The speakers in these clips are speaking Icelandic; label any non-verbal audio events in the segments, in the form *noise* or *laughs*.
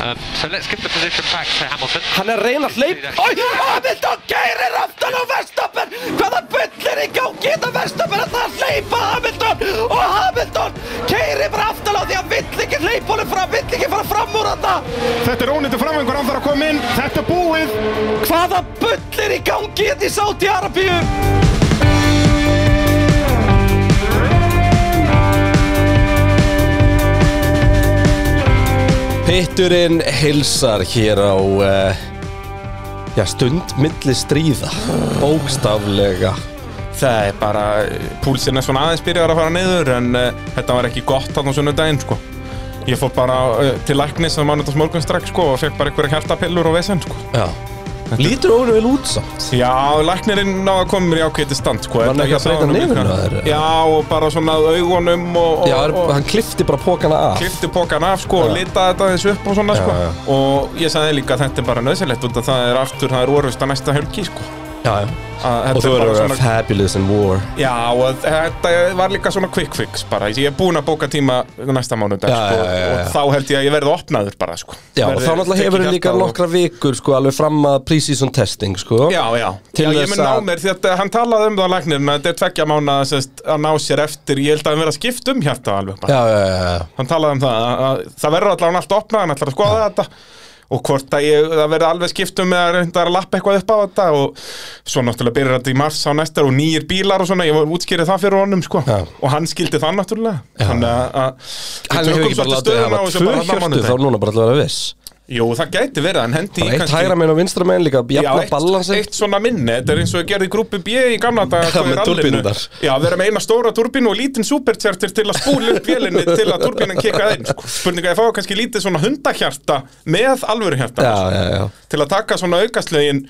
Um, so let's give the position back to Hamilton. Hann er að reyna að hleypa Ói, Hamilton keirir aftan á Verstappen Hvaða bull er í gangi þetta Verstappen að það hleypa Hamilton Og Hamilton keirir bara aftan á því að vill ekki hleypa honum fram Vill ekki fara fram úr þetta Þetta er ónýttu framvengur, hann þarf að koma inn. Þetta er búið. Hvaða bull er í gangi þetta í Sáti Arabíu Pitturinn hilsar hér á uh, já, stund milli stríða bókstaflega Það er bara, púlsinn er svona aðeins byrjar að fara niður en uh, þetta var ekki gott þarna svona daginn sko. Ég fór bara uh, til læknis að mánuðast morgun strax sko og fekk bara einhverja hjartapillur og vesen sko. Já. Lítur óinu vel út samt Já, læknirinn náða að koma mér í ákveðti stand sko. Var hann ekki að breyta líka. á þér? Já, og bara svona augunum og, og, Já, og hann klifti bara pókana af klifti pókan af sko og Já. litaði þetta þessu upp og svona sko. Já, já. og ég sagði líka að þetta er bara að það er aftur, það er orðust að næsta helgi sko. Já, Og þú er eru að fabulous in war. Já, og þetta var líka svona quick fix bara, ég er búinn að bóka tíma næsta mánudag Já, sko, já, já, já. og þá held ég að ég verði opnaður bara sko. Já, og þá náttúrulega hefur þið líka nokkra vikur sko alveg fram að pre-season testing sko. Já, já, já ég mun ná mér því að hann talaði um það læknirinn að þetta er tveggja mánu að ná sér eftir, ég held að hann verði að skipta um hjarta alveg bara. Já, já, já, hann talaði um það, að, að það verður allavega allt opnað, hann ætlar að skoða þetta og hvort að ég, það verði alveg skiptum með að reynda að lappa eitthvað upp á þetta og svo náttúrulega byrjar þetta í mars á næsta og nýjir bílar og svona, ég var útskýrið það fyrir honum sko, Já. og hann skildi það náttúrulega. Þannig að- Hann við tökum svolítið stöðuna á þessu bara þarna á mánudaginn. þá núna bara til að vera viss Jú, það gæti verið, hann hendi í eitt kannski- hægra meginn og vinstra meginn líka Jafna eitt, balansi eitt svona minni, þetta er eins og að gera í grúpi B í gamla daga Já, sko, í með rallinu. túrbínurnar. Já, vera með eina stóra turbínu og lítinn supercharter til að spúla upp vélinni til að turbínan kikkaði inn sko. Spurninga, ég fá kannski lítið svona hundahjarta með alvöru hjarta Já, já, já til að taka svona aukaslegin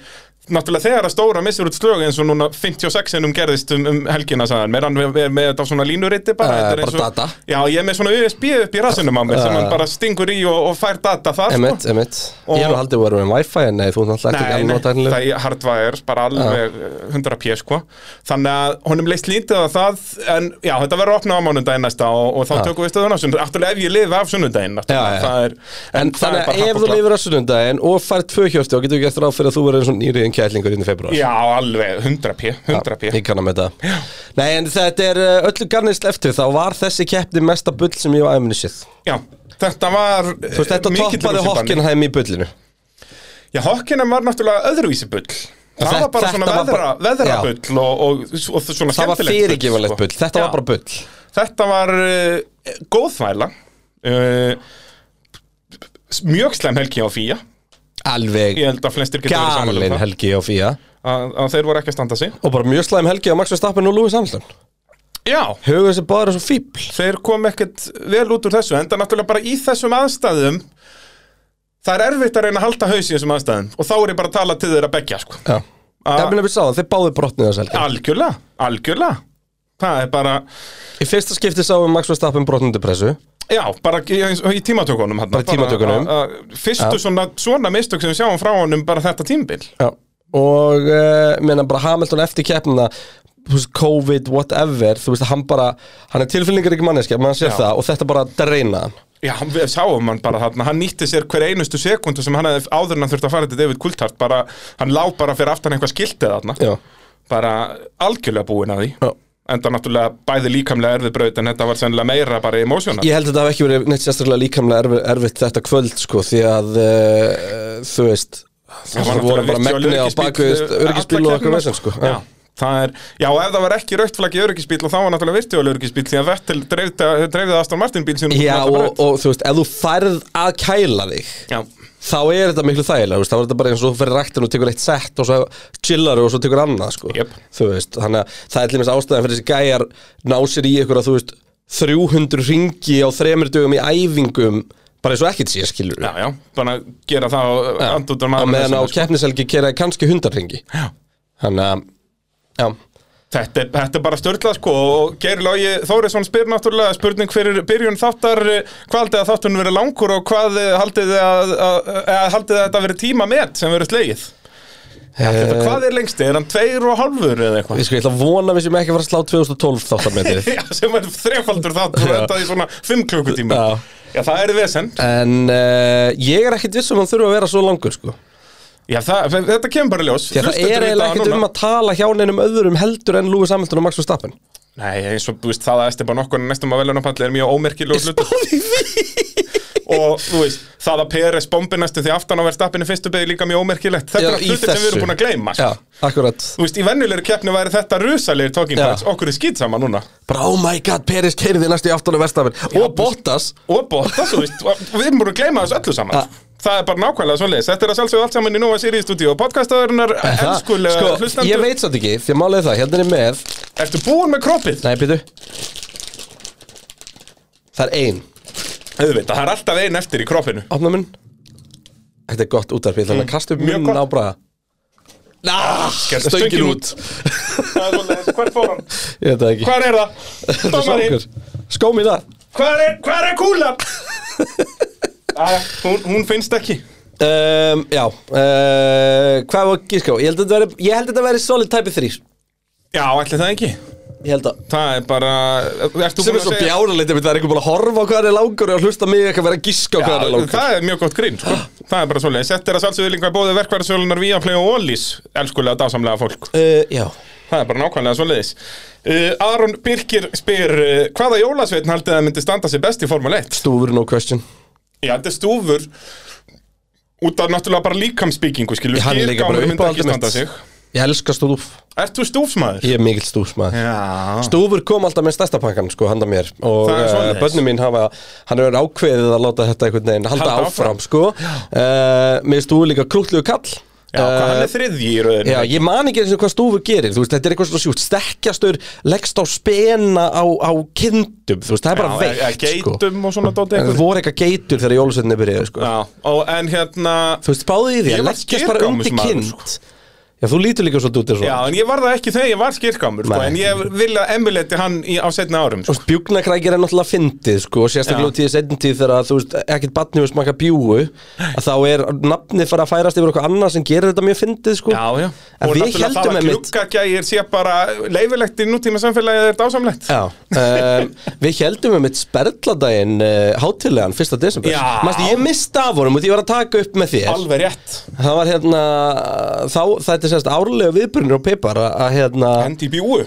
náttúrulega þegar að stóra missur út slög eins og núna 56 innum gerðist um, um helgina sagðan, með hann með, með þetta á svona línuriti bara, Eh, er bara og- data. Já, ég er með svona USB upp í rassinum á mér sem Eh. hann bara stingur í og, og fær data þar sko. Emitt, emitt Og- Ég er nú haldið að vera með wifi en nei, þú náttúrulega ert ekki Nei, alveg nei, notæknileg það er hardwire, bara alveg eh, 100 p sko. Þannig að honum leist lítið að það En já, þetta verður opnað á mánudaginn næsta Og, og þá Já. tökum við stöðun á sunnudaginn Afturlega ef ég Já, já. kætlingur inn í februar Já, alveg, 100 p 100 p Ég kann að með það Nei, en þetta er uh, öllu garnist eftir þá var þessi keppni mesta bull sem ég var sér Já, þetta var Þú veist, þetta mikill toppaði. Hockenheim í bullinu Já, Hockenheim var náttúrulega öðruvísi bull Það Þetta- var bara svona veðra, bara- veðra Já. bull og, og, og svona Það var skemmtilegt fyrirgifalegt sko. bull, þetta Já. var bara bull Þetta var uh, góð þvæla uh, Mjög slem helgi á Fía Alveg Ég held að flestir getur verið saman um galin það. Helgi á Fía. Að, að þeir voru ekki að standa sig. Og bara mjög slæm helgi á Max Verstappen og Lewis Hamilton. Já, Hugur þessi er svo fíbl þeir kom ekkert vel út úr þessu Enda náttúrulega bara í þessum aðstæðum Það er erfitt að reyna að halda haus í þessum aðstæðum. Og þá er ég bara að tala til þeirra begja sko. Já. A- Ég meina við sáðum, þeir báðu brotnið þess helgi. Algjörlega, algjörlega. Það er bara, Í fyrsta skipti sáum Max Verstappen brotnandi pressu já, bara í, í tímatökunum þarna. Bara í tímatökunum. að- að- Fyrstu Já. svona, svona mistök sem við sjáum frá honum bara þetta tímbil Já Og uh, meina bara Hamilton eftir veist, COVID, whatever Þú veist, hann bara, hann er tilfinningar ekki manneskja mann sér Já. það og þetta bara dreina hann Já, við sáum hann bara þarna, hann nýtti sér hver einustu sekundu sem hann hefði áður en hann þurfti að fara til David Coulthard bara, hann lá bara fyrir aftan eitthvað skiltið þarna Já, bara algjörlega búinn að því Já. Enda náttúrulega bæði líkamlega erfið braut en þetta var sennilega meira bara emósjónal Ég held að þetta hafi ekki verið neitt sérstaklega líkamlega erfitt, erfitt þetta kvöld sko því að uh, þú veist Það það voru bara megni á bakvið örgisbíl og eitthvað veginn sko. Já, það er, já, og ef það var ekki rauktflaggi örgisbíl og þá var náttúrulega virtuál örgisbíl því að Vettel dreifði, Aston Martin bíl sem Já og, og þú veist, ef þú færð að kæla þig já, þá er þetta miklu þægilega, þá er þetta bara eins og þú fyrir ræktin og tekur eitt sett og svo chillar og svo tekur annað, sko. Þú veist, þannig að það er dæmis ástæðan fyrir þessi gæjar ná sér í ykkur að þú veist 300 ringi á þremur dögum í æfingum bara eins og ekkert sé, skilur já, já, bara gera það og andútur á meðan á sko. keppniselgi kera kannski 100 ringi Já. þannig að, já. Þetta er, þetta er bara störtlað sko og Geir Lógi Þórisson spyr náttúrulega spurning fyrir byrjun þáttar eh, hvað haldið að þáttunum verið langur og hvað eh, haldið að, að, að, haldið þið að þetta verið tíma met sem verið slegið? Þetta, Eh, hvað er lengst, er hann tveir og hálfur eða eitthvað? Ég sko, ég ætla að vona við sem ekki að fara að slá 2012 þáttarmetið. *laughs* Já, sem er þrefaldur þátt og þetta í svona 5 klukkutíma. Já. Já, það er vesen. En uh, ég er ekkit viss um að hann þurfa að vera svo langur sko Já, það, þetta kemur bara í ljós. Því að það er eiginlega núna. um að tala hjá neinum öðrum heldur en Lewis Hamilton og Max Verstappen. Nei, eins og þú veist, það að Esteban okkur næstum að velunapalli er mjög ómerkilegu hlutur. Og þú veist, það að Peres bombi næstum því aftan á verðstappinu fyrstu beði líka mjög ómerkilegt. Þetta Já, er í hlutir sem við erum búin að gleyma sko. Já, akkurat. Þú veist, í venjulegri keppni væri þetta rusalegir talking points. Okkur er skýt sama núna. Bara oh my god, Peris keiriði næstu í aftan og Verstappen. Og Bottas. Og Bottas, þú veist, við erum búin að gleyma þessu öllu saman. Það er bara nákvæmlega svoleiðis. Þetta er að sjálfsögðu allt saman í Nova Sirius Studio Podcastaðurinnar, elskulega Sko, hlustendur. ég veit satt ekki, því að er það, hérna er með Ertu búin með kroppið? Nei, býtu Það er ein. Auðvitað, það er alltaf ein eftir í kroppinu. Opna mun Þetta er gott útarpið, þannig að Mjög munn gott. á braga Nah, stöngin út. er hvert fór hann? Ég veit það ekki. Hvar er það? *laughs* Þetta Dómari, svangur. Skó mér það. Hvar er, hvar er kúlan? *laughs* Æja, hún, hún finnst ekki. Um, Já uh, Hvað var gíská? Ég held að þetta veri, ég held að þetta veri solid type 3 Já, ætli það ekki. Ég held að Það er bara Ertu Sem búin er svo að segja bjánalegt það er ekki búin að horfa á hvað hann er langur og hlusta mig ekki að vera að gíska á hvað hann er Já, langur. það er mjög gott grín, sko. Það er bara svoleiðis. Þetta er að sjálfsögðu líka bóði verkvæðarsölunar Viaplay og Ólís Elskulega dásamlega fólk. Uh, Já. Það er bara nákvæmlega svoleiðis. Uh, Aron Birkir spyr uh, Hvaða jólasveitn haldið að myndi standa sér best í Formule 1? Stúfur, no question Já, þetta er stúfur Út af náttúrulega bara líkamsbyggingu, skilur. Skýrgámur myndi ekki standa sig. Ég elska stúf. Ert þú stúfsmaður? Ég er mikill stúfsmaður. Já. Stúfur kom alltaf með stærsta pakkan sko, handa mér. Og uh, svoleiðis. börnum mín hafa hann er ákveðið að láta þetta einhvern veginn halda, Halda áfram, áfram. sko. Uh, Mér stúfur líka krútlugu kall Já, hvað hann Eh, er þriðji í rauðinu Já, ég man ekki eins og hvað stúfur gerir Þú veist, þetta er eitthvað svona sjúkt. Stekkjastur, leggst á spena á, á kindum Þú veist, það er bara veikt, sko. Geitum og svona En einhver það voru eitthvað geitur þegar jólusveitinni byrjaði, sko. Já, og en hérna Þú veist, báðu í því leggjast bara undir kind Já, þú lítur líka svolítið út eins og Já, en ég var það ekki þegar ég var skýrkámur sko, Nei. En ég vilja emuleti hann í, á setna árum sko. bjúknakrækir er náttúrulega fyndið, sko, og sérstaklega Já. út í þessi einn tíð þegar að, þú veist, ekkert batni við smaka bjúu, að þá er nafnið fara að færast yfir eitthvað annað sem gerir þetta mjög fyndið, sko. Já, já En Og við náttúrulega það að einmitt- gluggagægir sé bara leifilegt í nútíma samfélagi er dásamlegt Já, um, við heldum um eitt sperladaginn uh, hátilegan 1. desember Já. Manstu, ég mista af honum og því ég var að taka upp með þér Alveg rétt Það var hérna, þá, þetta er sérst árlega viðbyrnir og pipar að, hérna Hendi í bjúu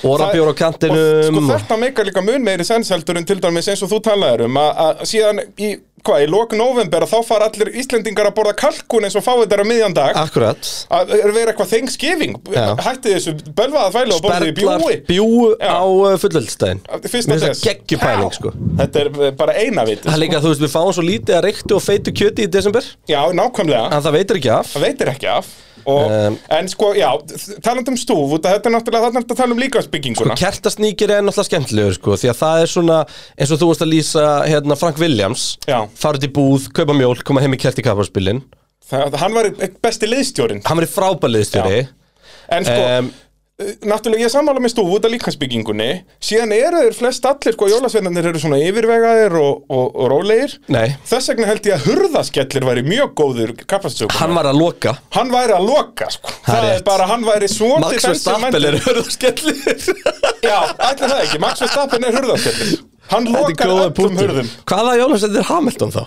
Já Orabjór á kantinum. sko þetta meikar líka mun meiri sensheldur en til dæmis eins og þú talaðir um að, síðan í, hvað, í lok november þá fara allir Íslendingar að borða kalkun eins og fá þetta á miðjan dag. Akkurat. Að er vera eitthvað Já. hætti þessu bölvaða þvælu og borðið í bjúi. bjúu Já. á uh, fullöldstæðin Fyrsta það geggjupæling sko. Þetta er eh, bara eina vit Það er líka, þú veist, við fáum svo lítið að reyktu og feitu kjöti í desember. Já, nákvæmlega. En það veitir ekki af Og, Um, En sko, já, talandi um stúf Þetta er náttúrulega, þarna er þetta að tala um líkansbygginguna Kertasníkir er náttúrulega skemmtilegur sko Því að það er svona, eins og þú varst að lýsa hérna, Frank Williams. Farið í búð, kaupa mjólk, koma heim í kerti kapparspilin Það, Hann var besti liðstjórin Hann verið frábæliðstjóri En sko, um, náttúrulega ég sammála með stúf út af líkansbyggingunni Síðan eru þeir flest allir, sko, jólasveinarnir eru svona yfirvegaðir og, og, og rólegir. Nei, Þess vegna held ég að hurðaskellir væri mjög góður kapastökum hann var að loka. Hann væri að loka, sko. Það er Það er rétt. bara, hann væri svotið Max Verstappen er hörðaskellir *laughs* Já, ætli það ekki, Max Verstappen er hurðaskellir. Hann er lokar punktur. hurðum. Hvaða jólasveitir er Hamilton þá?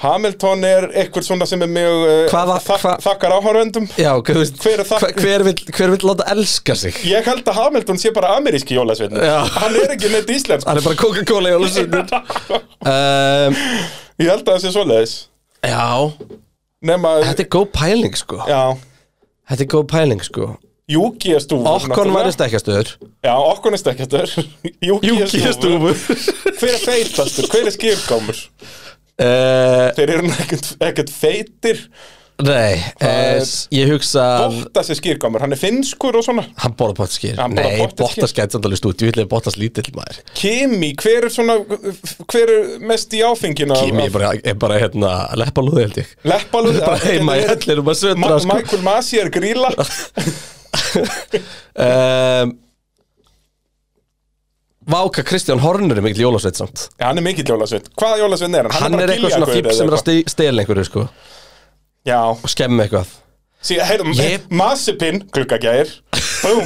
Hamilton er eitthvað svona sem er mjög uh, Hvaða- þak hva- þakkar áhöröndum Já, hver, veist, Hver er hver, hver, vill, hver vill láta elska sig? Ég held að Hamilton sé bara ameríski jólasveitn Já. Hann er ekki neitt íslensk Hann er bara Coca-Cola jólasveitir um, *laughs* Ég held að það sé svoleiðis. Já, Nema, þetta er góð pæling sko. Já. Þetta er góð pæling sko. Júki er stúfur Okkon væri stekkjastöður Já, okkon er stekkjastur *laughs* Júki er stúfur. Hver er feitastur? Hver er skipgámur? Uh, Þeir eru ekkert, feitir. Nei, uh, ég hugsa Bottas er skýrgámur, hann er finskur og svona. Hann borða potskýr Hann borðar Nei. Bottas gæti samt alveg stúd Ég vil að Bottas lítill maður. Kimi, hver er svona Hver er mest í áfenginu Kimi er bara, er bara hérna Leppalúði held ég. Leppalúð Bara heima í hellinum að söndra Ma sko. Michael Masi er gríla um, *laughs* Váka Kristján Horner er mikill jólasveit samt. Já, hann er mikill jólasveit Hvaða jólasveit er hann? Hann er bara eitthvað svona fíp sem er að ste- stela einhverju sko. Já, og skemmi eitthvað. Sí, heyrðum, Ég- Masipinn, gluggagæðir. Búm.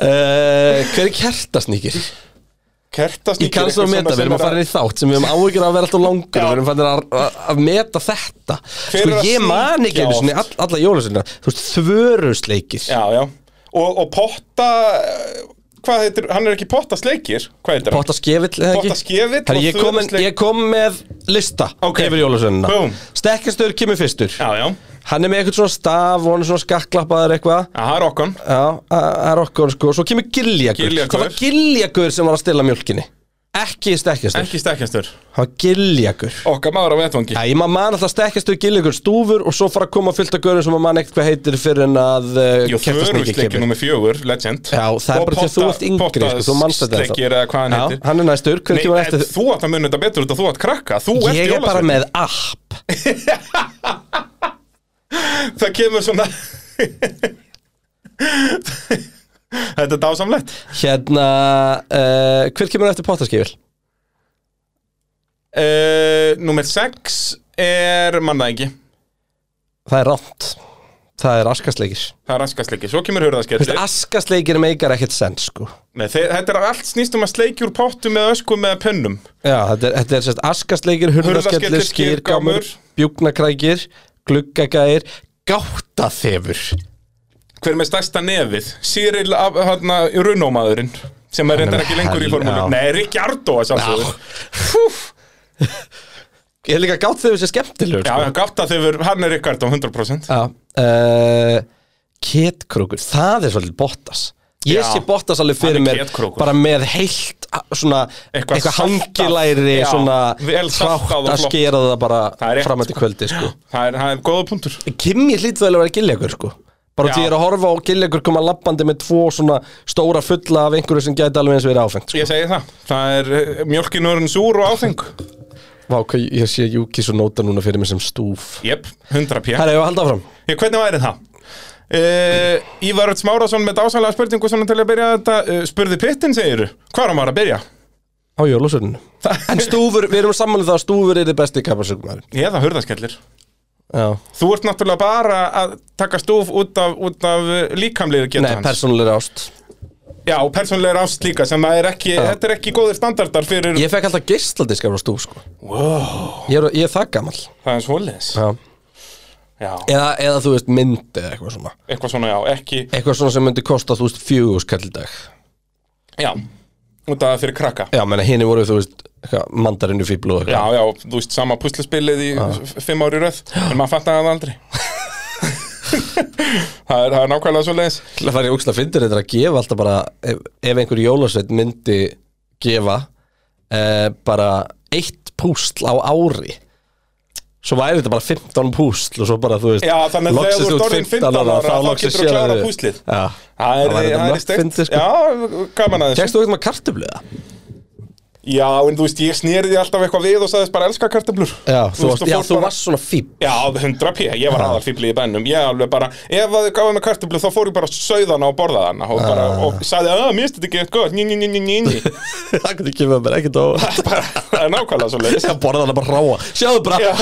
Uh, Hver er kertasnýkir? Kertasníkir Ég kann svo að meta, við erum að fara í þátt sem við erum áhyggjur að vera alltaf langur. Við erum að, að, að meta þetta. Sko er ég man ekki all, alla jólasinna Þú veist, þvörusleikir. Já, já Og, og potta Hvað heitir, hann er ekki potta sleikir Hvað heitir hann? Potta skefill, eða ekki? Potta skefill Herri, ég, kom, þvörusleik- ég kom með lista Ok. yfir Boom. Stekkastur kemur fyrstur Já, já Hann er með eitthvað svona staf og hann er svona skakklappaður eitthvað það er okkon það er okkur sko Svo kemur Giljagur. Það var giljagur sem var að stila mjölkinni Ekki stekkastur Ekki stekkjastur. Það var giljagur Okkar maður á vetvangi Já, ég maður man alltaf stekkastur giljagur stúfur og svo fara að koma fullt af görðum sem maður man ekkert hvað heitir fyrir en að þvörusleikir kemur. nummer fjögur, legend. Já, það er Og bara að þú ert yngri, sko, þú manst þetta. Pottasleikir eða hvað hann Já, heitir. hann er næstur, hver Nei, kemur eftir þú átt að muni þetta betur út að þú átt krakka. Þú ert Ég er bara með app. *laughs* Það kemur svona *laughs* *laughs* Þetta er dásamlegt. Hérna, uh, hver kemur eftir pottaskifil? uh, Númer 6 er mannaðingi Það er rátt Það er askasleikir Það er raskasleiki, svo kemur veist, askasleikir meikar ekkert sens sko. Nei, þeir, þetta er allt snýst um að sleikja úr pottu með ösku með pönnum. Já, þetta er, þetta er sérst askasleikir, Hurðaskellir, skýrgámur. Bjúknakrækir, gluggagæir Gáttaþefur Hver með stærsta nefið? Cyril, hérna, runómaðurinn sem er reyndar ekki lengur í formúlu. Nei, að sjálfsögðu. Ég er líka gáttaþefur sem skemmtilegur Já, sko. gátt að þeir hann er Ricciardo 100% Já uh, Ketkrókur, það er svolítið Bottas. Ég sé Bottas alveg fyrir mér bara með heilt svona, Eitthvað eitthvað hangilæri Já, svona og að skera það bara Það fram eftir sko. kvöldi sko. Það er, það er góða punktur. Kimi hlýtt vel að vera giljagur sko bara því ég er að horfa á giljagur koma lappandi með tvo svona stóra fulla af einhverju sem gæti alveg eins verið áfengt sko. Ég segi það, það er eh, mjólkinurinn súr og áfeng. Vá, hvað ég sé Juki svo nóta núna fyrir mig sem stúf. Jep, 100 p Herra, ég var að halda áfram. Ég, Hvernig væri það? Uh, Ívar Smárasson með dásanlega spurningu svona til að byrja þetta. Uh, Spurði Pittin, segiru Hvað er maður að byrja? á jólasörnunu En stúfur, við erum samanlega það að stúfur er þið besti kapparsökumæður Eða hurðaskellir Já. Þú ert náttúrulega bara að taka stúf út af, út af uh, líkamliðu geta Nei, hans. persónulega ást. Já, persónlega ást líka sem að er ekki, þetta er ekki góðir standardar fyrir Ég fekk alltaf geisladiskar frá stúf sko. Wow. Ég er, ég er það gamall. Það er svoleiðis. Já. Já, eða, eða þú veist mynd eða eitthvað svona. Eitthvað svona, já, ekki Eitthvað svona sem myndi kosta þú veist fjögur skall í dag. Já, út af það fyrir krakka. Já, menna henni voru þú veist mandarinu fíblu og Já, eitthvað. Já, þú veist, sama puslespilið í f- fimm ári röð. En maður fattar það aldrei. *laughs* Það, er, það er nákvæmlega svo leiðis Til að fara í úksla fyndir þetta að gefa alltaf bara ef, ef einhver jólasveit myndi gefa eh, bara eitt púsl á ári Svo væri þetta bara 15 púsl og svo bara þú veist Já, þannig að þegar þú ert út orðinn 15 ára, þá loksins getur þú sérðu- klárað púslið. Það er, það er steikt fyndið, sko. Já, gaman að þessu Kekst þú eitthvað með kartöfluða? Já, en þú veist, ég snýrði alltaf eitthvað við og sagðist bara elska kartöflur. Já, þú, veist, já, þú bara- varst svona fíb Já, 100 p, ég var aðal fíbli í bænum. Ég alveg bara, ef að þau gáði með kartöflu þá fór ég bara sauðana og borðaði hana og, bara, og sagði, að, mér finnst þetta ekki eitthvað ný, ný, ný, ný, ný *laughs* Það getur ekki með mér ekkert á *laughs* Það er nákvæmlega svo leiðis Það borða hana bara ráa Sjáðu bara. Já,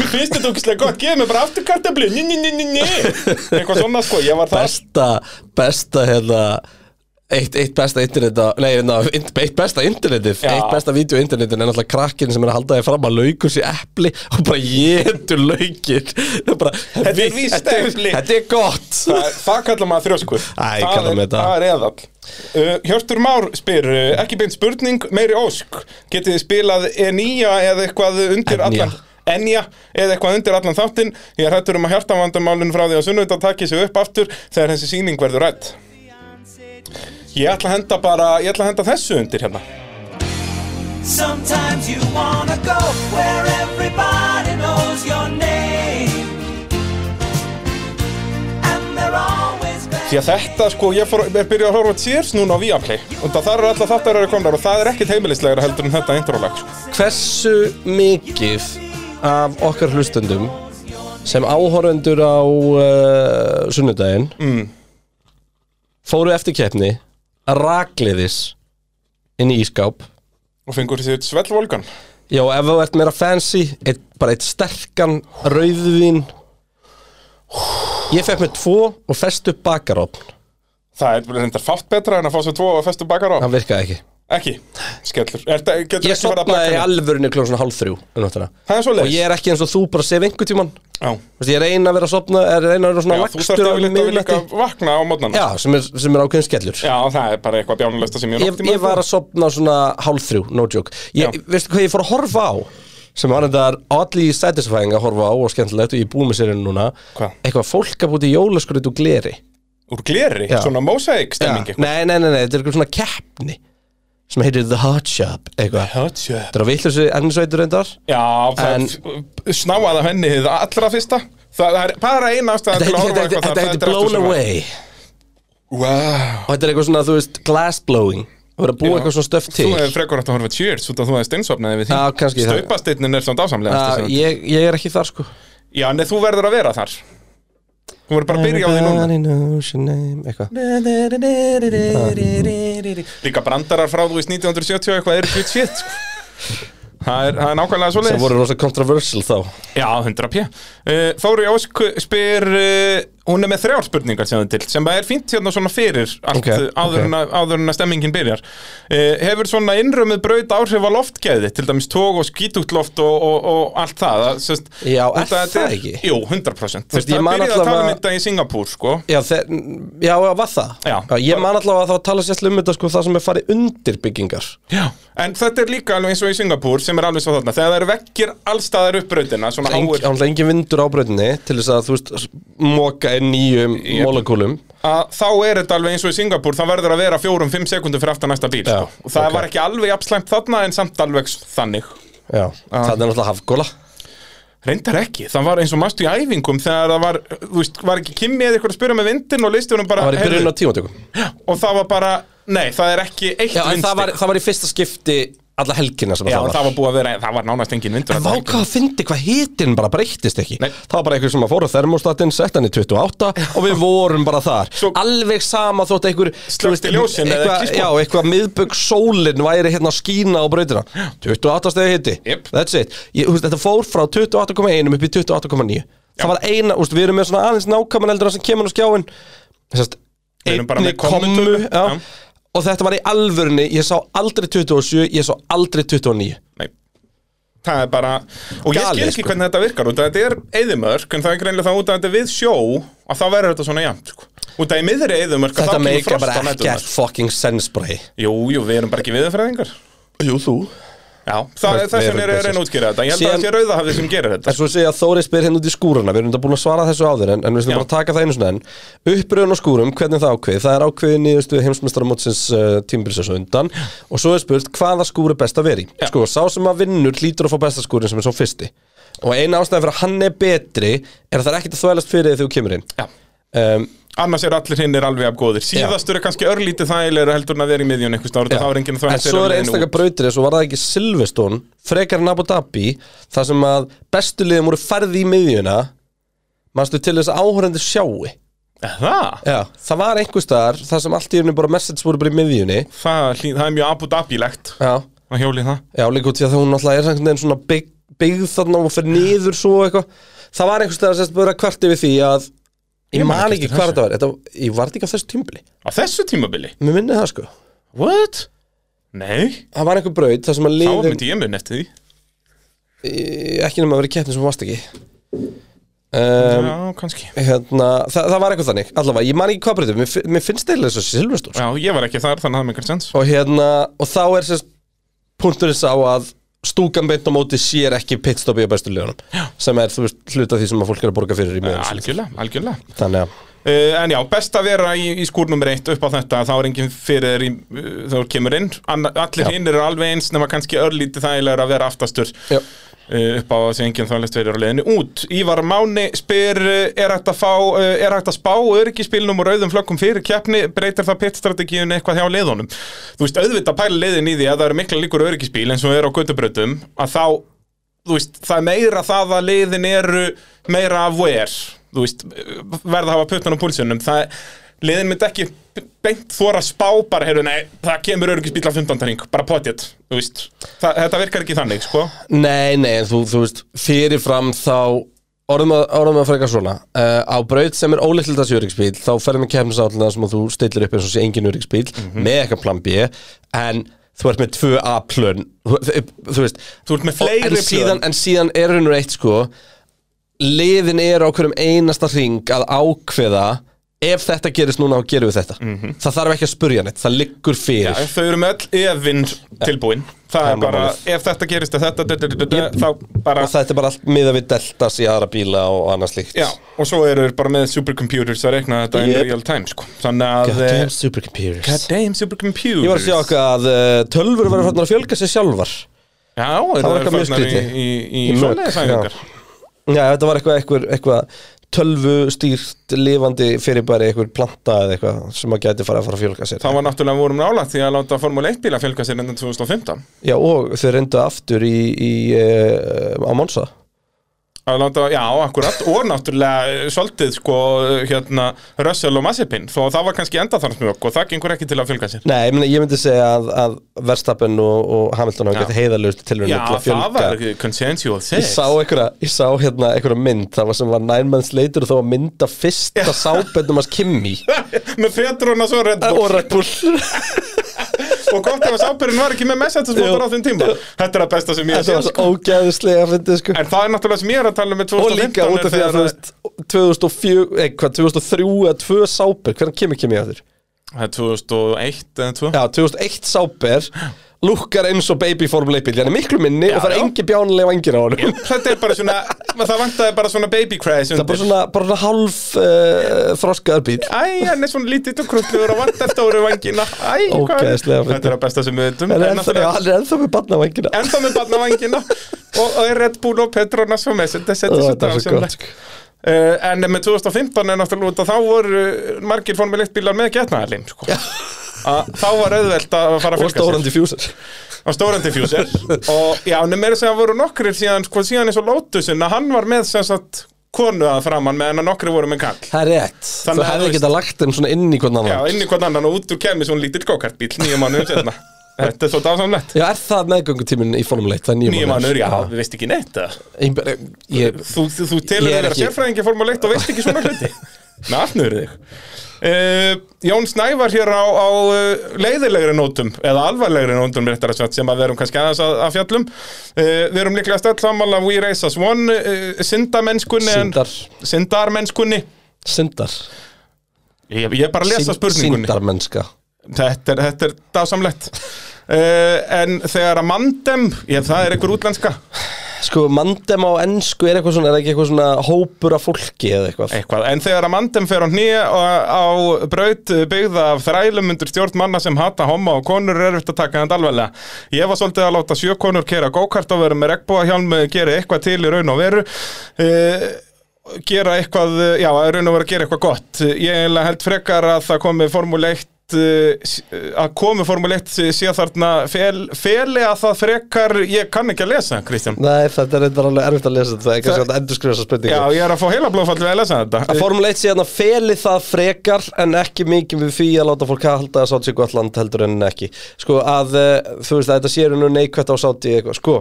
mér finnst þetta ógislega gott, geð mér bara aftur kartöflu Ný, ný, ný, Eitt, eitt besta interneta, nei, na, eitt besta internetið, Já. eitt besta vídeo internetið er náttúrulega krakkin sem er að halda þig fram að laukur sér epli og bara getur laukir *laughs* bara, Þetta er víst þetta er- epli. Þetta er gott Það, það kallar maður þrjóskur Æ, Það kalla er- mig þetta. Það er eðall uh, Hjörtur Már spyr, uh, ekki beint spurning, meiri ósk Getið þið spilað Enía eða eitthvað undir Ennía. allan Enja eða eitthvað undir allan þáttinn Ég er hættur um að hjartavandamálun frá því að sunnudag taki sig upp aftur þegar þessi sýning verður rætt Ég ætla að henda bara, ég ætla að henda þessu undir hérna Sometimes you wanna go where everybody knows your name. And they're always Því að þetta, sko, ég fór, er byrjað að horfa Cheers núna á Viaplay og það eru alltaf þáttar eru komnar og það er ekkit heimilislegra heldur en þetta introlag, sko. Hversu mikið af okkar hlustundum sem áhorfendur á uh, sunnudaginn mm. fóru eftir keppni rakliðis inn í ískáp og fengur þér svellvolgan. Já, ef þú ert meira fancy eitt, bara eitt sterkan rauðvín Ég fekk með tvo og festu bakarópn Það er reyndar fátt betra en að fá sér tvo og festu bakar á. Það virkaði ekki Ekki, skellur. Er, það, Getur Ég ekki verið að sopnaði í blakka alvörinu klokkan svona hálf þrjú um nóttina. Það er svoleiðis. Og ég er ekki eins og þú bara sef einhvern tímann. Já, Þú veist, Ég reyna að vera að sopna, er reyna að vera svona Já þú lagstur þarft á að líka miðnætti. að vakna á mótnana Já, sem er, sem er ákveðin skellur. Já, það er bara eitthvað bjánulegsta sem ég ég, ég var að sopna svona hálf þrjú, no joke. Ég, Já. Veistu hvað ég fór að horfa á? Sem var þetta allir satisfying að horfa á og skemmtilegt og ég er búið með sér núna. Hvað? eitthvað fólk að í jólaskrut og gleri. Úr gleri, Já. svona mosaic stemming Já. Nei, nei, nei, nei, þetta er eitthvað svona keppni sem heitir The Hot Shop eitthvað. Þetta er á vittlusu ennisveitur reyndar. Já, það En- snáaði af henni það allra fyrsta. Það er bara eina ástæða til að horfa eitthvað þetta heitir það Blown. Away. Wow og þetta er eitthvað svona, þú veist, glass blowing. Og verið að búa Já. eitthvað svona stöf til. Þú hefur frekar hægt að horfa Cheers út af þú hefði steinsopnaði við því. Já, kannski það. Staupasteinnin er svona dásamlega Já, ég, ég er ekki þar sko. Já, en þú verður að vera þar Þú verður bara að byrja á því núna. Líka brandarar frá þú veist 1970 og eitthvað eru good shit sko. Það er, það er nákvæmlega svo sem voru rosa controversial þá. Já, 100 p. Uh, Þóri Ósk spyr uh, Hún er með þrjár spurningar sem til sem er fínt hérna svona fyrir allt Ok, áður, en en að stemmingin byrjar. Uh, Hefur svona innrömmið braut áhrif á loftgæði til dæmis tóg og skítútt loft og, og, og allt það, það sest, Já, er þetta það ekki? Jú, 100% Þú veist, veist, ég það byrjaði að tala um þetta í Singapúr sko. Já, já, var það? Já. ég man allavega að þá tala sérslega um þetta sko það sem er farið undir byggingar. Já, en þetta er líka alveg eins og í Singapúr sem er alveg svo þarna, þegar það eru vekkir allstaðar upp brautina, svona Eng, móka inn nýjum molekúlum þá er þetta alveg eins og í Singapúr það verður að vera fjórum-fimm sekundur fyrir aftan næsta bíl. Já, sko. það ok. var ekki alveg jafnslæmt þarna en samt alveg þannig. Já, það er náttúrulega hafgóla reyndar ekki, það var eins og mástu í æfingum þegar það var, þú veist, var ekki Kimmi eða eitthvað að spyrja með vindin og listi honum bara Það var í byrjun á tímatökum. Og það var bara, nei, það er ekki eitt Já, en það var, vindstig það var í fyrsta skipti alla helgina sem Já, það var. það var búið að vera, það var nánast engin vindur En vá hvað fyndi, hvað hitin bara breyttist ekki. Nei. Það var bara eitthvað sem að fóra thermostatinn, sett hann í 28 og við vorum bara þar. Svo- Alveg sama þótt einhver þú veist, ljósin eða eitthvað- ekki, sko. Já, eitthvað miðbögg sólin væri hérna að skína á brautina. 28 stegi hiti, Jep. that's it. Ég, þú veist, Þetta fór frá 28,1 upp í 28,9 Það var eina, veist, við erum með svona aðeins nákvæman eldur sem kemur á skjáin Þessast, Við erum bara með kommutölu, já. já. Og þetta var í alvörunni, ég sá aldrei 27, ég sá aldrei 29 Nei. Það er bara, og ég Galið, skil ekki sko. hvernig þetta virkar út að þetta er eðimörk, en það er greinlega það út að þetta er við sjó að þá verður þetta svona jafn sko. út að í miðri eðimörk að þá Þetta kemur meika frost bara á nætunar ekkert fucking sense bara í Jú, jú, við erum bara ekki viðurfræðingar. Jú, þú Já, það er erum vegna er að reyna að útskýra þetta. Ég held að það sé rauðahafið sem gerir þetta. En svo segja að Þóri spyr hérna út í skúruna Við erum þetta búin að svara þessu áður En, en við Já. slum bara taka það einu svona enn. Uppröðun á skúrum, hvernig er það ákveð? Það er ákveðið nýðustu heimsmeistaramótsins uh, tímbilsins undan. Og svo er spurt hvaða skúr er best að vera í? Já. Sko, sá sem að vinnur hlýtur að fá besta skúrin sem er svo fyrsti. Og eina ástæði fyrir að hann er betri Er að það er ekkert að þvælast fyrir þegar þú kemur inn. Já. um, Annars er allir hinn er alveg af góðir. Síðastur er kannski örlítið þægilegur heldur en að vera í miðjun einhvers stáður þá er enginn að En þvægast svo er einstakar brautir eins og var það ekki Silveston frekar en Abu Dhabi þar sem að bestu liðum voru færði í miðjuna manstu til þess að áhörandi sjáu Það? Já, það var einhver staðar þar sem allt í einu bara message voru bara í miðjunni. Það, það er mjög Abu Dhabi-legt að hjóli það. Já líka út í að hún alltaf er veginn svona bygg, byggð þarna og fyrir niður svo eitthvað. Það var einhver staðar sem bara kvart yfir því að Ég man ekki hvað þetta var. Þetta, Ég var ekki á þessu tímbili Á þessu tímabili? Mér minni það sko. What? Nei, Það var einhver braut þar sem að þá liðin myndi ég mun eftir því. Ekki nema að vera í keppni sem varst ekki. Um, Já, kannski. hérna, það, það var eitthvað þannig allavega, ég man ekki hvað breytum, mér, fi- mér finnst eða þessu Silveston Já, ég var ekki þar, þannig að það með einhvern sens. Og hérna, og þá er sérst punkturinn sá að stúkan beint á móti sér ekki pitstopi á bestu liðunum sem er, veist, hluta því sem að fólk er að borga fyrir í miðjum. Algjörlega, algjörlega. Þannig að, Uh, en já, best að vera í, í skúr nummer eitt upp á þetta þá er enginn fyrir í, þegar þú kemur inn. Anna, allir hinn eru alveg eins nema kannski örlítið þægilegur að vera aftastur. Já. Uh, upp á þessi enginn þvæglist verið á leiðinu út. Ívar Máni spyr uh, er hægt að fá, uh, er hægt að spá öryggispilnum og rauðum flökkum fyrir keppni? Breytir það pittstrategíun eitthvað hjá leiðunum þú veist, auðvitað pæla leiðin í því að það eru mikla líkur á öryggispíl eins og er á göttubrautum að þá þú veist, það er meira það að liðin eru meira aware. Þú veist, verða að hafa puttan á púlsunum það, liðin myndi ekki beint þóra að spá bara, heyrðu, nei, það kemur öryggisbíl á 15 ring, bara potið þú veist, það, þetta virkar ekki þannig, sko. Nei, nei, en þú, þú veist fyrirfram þá orðum að, orðum að frekar svona. Uh, á braut sem er ólíklega þessi öryggsbíl þá ferðum við keppnisállina sem að þú stillir upp eins og sé engin öryggsbíl með eitthvað plan B en þú ert með tvö A-plön. Þú, þú veist Þú ert með fleiri en síðan, en síðan er raunur eitt sko liðin er á hverjum einasta hring að ákveða ef þetta gerist núna þá gerum við þetta. Það þarf ekki að spurja neitt, það liggur Já, fyrir þau eru með öll efinn tilbúin. Það Það er bara, ef þetta gerist þetta, þá bara og þetta er bara allt miða við deltas í aðra bíla og annað slíkt. Já, og svo eru þeir bara með supercomputers að reikna þetta in Yep. real time, sko. Goddamn supercomputers. Goddamn supercomputers. Ég var að sjá okkar að uh, tölfur verður fannar að fjölga sér sjálfar. Já, eru var eitthvað mjög skrítið. í, í, Í í mögg, svoleiðisæfingar Já, þetta var eitthvað, eitthvað, eitthvað tölvu stýrt lifandi fyrirbæri eitthvað planta eða eitthvað sem að gæti fara að fara að fjölga sér. Það var náttúrulega vorum nálægt því að láta Formule 1 bíla fjölga sér enn 2015 Já, og þau reyndu aftur í, í uh, á Monza. að láta, já, akkurat, og náttúrulega eh, svolítið, sko, hérna Russell og Mazepin, þó að það var kannski endaþarnsmjög og það gengur ekki til að fjölga sér. Nei, ég myndi, ég myndi segja að, að Verstappen og, og Hamilton hafa Já. gett heiðalust til Já, að fjölga það var consensual Ég sex sá einhverja, ég sá hérna einhverja mynd. Það var sem var nine months later og þá var mynd af fyrsta sábendum hans Kimi. *laughs* Með Petrona svo Red Bull. Og Red Bull *laughs* og gott ef að sápurinn var ekki með messages motor á þeim tíma. Þetta er að besta sem ég sé að fyndi sko. en það er náttúrulega sem ég er að tala um með og líka 2015 út af því að þú veist 2004, eitthvað, 2003 eða 2 sáber, hvernig kemur Kimi á þér? það er 2001 eða 2 Já, 2001 sáber *laughs* lukkar eins og baby formule 1 bíl hann er miklu minni Já, og það er engi bjánulega vangir á honum. Þetta er bara svona það vantaði bara svona baby crash það er bara svona, bara svona halv uh, þroskaður bíl Æ, hann er svona lítið og krulluður og vantar stóru vangina. Æ, hvað Ógeðslega fyndið. Þetta er að besta sem við veitum hann er ennþá með barna vangina. Ennþá með barna vangina. Og, og er Red Bull og Petronas og með þetta er svo gott sko. Uh, en með 2015 er náttúrulega þá voru margir Formule 1 bílar með getnaðarlim sko. Að þá var auðvelt að fara að og fjölga stóran sér diffuser á stóran diffuser og já, en meira að segja voru nokkrir síðan, sko, síðan eins og Lotusin að hann var með sem sagt konu að framann meðan að nokkri voru með kall það er rétt, Þannig að hefði þú getað lagt þeim svona inn í hvern Já, annan inn í hvern annan og út úr kemur svona lítill gókartbíl nýju mánuðum setna Þetta er svo dásamlegt. Já, er það meðgöngutíminn í Formule 1? Það er nýjum Nýju mánuður, já, við veist ekki neitt ég, Þú, þú, þú telur er að sérfræðingi Formule 1 og veist ekki svona hluti Með afnöður þig. Uh, Jón Snævar hér á, á uh, leiðilegri nótum eða alvarlegri nótum réttar að sagt sem að við erum kannski aðeins að, að fjallum. Uh, Við erum líklega stöld sammála We Race As One uh, syndamennskunni en- Syndar. Syndarmennskunni. Syndar Ég, ég er bara að lesa spurningunni. Syndarmennska. Þetta er, þetta er dásamlegt. En þegar að mandem ég, Það er einhver útlenska Sko, mandem á ennsku er eitthvað svona Er ekki eitthvað svona hópur af fólki eða eitthvað Eitthvað. En þegar að mandem fer á hnýja á braut byggða af þrælum undir stjórn manna sem hata homma og konur er eftir að taka þetta alveglega. Ég var svolítið að láta sjö konur kera gókart og vera með regnbúahjálm gera eitthvað til í raun og veru uh, gera eitthvað, já, í raun og veru að gera eitthvað gott. Ég held frekar að það komi Formule 1 uh, að komi Formule 1 sé þarna fel, feli að það frekar ég kann ekki að lesa, Kristján. Nei, þetta er eitthvað alveg erfitt að lesa þetta Það er kannski að endurskrifa þessa spurningu Já, ég er að fá heila blóðfall við að lesa þetta. Að Formule 1 sé hérna feli það frekar en ekki mikið við því að láta fólk halda að sátt sér gott land heldur en ekki. Sko að uh, þú veist að þetta sé nú neikvætt á sátti eitthvað. Sko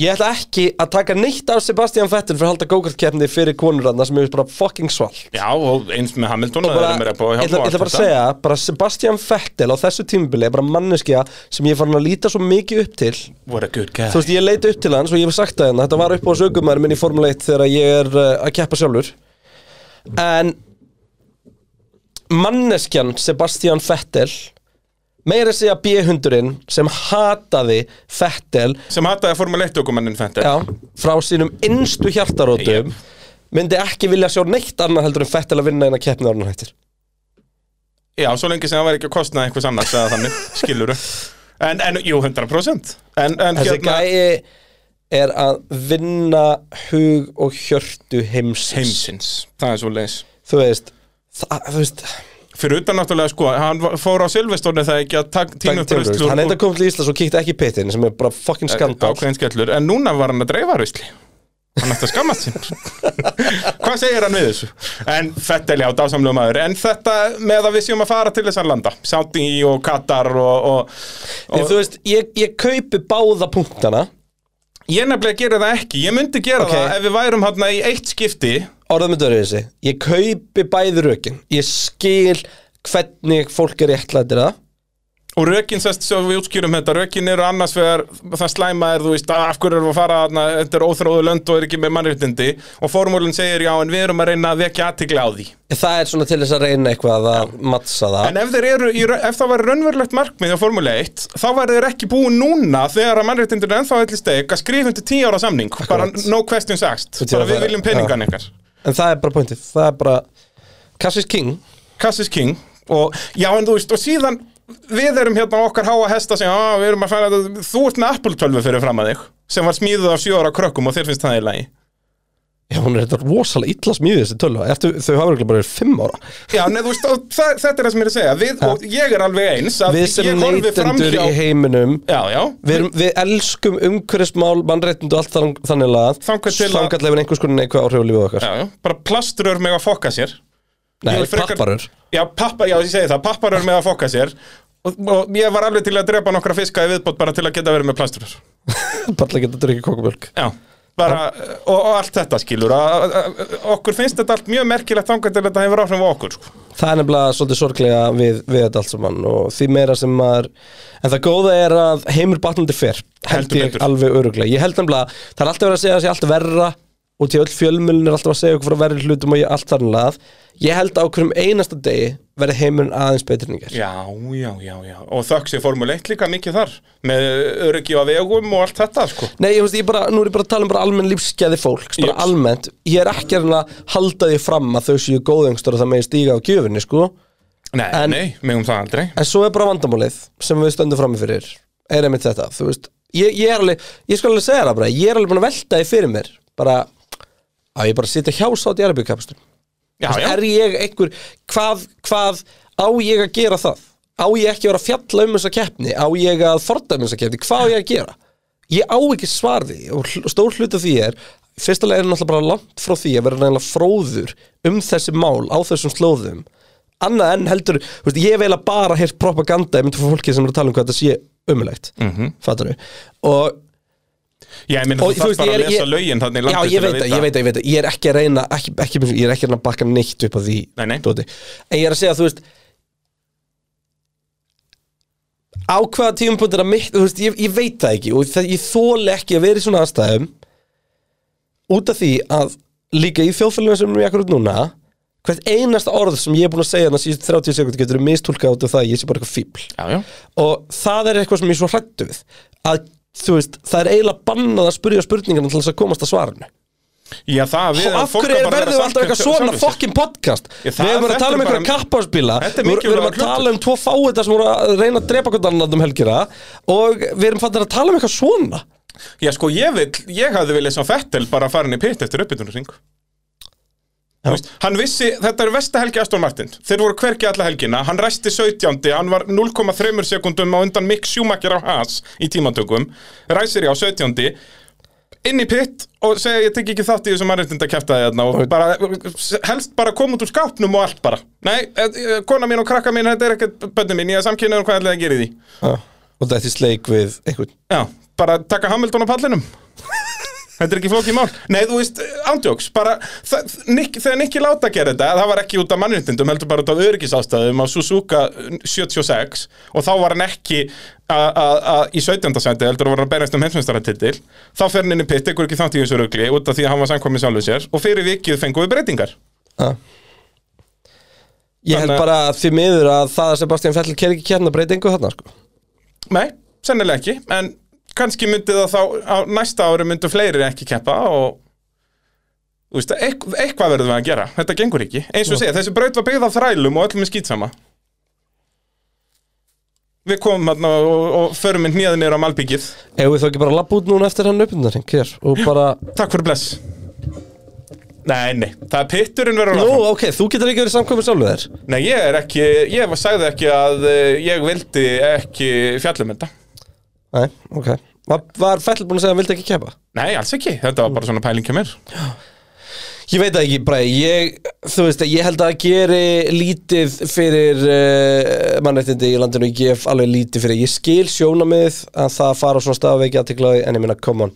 ég ætla ekki að taka neitt af Sebastian Vettel fyrir að halda gókartkeppni fyrir konurranna sem er bara fucking svall Já, og eins með Hamilton og að bara, ég ætla, ég ætla bara að segja bara Sebastian Vettel á þessu tímubili er bara manneskja sem ég farin að líta svo mikið upp til. What a good guy. Þú veist ég leita upp til hans og ég hef sagt það hérna þetta var upp á sögumæður minn í Formule 1 þegar ég er uh, að keppa sjálfur. En manneskjan Sebastian Vettel meira að segja B-hundurinn sem hataði Vettel sem hataði Formule 1 dokumennin Fentel já, frá sínum innstu hjartarótum. Myndi ekki vilja sjá neitt annað heldur en Vettel að vinna eina keppni orðan hættir Já, svo lengi sem það væri ekki að kostna einhvers annars eða þannig, *laughs* skiluru en, en, jú, 100% En, en þessi hérna, gæi er að vinna hug og hjörtu heimsins. Heimsins. Það er svo leis þú veist það, þú veist Fyrir utan náttúrulega, sko, hann fór á Silvestorni það ekki að tína upp úr- hann enda kom til Íslands og kíkti ekki í pittin sem er bara fucking skandal ákveðin skellur, en núna var hann að dreifa rusli. Hann ætti að skammast sín *laughs* hvað segir hann við þessu? En Fettel, já, dásamlega maður. En þetta með að við séum að fara til þessar landa. Saudi og Katar og, og, og þú veist, ég, ég kaupi báða punktana. Ég nefnilega gera það ekki. Ég myndi gera Ok. það ef við værum hann í eitt skipti orðað með dörfið ég kaupi bæði rökin. Ég skil hvernig fólk er réttlættir það. Og rökin sest, svo við útskýrum þetta, rökin eru annars vegar það slæma er, þú veist, að af hverju erum við að fara þarna, þetta er óþróðu lönd og er ekki með mannréttindi. Og formúlin segir já, en við erum að reyna að vekja aðtigla á því. Það er svona til þess að reyna eitthvað að mattsa það. En ef, eru, ef það var raunverulegt markmið á Formule 1, þá væri þeir ekki búin núna þegar að mannréttindir er ennþá allir steg að skrifa undir 10 ára samning, bara no questions asked, bara að við viljum peningan ykkar. En það er bara pointið, það er bara Cassis King. Cassis King. Og já en þú veist og síðan við erum hérna okkar háa hesta sem að við erum að færa þetta þú ert með Apple 12 fyrir fram að þig sem var smíðuð af 7 ára krökkum og þér finnst það í lagi Já, hún er þetta rosalega illa smíðið þessi tölu. Eftir, Þau hafa örugglega bara verið fimm ára. Já, þú veist, það, þetta er það sem ég er að segja. Við, og ég er alveg eins Við sem neytendur framhjá í heiminum Já, já, Við, erum, við elskum umhverfismál, mannréttindu og allt þann, þannig lagað. Til Þangað lefur einhvers konar neikvæð áhrif á lífið okkar. Já, já, bara plasturur með að fokka sér. Nei, frekar- papparur Já, pappa, ég segi það, papparur með að fokka sér. Og, og ég var alveg til að drepa nokkra fiska í viðbót bara til að geta verið með plasturur *laughs* Bara að geta bara, og, og allt þetta skilur að, að, að, okkur finnst þetta allt mjög merkilegt þangað til þetta hefur áhrif á okkur sko. Það er nefnilega svolítið sorglega við, við þetta allt saman og því meira sem maður En það góða er að heimur batnandi fer held Heldur ég betur. alveg öruglega Ég held nefnilega, það er alltaf verið að segja að sé allt verra og til öll fjölmjölin er alltaf að segja okkur frá verri hlutum og ég allt þar lað Ég held á hverjum einasta degi verði heimurinn aðeins en er Já, já, já, já. Og þökk sér Formule 1 líka mikið þar með öryggi á vegum og allt þetta sko. Nei, ég veist, ég bara, nú er ég bara að tala um bara almenn lífsgæði fólks, bara Jöps. almennt. Ég er ekki að halda því fram að þau séu góðengstur og það megi stíga á gjöfinni, sko. Nei, En- nei, megum það aldrei. En svo er bara vandamálið sem við stöndum frammi fyrir er einmitt þetta, þú veist. Ég, ég er alveg, ég skal alveg segja það bara ég er alveg búin að velta því fyrir mér bara, að ég bara sitja hjá sátt í já, er ég einhver, hvað, hvað á ég að gera það? Á ég ekki að vera að fjalla um þessa keppni? Á ég að fordæma þessa keppni, hvað á ég að gera? Ég á ekki svar því og stór hluti af því er fyrstulega er náttúrulega bara langt frá því að vera reynilega fróður um þessi mál á þessum slóðum. Annað en heldur, veist, ég hef eiginlega bara heyrt propaganda ég myndi fólki sem er að tala um hvað þetta sé umulegt, mm -hmm. og já, ég og þú þarf bara að lesa lögin þannig Já, ég veit það, ég veit það, ég veit það Ég er ekki að reyna, ekki, ekki, ég er ekki að að bakka neitt upp á því Nei, nei. dóti. En ég er að segja, þú veist Á hvaða tímapunkt er að mitt Þú veist, ég, ég veit það ekki Og það, ég þóli ekki að vera í svona aðstæðum Út af því að Líka í þjóðfélaginu sem við akkur út núna Hvert einasta orð sem ég er búin að segja Þannig að síðust 30 sekund getur mistúlkað út af það að Ég sé bara eitthvað fíbl Já, já, og það er eitthvað sem ég er svo hrættu við að þú veist, það er eiginlega bannað að spyrja spurningarna til þess að komast að svarinu. Já, það við og af hverju er verðum við alltaf eitthvað svona fokkin podcast? Já, það- við erum að þetta tala um er bara- einhverja kappaspíla Þetta er við við erum mikilvægur að tala um tvo fáita sem voru að reyna að drepa hvern annan um helgina og við erum fattir að tala um eitthvað svona. Já, sko, ég vil, ég hafði viljað sem Fettel bara fara inn í pitt eftir uppbytunarring Þú veist, hann vissi, þetta er vestahelgi Aston Martin. Þeir voru hvergi alla helgina, hann ræsti 17 Hann var 0,3 sekundum á undan Mick Schumacher á Haas í tímantökum Ræsir ég á 17 Inn í pitt og segja ég tek ekki þátt í þessum mannréttinda kæftaði þarna og bara, helst bara koma út úr skápnum og allt bara. Nei, eh, eh, kona mín og krakka mín, þetta er ekkert bönni mín, ég er samkynnaður hvað ætlaði að gera í því? Og þetta er sleik við einhvern. Já, bara taka Hamilton á pallinum Þetta er ekki flókið mál Nei, þú veist, ándjóks, bara það, Nick, Þegar Nicky láta að gera þetta, það var ekki út af mannréttindum heldur bara út af öryggisástæðum á Suzuka 76 og þá var hann ekki a- a- a- í 17. sendi heldur var hann að berjast um heimsmeistaratitil þá fer hann inn í pitt, ekkur ekki þátt í þessu rugli út af því að hann var samkomið sjálfur sér og fyrir vikið fengum við breytingar Já. ég held Þannig að- bara því miður að það að Sebastian Vettel ker ekki kérna breytingu þarna sko. Nei, sennilega ekki en kannski myndi það þá á næsta ári myndu fleiri ekki keppa og þú veist, eitth eitthvað verðum við að gera. Þetta gengur ekki, eins og segja, þessi braut var byggð af þrælum og öllum er skýtsama við komum hérna og, og förum inn hnýðið niður á Malbyggið ef við þá ekki bara lapp út núna eftir hann uppbyndarinn hér og bara takk fyrir bless. Nei, nei, það er pitturinn verður Nú, áfram. ok, þú getur ekki verið samkvæmur sjálfur þér. Nei, ég er ekki, ég var- sagði ekki að eh, ég vildi ekki fjallum þetta. Nei, ok Var, var Vettel búin að segja að hann vildi ekki keppa? Nei, alls ekki, þetta var bara svona pæling hjá mér. Ég veit það ekki, bara ég, þú veist, ég held að geri lítið fyrir uh, mannréttindi í landinu, ég gef alveg lítið fyrir, ég skil sjónamið að það fara á svona stað ekki aðtiklaði, en ég minna, come on,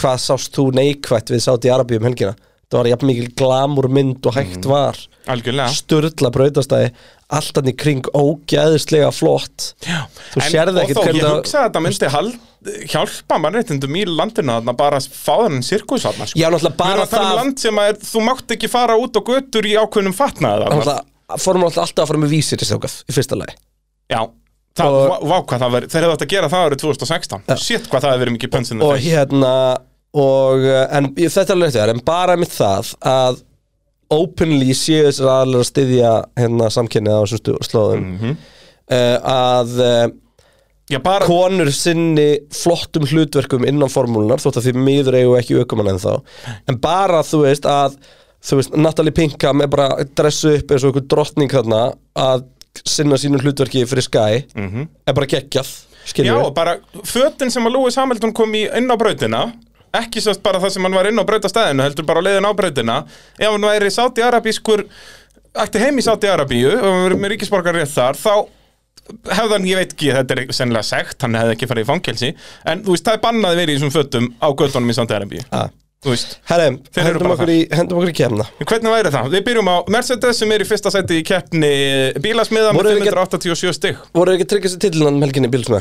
hvað sást þú neikvætt við sátt í Arabíu um helgina? Það var jafn mikil glamur mynd og hægt var, Algjörlega. Sturla brautastæði, allt hann í kring ógæðislega flott. Já. Þú En- sérð og ekkert hvernig ég það- hugsa að þetta myndi hald, hjálpa mannréttindum í landinu þarna bara að fá þannig sirkus þarna sko. Já, náttúrulega bara að um það- land sem að er, þú mátt ekki fara út á götur í ákveðnum fatnaði fórum alltaf alltaf að fara með vísir í stjókað í fyrsta lagi. Já, það, Og- vá, vá hvað það verið, þeir hefðu átt að gera það árið 2016 Shit hvað það hefur verið mikið pönsin og hérna og, uh, en þetta er eftir en bara með það að openly séu þessar aðlega að styðja hérna samkynnið á þessum slóðum. Mhm. uh, að uh, Já, bara, konur sinni flottum hlutverkum innan formúlunar þótt að því miður eigu ekki aukumann en þá en bara þú veist að þú veist, Natalie Pinkham er bara dressu upp eins og einhver drottning þarna að sinna sínu hlutverki fyrir Sky er bara geggjað já, við bara fötin sem að Lewis Hamilton kom í inn á brautina ekki sérst bara það sem hann var inn á brautastæðinu heldur bara leiðin á brautina. Ef hann væri sáti-arabískur ætti heim í Sáti-Arabíu og verið með ríkisborgar rétt þar þá hefðan, ég veit ekki, þetta er sennilega sekt hann hefði ekki farið í fangelsi. En þú veist, það er bannað að vera í þessum fötum á göttunum í Sáti-Arabíu Herre, hendum okkur, í, hendum okkur í kemna Hvernig væri það? Við byrjum á Mercedes sem er í fyrsta sæti í keppni bílasmiða með þeir ekki- 587 stig. Voru ekki tryggast í titlinan um helginni bílsmiða?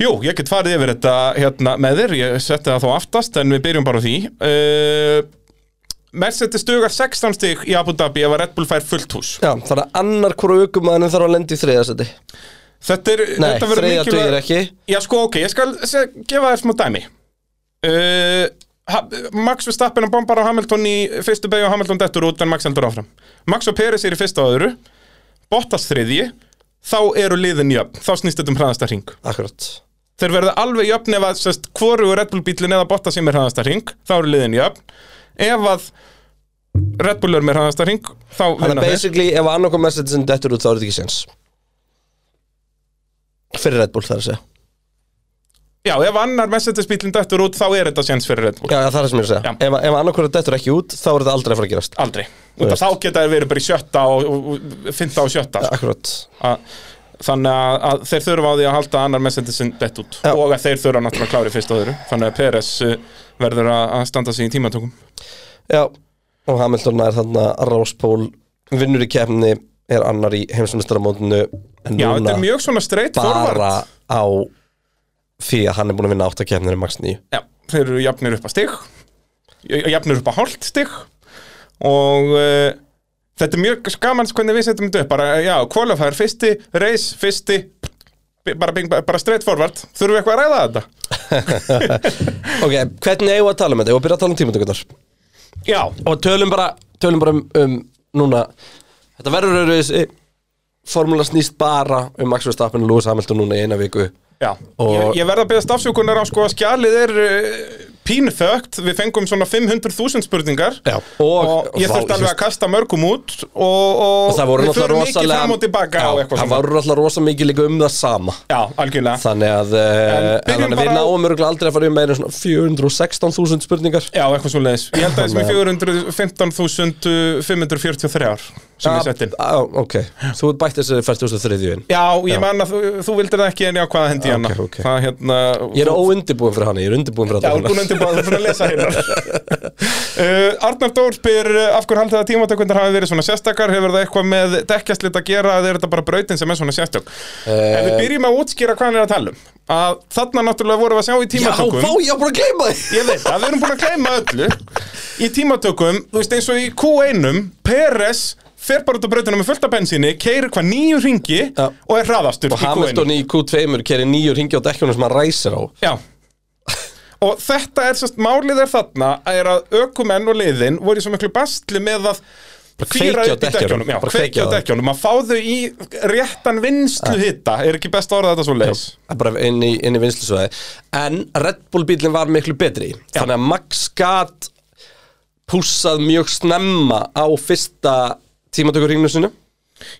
Jú, ég get farið yfir þetta hérna með þér, ég setti það þó aftast en við byrjum bara á því. Uh, Mercedes dugar 16 stig í Abu Dhabi ef að Red Bull fær fullt hús. Já, þannig að annar hvoru aukumæðinu þarf að lenda í þriðasæti Þetta er Nei, þetta verður þriðja mikilvæg- dugir ekki. Já sko, ok, ég skal se, gefa þér smá dæmi. Uh, ha, Max Verstappen að bombar á Hamilton í fyrstu beigju og Hamilton dettur út en Max heldur áfram. Max og Peres er í fyrsta öðru. Bottas þriðji þá eru liðin jöfn, þá snýst þetta um hraðasta ring Akkurat. Þeir verða alveg jöfn ef að sest, hvoru Red Bull bílinn eða Bottas sem er hraðasta ring þá eru liðin jöfn. Ef að Red Bull er með hraðasta ring þá Þannig vinna að þeir. basically ef annað kom Mercedesin dettur út þá er þetta ekki sens Fyrir Red Bull þar að segja Já, ef annar Mercedes bílinn dettur út þá er þetta séns fyrir Red Bull. Já, það er það sem ég er að segja. Ef, ef annað hvort dettur ekki út þá er þetta aldrei að fara að gerast. Aldrei. Þá geta þeir verið bara í sjötta og, fynda og sjötta sko. Akkurat. Að, Þannig að, að þeir þurfa á því að halda annar Mercedesin dett út. Já. og að þeir þurfa náttúrulega að klára í fyrst og öðru. Þannig að Peres uh, verður að að standa sig í tímatökum. Já, og Hamilton er þarna Ráspól vinnur í kemni er annar í heimsumestaramótinu en núna bara á því að hann er búin að vinna átta kemnir í Max 9 Já, þeir eru jafnir upp að stig jafnir upp að hálft stig og uh, þetta er mjög skamans hvernig við setjum þetta upp bara, já, qualifier fyrsti, race fyrsti bara, bara straight forward þurfum við eitthvað að ræða þetta? *laughs* Ok, hvernig eigum við að tala um þetta? Ég var að byrja að tala um tímatökurnar? Já, og tölum bara, tölum bara um, um núna. Þetta verður þessi formúla snýst bara um Max Verstappen og Lewis Hamilton núna í eina viku ég, ég verð að beðast afsökunar á sko að skjalið er uh, pínþögt, við fengum svona 500.000 spurningar. Já, og, og- ég þurfti alveg að kasta mörgum út og, og, og það við förum mikið fram og tilbaka Já, og það voru náttúrulega rosa mikið líka um það sama. Já, algjörlega. Þannig að, byrjum þannig að við náum örgulega aldrei að fara um meira en svona 416.000 spurningar. Já, eitthvað svo leiðis. Ég held að þessum 415.543 ár sem ég sett inn. ok, þú ert bætt þessi 43. inn Já, ég man að þú, þú vildir það ekki en já, hvað hendi Já, hana. ok, ok. Það hérna... ég er óundibúin fyrir hann, ég er undirbúin fyrir Já, þetta þú er búin undirbúin að búin lesa hérna. *laughs* uh, Arnar Dór spyr uh, af hverju haldið að tímatökundar hafi verið svona sérstakar, hefur það eitthvað með dekkjastlit að gera eða er þetta bara brautin sem er svona sérstök? Eh, Ef við byrjum að útskýra hvað hann er að tala um, að þarna náttúrulega vorum við að sjá í Já, tímatökum. vá, ég á bara að gleyma því Ég veit að við erum búin að gleyma öllu Í tímatökum, þú veist eins og í Q1 Peres fer bara út á brautinu með fullt af bensíni Keirir hvað nýju ringi Já. Og er hraðastur og í Q1 Hamilton í Q2 keri nýju ringi á dekkjunum sem hann ræsir á. Já. Og þetta er sérst, málið er þarna er að ökumenn og liðin voru í svo miklu bastli með að Bara kveikja á dekkjunum, Já, bara kveikja kveikja á á þeim. dekkjunum. Að fá þau í réttan vinslu hitta Er ekki best að orða þetta svo leis bara inn í, inn í vinslusvæði en Red Bull bílinn var miklu betri. Þannig að Max gat pússað mjög snemma á fyrsta tímatökurringnu sinu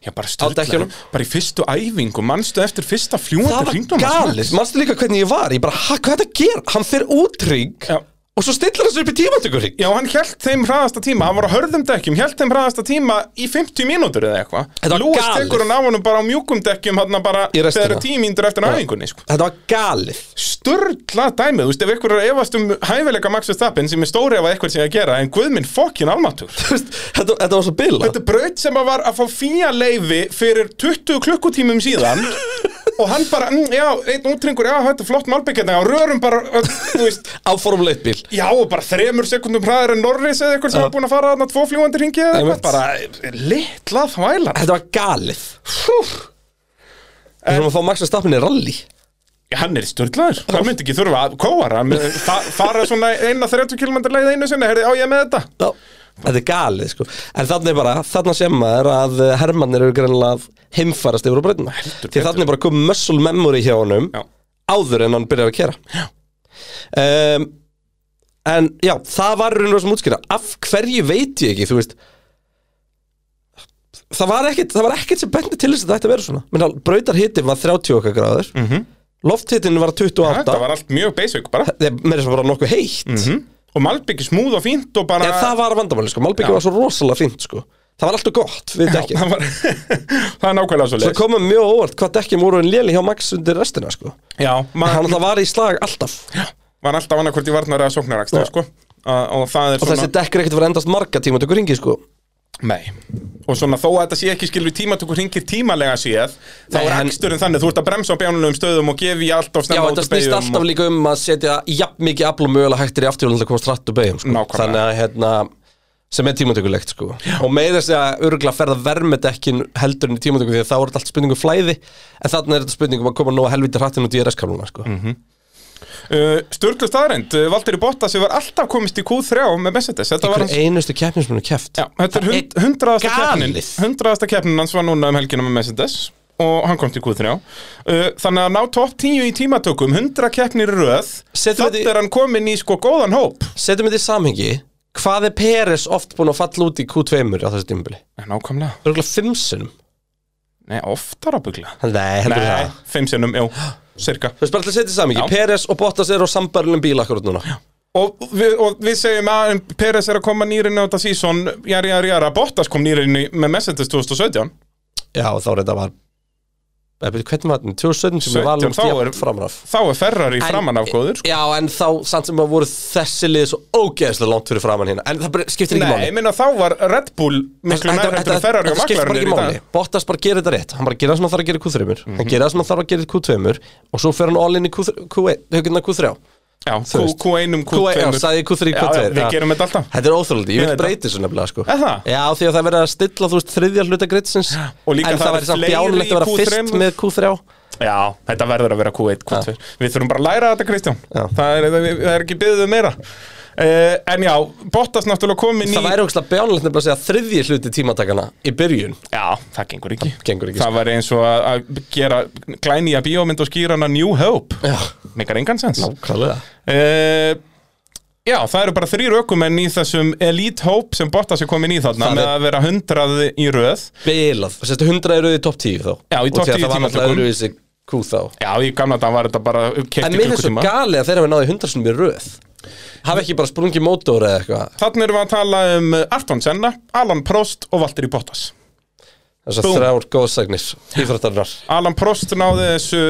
Já, bara störtlega Bara í fyrstu æfingu, manstu eftir fyrsta það fljúandi var galið, manstu líka hvernig ég var? Ég bara, hvað er þetta að gera, hann fer út ring Já. Og svo stillar þessu upp í tímatökurring Já, hann held þeim hraðasta tíma, hann var á hörðum dekkjum, held þeim hraðasta tíma í 50 mínútur eða eitthvað. Þetta var Lewis galið. tekur hann á honum bara á mjúkum dekkjum, hann bara Í restina. þegar tíu mínútur eftir æfingunni, sko. Þetta var galið Sturla dæmið, þú veist, ef ykkur er að efast um hæfileika Max Verstappen sem er stóri ef að eitthvað sé að gera, en guðminn fokkin almatur. Þú veist, þetta, þetta var svo bila Þetta er braut sem að var að fá fía leifi fyrir 20 klukkutímum síðan *laughs* og hann bara, mm, já, einn útringur, já, þetta er flott malbyggjarni og rörum bara, uh, þú veist, á formuleitt bíl. Já, og bara þremur sekundum hraðar en Norris eða eitthvað sem var búin að fara þarna tvo fljúandi ringi eða eitthvað, bara litla þvælar. Þetta var galið. Við þurfum að fá Max Verstappen í rally. Hann er störtlaður, hann myndi ekki þurfa að kóa hann, fa fara svona eina 30 km leið einu sinni, herri, á ég með þetta? Já, þetta er galið sko. En þannig bara, þannig sem maður að Hermannir eru greinilega að heimfarast yfir á breytuna Því þannig bara komið muscle memory hjá honum Já. áður en hann byrjar að kera. Um, En já, það var raunlega sem útskýra. Af hverju veit ég ekki, þú veist. Það var ekkit, það var ekkit sem bendi til þess að þetta ætti að vera svona. Menna, brautar var 30 okkar gráður mm -hmm. Lofthittin var 28 Þetta var allt mjög basic bara. Það er meira sem bara nokkuð heitt. Mm Og Malbyggi smúð og fínt og bara... En það var vandamáli, sko, Malbyggi Já. var svo rosalega fínt, sko Það var alltaf gott, við Já, dekkin það, var, *laughs* það er nákvæmlega svo Svo leið. komum mjög óvart hvað dekkin voru en léli hjá Max undir restina, sko Já, Hann maður alltaf var í slag alltaf var alltaf annarkvort í varnar eða sóknaraksta, Já. sko. Og það er Og þessi dekk er ekkert verið endast marga tíma tökur ringi, sko Nei. Og svona þó að þetta sé ekki skilur tímatökur hringir tímalega séð þá Nei, er en- aksturinn þannig, þú ert að bremsa á bjánulegum stöðum og gefi allt of Já, snemma þetta út úr snýst beygjum alltaf og... líka um að setja jafn mikið afl og mögulega hægtir í afturhjólinn til að komast rætt og beigum, sko. Nákvæmlega. Þannig að, hérna, sem er tímatökulegt, sko. Og meira þess að örgulega ferða vermedekkin heldur en í tímatöku því að þá er þetta allt spurningu flæði En þannig er þetta spurningu um að koma nú að helviti hrattin út í RS-káluna, sko. Mhm. Uh, Sturlu staðreind, uh, Valtteri Bottas hefur alltaf komist í Q3 með Mercedes. Þetta var hans einustu keppnismunni keft Já, þetta er hund, hundraðasta keppnin. Hundraðasta keppnin hans var núna um helgina með Mercedes og hann kom til Q3 uh, Þannig að ná topp 10 í tímatökum 100 keppnir í röð. Þetta í- er hann komin í sko góðan hóp. Setjum þetta í samhengi. Hvað er Peres oft búin að falla út í Q2 á þessu tímabili? Nákvæmlega. Örgulega fimm sinnum. Nei, oftar ábyggla Nei, heldur Nei, það. fimm sinnum, jú, *gasps* cirka Þú veist bara að setja samhengi. Já. Peres og Bottas eru á sambarilegum bíl akkurat núna. Og við, og við segjum að Peres er að koma nýrinni á þetta sísón Jari, jari, jari, Bottas kom nýrinni með Mercedes 2017 Já, þá er þetta var Hvernig var þetta? 2017 sem 17, við valum þá stjæpt framanaf Þá er Ferrari framan af góður sko. Já, en þá samt sem að voru þessi lið svo ógeðslega langt fyrir framan hérna. En það skiptir ekki Nei, máli. ég minna þá var Red Bull miklu nær en Ferrari og þetta skiptir bara McLaren er ekki í máli. Dag Bottas bara gerir þetta rétt. Hann bara gerir það sem hann þarf að gera í Q3 Mhm. Hann gerir það sem hann þarf að gera í Q2 Og svo fer hann all in í Q3 Q1 Q3 Já, Þú veist. Q1, Q1, já, Q2 sagði ég Q3, Já, Q2 já, við gerum þetta alltaf. Þetta er óþróldi, ég vil breyti þessu nefnilega sko. Það? Já, því að það verið að stilla, þú veist, þriðja hluta gritsins Og líka En það er verið samt fleiri bjánulegt að vera fyrst Q3. með Q3 Já, þetta verður að vera Q1, Q2 Við þurfum bara að læra þetta, Kristján. Já. það er, það er ekki byggðuð meira uh, En já, Bottas náttúrulega komin í Það væri ógslag bjánulegt nefnilega að segja þriðji hluti tímatakana í byrjun. Já, það gengur ekki. Gengur ekki, sko. Það var eins og að- að gera glænýja bíómynd og skýra hana New Hope. Já, Mikar engan sens. Nákvæmlega. Uh, já, það eru bara þrýr ökumenn í þessum Elite Hope sem Bottas er komin í þarna Það með er- að vera hundrað í röð. Bilað, sérstu 100 eru í topp 10 þá? Já, í topp því 10 að Það var náttúrulega tímatökum. öðruvísi Q þá. Já, í gamla dag var þetta bara En keitt í mér finnst svo klukkutíma. gali að þeir hafa náði 100 sem í röð Hafa ekki bara sprungið mótor eða eitthvað? Þannig erum við að tala um Arton Senna, Alan Prost og Valtteri Bottas. Þessar Búm. þrjár góðsagnir Íþróttarinnar. Alan Prost náði þessu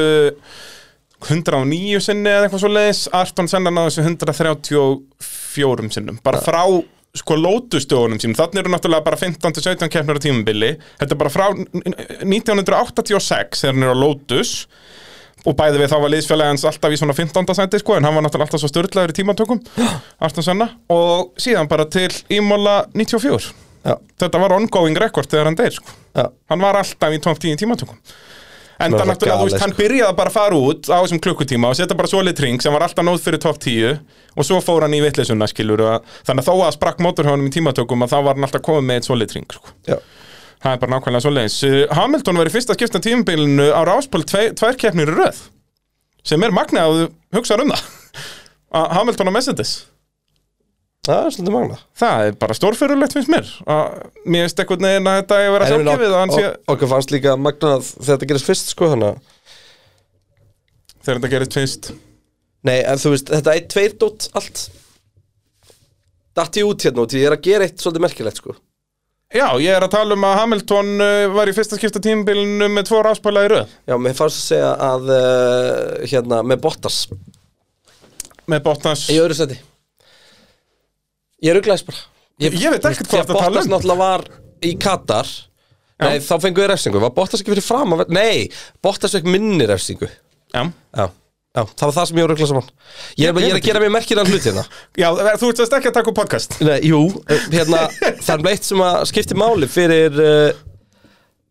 109 sinni eða eitthvað svo leiðis Arton Senna náði þessu 134 sinnum. Bara frá sko lótustögunum sínum. Þannig eru náttúrulega bara 15-17 keppnir á tímabili. Þetta er bara frá 1986 þegar hann er á lótus og bæði við þá var liðsfélagi hans alltaf í svona 15. senti sko en hann var náttúrulega alltaf svo störtlaður í tímatökum *gasps* Arton Senna. Og síðan bara til Ímola 94 Já, þetta var ongoing rekord þegar hann deyr sko. Hann var alltaf í top 10 tímatökum. En Það náttúrulega, þú veist, hann sko. byrjaði bara að fara út á þessum klukkutíma og setja bara solid ring sem var alltaf nóð fyrir top 10 og svo fór hann í vitleysuna, skilur þannig að þó að sprakk mótorhjónum í tímatökum að þá var hann alltaf komið með eitt solid ring sko. Það er bara nákvæmlega svoleiðis. Uh, Hamilton var í fyrsta skipta tímabilinu á ráspól tvær, keppnir í röð sem er magnið að þú hugsaður um það. Að *laughs* Hamilton á Mercedes. Það er svolítið magna það er bara stórfyrulegt finnst mér. Að mér veist eitthvað neginn að þetta er að vera sé ok- Okkur fannst líka magna að þetta gerist fyrst sko að þegar þetta gerist fyrst. Nei, en þú veist, þetta er tveir dót allt. Datt ég út hérna út Ég er að gera eitt svolítið merkilegt sko Já, ég er að tala um að Hamilton uh, var í fyrsta skipta tímabilinu með tvo ráspæla í röð. Já, mér fannst að segja að uh, hérna, með Bottas. Með Bottas. Í öðru seti Ég er auglæðis bara. Ég veit ekkert hvað að tala Bottas um. náttúrulega var í Katar. Nei, þá fengu við refsingu. Var Bottas ekki fyrir fram að Nei, Bottas fekk minni refsingu. Já, Já, já, það var það sem ég var auglæðis saman. Ég, er- ég er að gera mér merkilega hluti hérna. *laughs* Já þú ert þess ekki að taka upp podcast. Nei, jú, eh, hérna Það er eitt sem að skipti máli fyrir uh,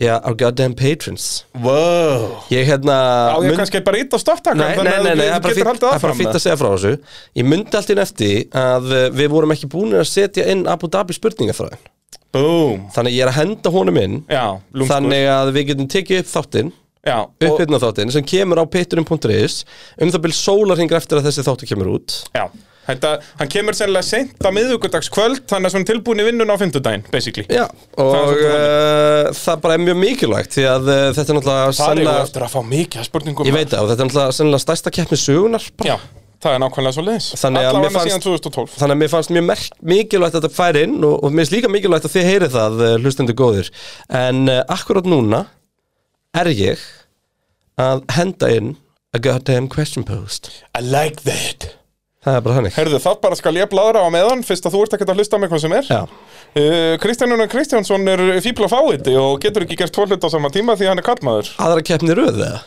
Já, our goddamn patrons. Wow Ég hérna Já, ég mun- kannski bara ít á stopptakar nei, nei, það er bara fínt- það er bara fínt að segja frá þessu. Ég myndi allt inn eftir að uh, við vorum ekki búin að setja inn Abu Dhabi spurningaþráðin Boom Þannig ég er að henda honum inn Já, Þannig að við getum tekið upp þáttinn Uppbytna þáttinn sem kemur á pitturum.is um það byrja sólarhingar eftir að þessi þáttu kemur út. Já Þetta, hann kemur sennilega seint á miðvíkudagskvöld Þannig að svona tilbúin í vinnun á fimmtudaginn, basically. Já, og Það er uh, það bara er mjög mikilvægt því að uh, þetta er náttúrulega Það er sennilega, ég eftir að fá mikið af spurningum. Ég veit það, og þetta er náttúrulega sennilega stærsta keppni sögunar bara. Já, það er nákvæmlega svo leiðis Þannig að fannst- síðan 2012 Þannig að mér fannst mjög merk, mikilvægt að þetta færi inn og, og mér finnst líka mikilvægt að þið heyrið það uh, hlustendur góðir. En uh, akkurat núna er ég að henda inn a goddamn question post. I like that. Það er bara þannig. Herðu, það bara skal ég bladra á meðan Fyrst að þú ert ekkert að hlusta mig hvað sem er. Já, uh, Kristján Jónar Kristjánsson er fíbla fáiði Og getur ekki gert tvo hlut á sama tíma Því hann er kallmaður aðra keppni röð eða?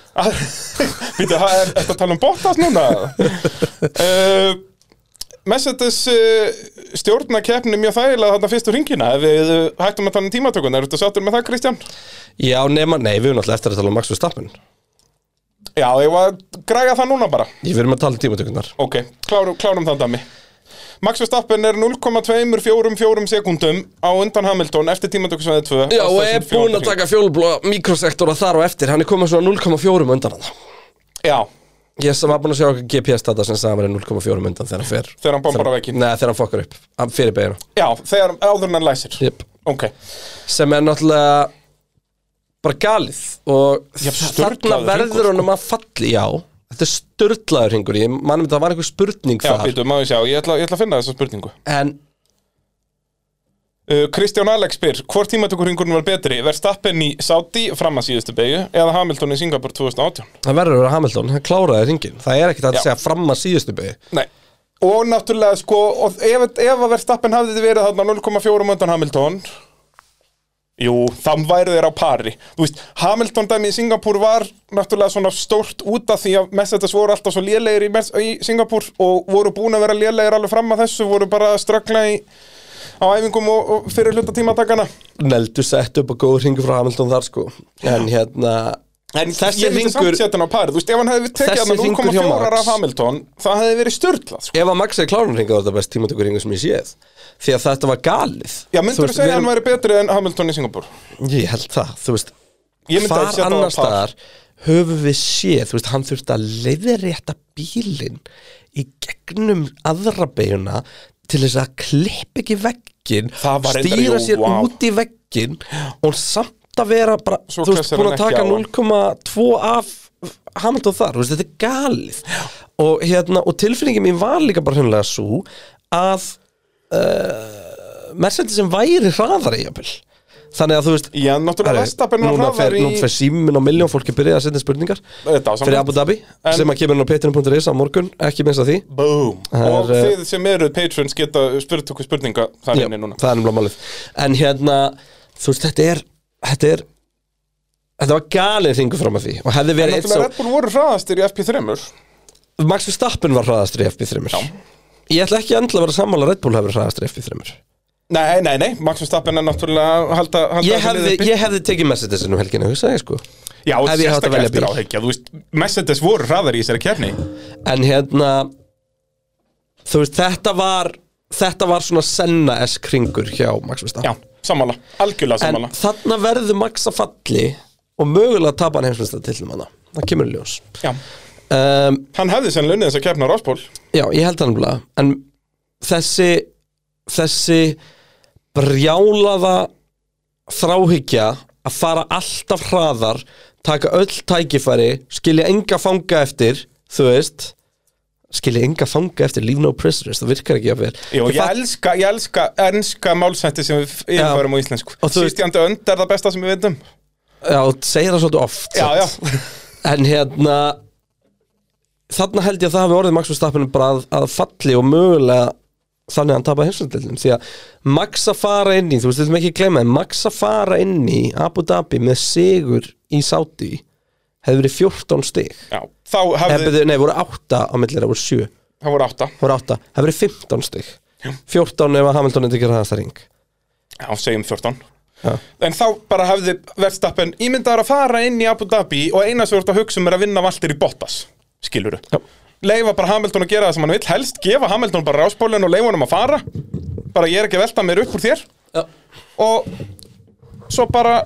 Býtu, er þetta að tala um Bottas núna? uh, *laughs* Mercedes uh, stjórna keppni mjög þægilega þarna fyrstu ringina Ef við uh, hættum að tala um tímatökun Er þetta sáttur með það, Kristján? Já, nema, nei, við erum náttúrulega eftir að tala um Max Verstappen. Já, ég var að græja það núna bara. Ég verðum að tala um tímatökurnar. Ok, klárum, klárum það dæmi. Max Verstappen er 0,244 sekundum á undan Hamilton eftir tímatökusvæði 2 Já, og er búinn að taka fjólblóða mikrosektora þar og eftir. Hann er komið svona 0,4 undan hann Já, Ég sem var búinn að sjá okkur GPS-data sem sagði að hann er 0,4 undan þegar hann fer. Þegar hann bombar á veginn Nei, þegar hann fokkar upp, hann fyrir beginu Já, þegar áður hann læsir. Jep. Ok, sem er náttúrulega bara galið og Já, þarna sturlaður verður hringur, honum að falli já, þetta er störtlaður hringur. Ég manum þetta var einhver spurning já, þar. býtu, maður sjá, ég ætla, ég ætla að finna þessa spurningu. En Kristján Alex spyr, hvort tímatökurringurinn var betri Verstappen í Saudi fram að síðustu beigju eða Hamilton í Singapur 2018 það verður að vera Hamilton, hann kláraði hringin það er ekkert að Já. segja fram að síðustu byggi Nei. Og náttúrulega, sko, og ef, ef að Verstappen hafði verið þarna 0,4 undan Hamilton Jú, þá væru þeir á pari. Þú veist, Hamilton dæmi í Singapúr var náttúrulega svona stórt út af því að Mercedes voru alltaf svo lélegir í, í Singapúr og voru búin að vera lélegir alveg fram að þessu, voru bara að á æfingum og, og fyrir hluta tímatakana Neldu sett upp og góður hringur frá Hamilton þar sko en hérna En Þessi Þú veist, hefði Þessi hann hringur hjá 0,4 Max. Hamilton það hefði verið störtlað sko. ef að Max er klárun þá er þetta best tímatökur hringur sem ég séð því að þetta var galið Já, myndur þú segja að hann væri betri en Hamilton í Singapúr? ég held það, þú veist hvar par. staðar höfum við séð, þú veist, hann þurfti að leiðrétta bílinn í gegnum aðra beiguna til þess að klipp ekki veggin stýra sér vá. út í veggin og samt að vera bara, Svo þú veist, búin að taka ekki á hann. 0,2 af Hamilton þar, veist, þetta er galið og hérna, og tilfinningin mín var líka bara hennilega svo að uh, Mercedesin væri hraðari jafnvel þannig að þú veist Já, náttúrulega Herri, Verstappen var núna fer, hraðar í nú fer símin og miljón fólki byrjað að setja spurningar. Þetta á fyrir Abu Dhabi En- sem að kemur inn á petrinum.is á morgun ekki minnst að því. Boom. Það Og er, eh, þið sem eru patrons geta spurt okkur spurninga þar Já, inni núna. það er náttúrulega málið. En hérna, þú veist, þetta er þetta er þetta var galið hringu fram að því. Og hefði verið eitt náttúrulega svo Red Bull voru hraðastir í FP3 Max Verstappen var hraðastur í FP3 Já. ég ætla ekki endilega að vera sammála að Red Bull hefur hraðastur í FP3 Nei, nei, nei, Max Verstappen er náttúrulega halda, halda ég hefði, ég hefði tekið Mercedesin um helgina, hugsa ég sko. Já, að sérstaklega eftir bíl. áhyggja Þú veist, Mercedes voru hraðar í þessari kefni en hérna þú veist, þetta var þetta var svona senna-esk hringur hjá Max Verstappen. Já, sammála, algjörlega En sammála. þarna verður Max að falli og mögulega tapa hann heimsmyndstar til um hana. Það kemur ljós. Já, um, hann hefði sennilega unnið þess að kefna á Ráspól Já, ég held hann bara En þessi þessi brjálaða þráhyggja að fara alltaf hraðar taka öll tækifæri skilja enga fanga eftir þú veist skilja enga fanga eftir leave no prisoners, það virkar ekki vel Jú, Ég ég elska, ég elska ennska málsætti sem við yfirfærum á íslensku. Sístjandi önd er það besta sem við veitum Já, segir það svolítið oft Já, já. En hérna Þarna held ég að það hafi orðið Max Verstappen bara að, að falli og mögulega þannig að hann tapaði heimsvældildin því að Max að fara inn í, þú veist, við þurfum ekki að glemma Max að fara inn í Abu Dhabi með sigur í Saudi hefði verið 14 stig. Já Þá Eða, hafði, byrju, Nei, voru 8 á millir, það voru 7 það voru átta. Voru 8, hefði verið 15 stig. 14 ef að Hamilton eitthvað ræðast ring Já, segjum 14 Já. En þá bara hefði Verstappen ímyndaður að fara inn í Abu Dhabi og eina sem ert að hugsa um er að vinna valtir í Bottas Skiluru Já. Leifa bara Hamilton að gera það sem hann vill. Helst gefa Hamilton bara ráspólinn og leifa honum að fara. Bara ég er ekki að velta mér upp úr þér. Já. Og svo bara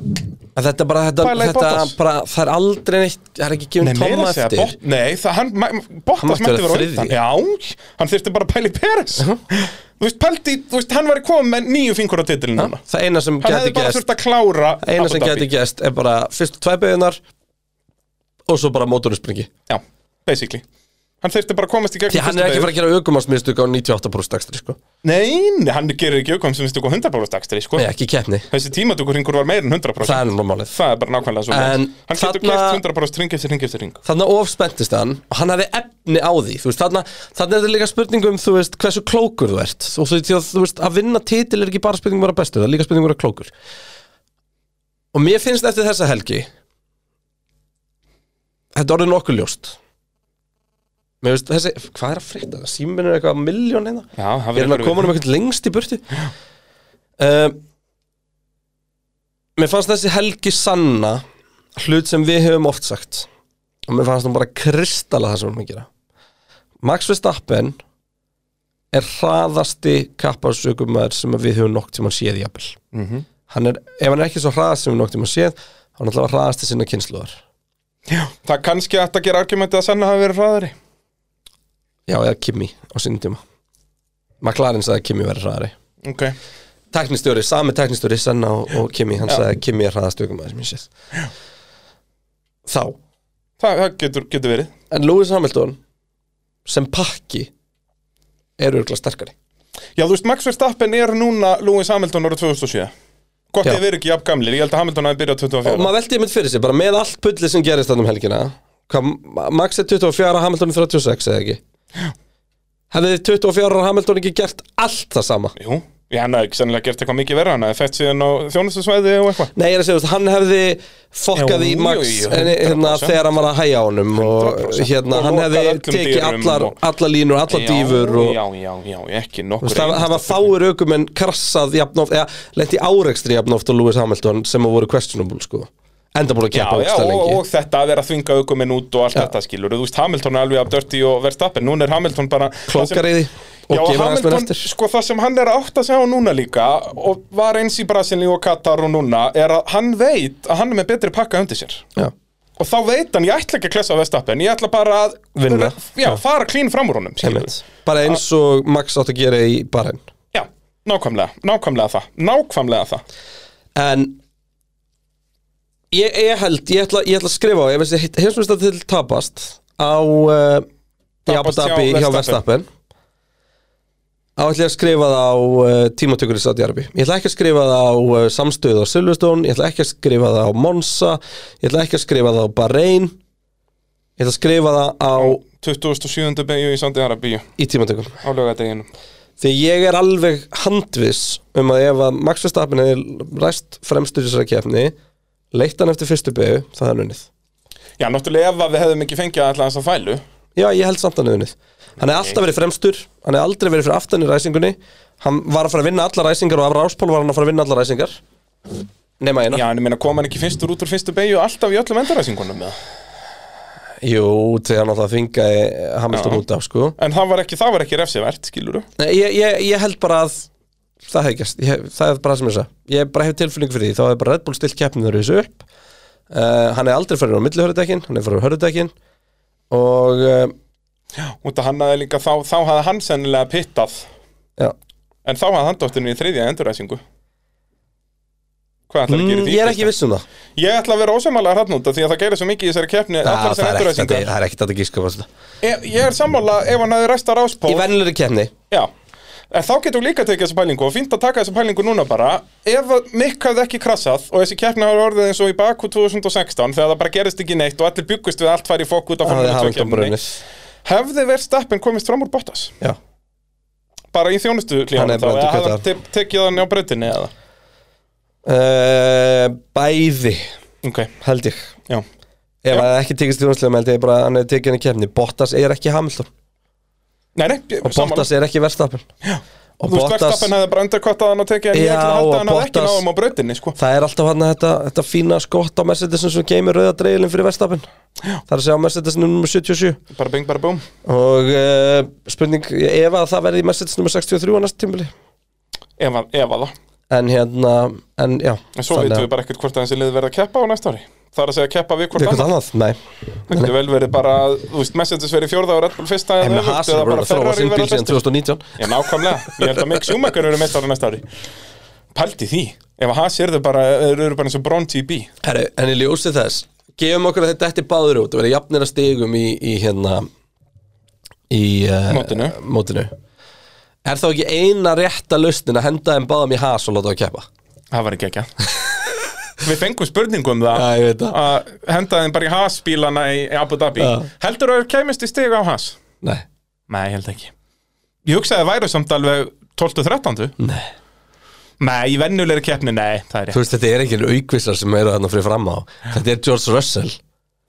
En þetta bara, þetta, Pæla í þetta Bottas. bara, það er aldrei neitt, það er ekki gefin Nei, meira tóma að segja, eftir. Bott, nei, það, hann, ma- Bottas mætti mætti vera vera á þriðji. undan. Já, hann þyrfti bara að pæla í Peres. Þú veist, pældi, þú veist, hann var komið með nýju fingur á titilin núna. Það eina sem Hann geti hefði bara gæst þurft að klára eina Abu sem Dhabi. geti gæst er bara fyrst tvei beigunar og svo bara mótorinn springi Já, basically Hann þurfti bara að komast í gegn því hann er ekki að fara að gera aukumarsmistök á 98% dagstri sko. Nei, nei, hann gerir ekki aukom sem vistu 100% dagstri, sko. Nei, ekki keppni, Þessi tímatökurringur var meir en 100% það er normálið. Það er bara nákvæmlega svo En Hann getur gert 100% ring eftir ring eftir ring Þannig of spenntist hann og hann hefði efni á því veist, þannig, er þetta líka spurningum þú veist, hversu klókur þú ert. Og þú, að, þú veist, að vinna titil er ekki bara spurningum að vera bestur, það er líka spurningum að vera klókur mér veist þessi, hvað er að frétta? Það, síminn er eitthvað miljón hérna. Já, það Ég er hann að koma um eitthvað lengst í burtu. Uh, Mér fannst þessi helgi sanna hlut sem við höfum oft sagt. Og mér fannst hún bara kristalla það sem hún er að gera. Max Verstappen er hraðasti kapparsökumæður sem við höfum nokk tíma séð í jafnvel. Mhm. hann er, ef hann er ekki svo hraðast sem við nokk tíma séð hann er alltaf hraðasti sinna kynsluðar Það er kannski hægt að gera argumentið að Sanna hafi verið hraðari Já, eða Kimi á sinni tíma. McLaren sagði að Kimi verið hraðari. Ok, Teknistjóri, sami teknistjóri Senna og, og Kimi, hann sagði að Kimi er hraðast aukumæður sem ég séð. Þá, það, það getur, getur verið? En Lewis Hamilton sem pakki er örgulega sterkari. Já, þú veist, Max Verstappen er núna Lewis Hamilton ára 2007 Gott Já. ég verið ekki jafn gamlir, ég held að Hamilton hafi byrjað og 24 maður veldi ég mynd fyrir sig, bara með allt pulli sem gerist þarna um helgina Max er 24, Hamilton er 36 eða ekki hefði 24 Hamilton ekki gert allt það sama? Jú, ég hann hafði ekki sennilega gert eitthvað mikið verra Hann hafði fett síðan á þjónustusvæði og eitthvað. Nei, ég er að segja, þú veist, hann hefði fokkað í Max hérna, 100%. þegar hann var að hæja á honum og 100%. hérna, Og hann hefði tekið allar, og- allar línur, allar dýfur og Já, já, já, ekki nokkur veist, það, það var fáir aukum en krassað jafnóft, eða lent í árekstri jafnóft á Lewis Hamilton sem að voru questionable sko enda búin að keppa já, ógstæð og, lengi. og þetta að vera að þvinga aukuminn út og allt Já. þetta skilur Þú veist, Hamilton er alveg af Dirty og Verstappen. Núna er Hamilton bara því og Já, aðeins mér Hamilton, eftir. sko það sem hann er að átt að segja á núna líka og var eins í Brasilíu og Katar og núna er að hann veit að hann er með betri pakka undir sér. Já. og þá veit hann, ég ætla ekki að klessa Verstappen ég ætla bara að Vinna. fara klín fram úr honum bara eins og Max átt að gera í barinn Já, nákvæmlega, nákvæmlega það Nákvæmlega það. En ég, ég held, ég ætla, ég ætla að skrifa á ef þessi heimsmyndstar til tapast á uh, Abu Tapast hjá Dhabi hjá Verstappen. Verstappen. Þá ætla ég að skrifa það á uh, tímatökur í Saudi Arabi ég ætla ekki að skrifa það á uh, samstöðu á Silverstone ég ætla ekki að skrifa það á Monza ég ætla ekki að skrifa það á Bahrein ég ætla að skrifa það á 27. beigju í Sandi Arabíu. Í tímatökum. Á lögadeginu því ég er alveg handviss um að ef að Max Verstappen hefði ræst fremstur í þessari keppni leitt hann eftir fyrstu begu það er unnið. Já, náttúrulega ef að við hefðum ekki fengið alltaf þessa fælu. Já, ég held samt hann hefði unnið. Hann hefði alltaf verið fremstur, hann hefði aldrei verið fyrir aftan í ræsingunni. Hann var að fara að vinna allar ræsingar og af ráspól var hann að fara að vinna allar ræsingar. Nema eina. Já, en ég meina, kom hann ekki fyrstur út úr fyrstu beigju alltaf í öllum endaræsingunum með Jú, þegar hann alltaf þvingaði Hamilton Já. út af, sko. En það var ekki, það var ekki refsivert, skiluru Nei, ég, ég, ég held bara að Það hefði gæst, það er bara sem ég sagði. Ég bara hef tilfinningu fyrir því, þá hefði bara Red Bull stilt keppnið þar þessu upp. Uh, Hann hefði aldrei farið á millihörðudekkin, hann hefði farið á hörðudekkin Og, uh, Út að hann hafði líka, þá, þá hafði hann sennilega pittað. Já. En þá hafði hann dóttirinu í þriðja enduræsingu Hvað ætlar að gera Mm, því? Ég er ekki viss um það. Ég ætla að vera út af því að það gerir svo mikið í þessari keppni það er ekkert að- það er gíska þetta. ég, ég er sammála ef hann hefði ræst að ráspól Í vennilegri kemni Já, en þá getum við líka tekið þessa pælingu og fínt að taka þessa pælingu núna bara. Ef Mikk hafði ekki krassað og þessi keppni hafi orðið eins og í Baku 2016 þegar það bara gerist ekki neitt og allir byggust við allt færi fokk út af Formule hefði 2 Hamilton keppninni brunnið. hefði Verstappen komist fram úr Bottas? Já. Bara í þjónustu klíðan þá eða hafði te tekið hann á brautinni eða? Uh, Bæði. Ok, held ég. Já. Ef það ekki tekist þjónuslega held ég bara að hann hefði tekið hann í kemni Bottas er ekki Hamilton Nei, nei, Og. Bottas er ekki Verstappen. Já. Og Verstappen hefði bara underkvartað hann og tekið hann ég ætla að halda hann hefði ekki Bottas- náðum á brautinni sko. Það er alltaf hann þetta, þetta fína skott á Mercedesin sem geymir rauða dreigilin fyrir Verstappen. Það er að segja á Mercedesin nummer 77 bara bing, bara búm Og uh, spurning, ef að það verði í Mercedes nummer 63 á næsta tímbili ef að ef að það. En hérna, en já En svo veitum við bara ekkert hvort að þessi lið verða að keppa á næsta ári Það er að segja að keppa við hvort annað. annað, nei. Það getur vel verið bara, þú veist, Mercedes verið fjórða og Red Bull fyrsta eða með Haas er bara að þróa sinn bíl síðan bestir. 2019 Já, nákvæmlega, ég held að Mick Schumacher verið meistar á næsta ári. Pældi því, ef Haas er þau bara, eru eru bara eins og Braun TB Herru, en í ljósi þess Gefum okkur að þetta eftir báður út og verið jafnir að stigum í, í hérna Í uh, Mótinu. mótinu. Er þá ekki eina rétta lausnin að henda þeim báðum í has og láta það keppa? Það var ekki ekki Við fengum spurningu um það. Það. að henda þeim bara í Haas bílana í, í Abu Dhabi. Já. Heldur þú að kemist í stig á Haas? Nei. Nei, ég held ekki. Ég hugsaði að væru samt alveg 12-13 Nei. Nei, í vennulegri keppni, nei, það er Þú veist, þetta er ekki aukvissar sem eru þarna fyrir fram á. Þetta er George Russell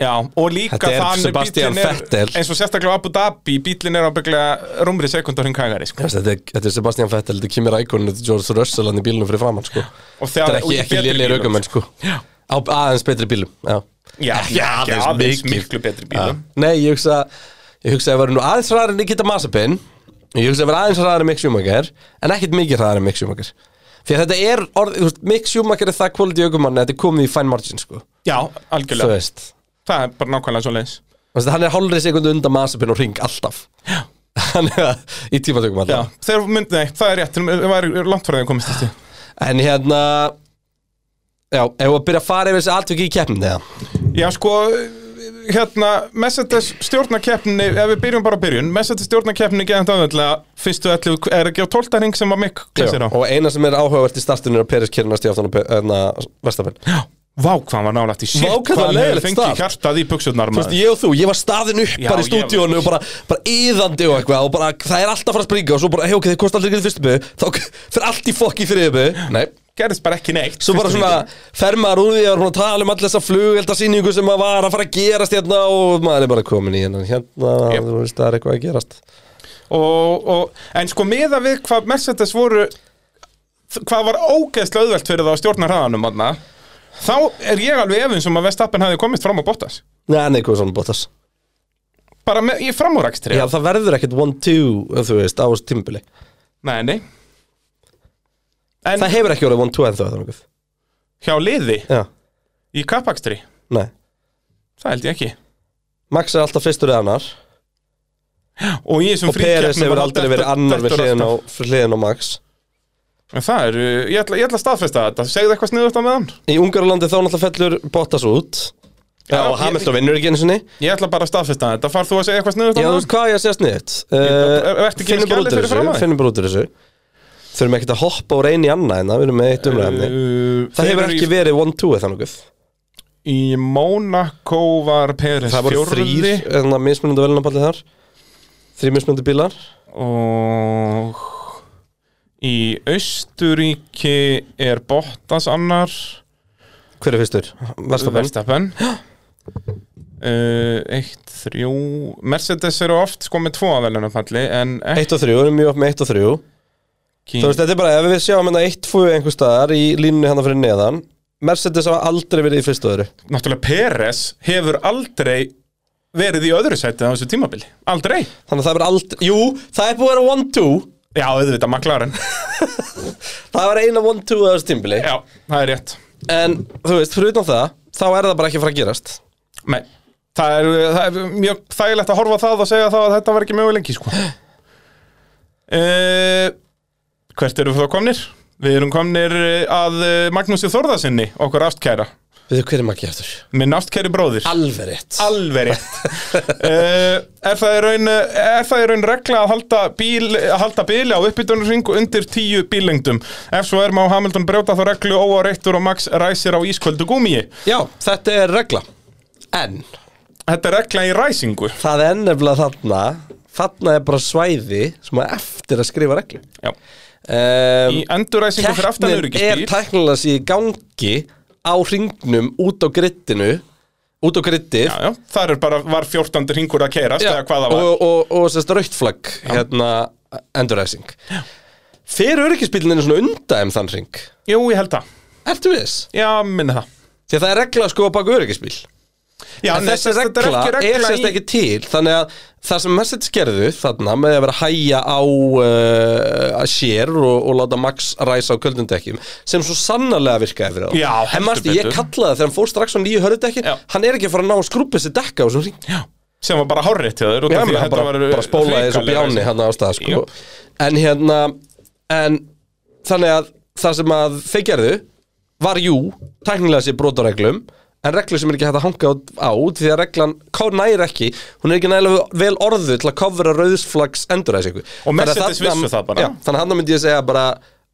Já, og líka Þetta þannig bíllinn er, Vettel. eins og sérstaklega Abu Dhabi, bílinn er ábygglega rúmri sekundar hinn kægari sko. Þetta þetta er Sebastian Vettel, þetta er Kimi Rækonin Þetta er George Russell hann í bílunum fyrir fram hann sko. Þetta er ekki, ekki bílum, aukumenn sko. Á aðeins betri bílum Já, Já, Ekki ekki aðeins aðeins miklu betri bílum. Nei, ég hugsa Ég hugsa að það var nú aðeins hraðar en Nikita Mazepin. Ég hugsa að það var aðeins hraðar en Mick Schumacher En ekkert mikið hraðar en Mick Schumacher. Að þetta er orð, þú veist, Mick Schumacher er það quality aukumann Þetta er komið í fine margin, sko. Já, algjörlega, það er bara nákvæmlega svo leiðis Hann er hálfrið sekundu undan Mazepin og ring alltaf. Já. Er í tímatökum Já, alltaf þeir myndi, nei, það er rétt, það var langt því að komist stig En hérna Já, ef við að byrja að fara yfir þessi atviki í keppnin eða? Já, sko, hérna, Mercedes stjórnakeppni, ef við byrjum bara á byrjun Mercedes stjórnakeppni geðan döðvöldlega fyrstu 11, er ekki á 12. ring sem að klessir á? Og eina sem er áhugavert í startinu er að Peris kyrnast í aftan að Vestafinn Vá, hann var nálægt í shit, Vá, hvað hvað það hann hefur leiðilegt stað. hjartað í buksurnar Þú veist, maður. ég og þú, ég var staðin upp Já, bara í stúdíónu var- og bara, bara yðandi og eitthvað og bara, það er alltaf að fara að springa og svo bara, hei ok, þið kosti aldrei ekki fyrstu byggu þá *laughs* fyrir allt í fokk í þriðu byggu Nei, Gerðist bara ekki neitt svo bara svona fer maður úr því að tala um allir þessa flugveldasýningu sem að var að fara að gerast hérna og maður er bara komin í hérna hérna, Jep. þú veist, það er eitthvað að gerast. Og, og, En það Þá er ég alveg efins um að Vestappen hafi komist fram á Bottas. Nei, nei, hvað svona bóttas Bara með, í framúrækstri Já, það verður ekkert 1-2, þú veist, á þessu tímbili Nei, nei. En Það hefur ekki orðið 1-2 ennþá, það er nokkuð. Hjá liði? Já, í kappakstri? Nei. Það held ég ekki. Max er alltaf fyrstur eða annar. Og Og Peres hefur aldrei verið annar við á, hliðin á Max En það er, uh, ég ætla, ég ætla að staðfesta þetta. Segðu eitthvað sniðut á meðan. Í Ungarlandi þá náttúrulega fellur Bottas út. Já, og Hamilton vinnur ekki einu sinni. Ég ætla bara að staðfesta þetta. Far þú að segja eitthvað sniðut á Já, þú meðan? veist hvað ég að segja sniðt ekki með Finnum bara út úr þessu? Finnum bara út úr þessu. Þurfum ekkert að hoppa úr einu í annað en við erum með eitt umræðinni Uh, Það hefur eru ekki verið 1-2 eða nokkuð. Í Monaco var Peres Það voru þrýr, en það mismunandi velunapallið þar. Þrý mismunandi bílar. Og í Austuríki er Bottas annar. Hver er fyrstur? Verstappen. Uh, Eitt, þrjú. Mercedes eru oft sko með tvo En ekki 1 og 3, við erum mjög upp með 1 og 3 Þú veist, þetta er bara, ef við sjáum hérna 1-2 einhver staðar í línunni hann fyrir neðan Mercedes hafa aldrei verið í fyrstu öðru. Náttúrulega Peres hefur aldrei verið í öðru sæti á þessu tímabili. Aldrei. Þannig að það er aldrei, jú, það er búið að vera 1-2 Já, auðvitað, McLaren. *laughs* Það var eina 1-2 að þessu tímbili Já, það er rétt. En, þú veist, fyrir utan það Þá er það bara ekki að fara að gerast. Nei, það er, það er mjög þægilegt að horfa á það og segja það að þetta var ekki mjög lengi sko. uh, *gasps* Hvert eru þá komnir? Við erum komnir eh, að eh, Magnúsi Þórðarsinni, okkur ástkæra Við þau hverju maður geftur Minn ástkæri bróðir. Alveg rétt. Alveg rétt. Uh, *laughs* er, það í raun, er það í raun regla að halda, bíl, að halda bíli á uppbytunarring undir tíu bílengdum Ef svo er má Hamilton brjóta þá reglu óáreittur og Max ræsir á ískvöldu gúmíi Já, þetta er regla. En. Þetta er regla í ræsingu. Það er nefnilega þarna Þarna er bara svæði sem er eftir að skrifa reglu. Já. um, Í enduræsingu fyrir aftan er öryggisbíl. tæknilega í gangi á hringnum út á grittinu út á grittið Já, já, þar er bara, var 14. ringur að keirast það var. og, og, og sérst rautt flagg hérna enduræsing fyrir öryggisbílinn er svona undæm þann ring Jú, ég held það. Ertu viss? Já, minni það. Því að það er regla að sko baka öryggisbíl Já, en þessi regla er, sérst ekki til þannig að það sem Mercedes gerðu þarna með að vera að hæja á uh, að sér og, og láta Max ræsa á köldundekkjum sem svo sannarlega virkaði fyrir þá Já, heldur manstu, ég betur. kallaði það þegar hann fór strax á nýju hörðudekkin Já. hann er ekki að fara að ná að skrúpa þessi dekka á þessum hring Já, sem var bara hárrétt til þér út af því að hann þetta bara, var bara spólaði þessu hrikalega bjáni hann á stað sko. Jú. en hérna en þannig að það sem að þeir gerðu var jú, tæknilega sér brot á reglum en reglu sem er ekki hægt að hanga á, á því að reglan næri ekki hún er ekki nægilega vel orðu til að kofra rauðsflags enduræsingu Og Mercedes vissu það bara. já, þannig að hann myndi ég segja bara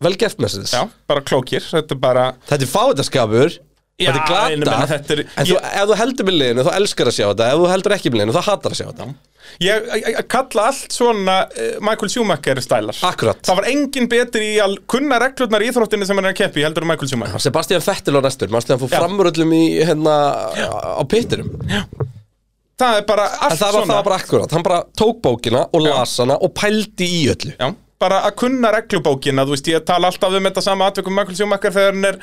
vel gert Mercedes. Já, bara klókir, þetta er bara þetta er fáitaskapur Já, þetta er en ég glata meina, þetta er- en þú, ég- ef þú heldur með liðinu þá elskar að sjá þetta. Ef þú heldur ekki með liðinu þá hatar að sjá þetta. Ég, ég, kalla allt svona uh, Michael Schumacher stælar. Akkurat. Það var engin betri í að kunna reglurnar í íþróttinni sem hann er að keppi heldur en Michael Schumacher. Sebastian Vettel og restur, mannstu hann fór Já. framröllum í hérna á pittinum? Það er bara En allt það var, svona það var bara akkurat, hann bara tók bókina og las hana og pældi í öllu. Já, bara að kunna reglubókina Þú veist, ég tala alltaf um þetta sama atvikum Michael Schumacher þegar hann er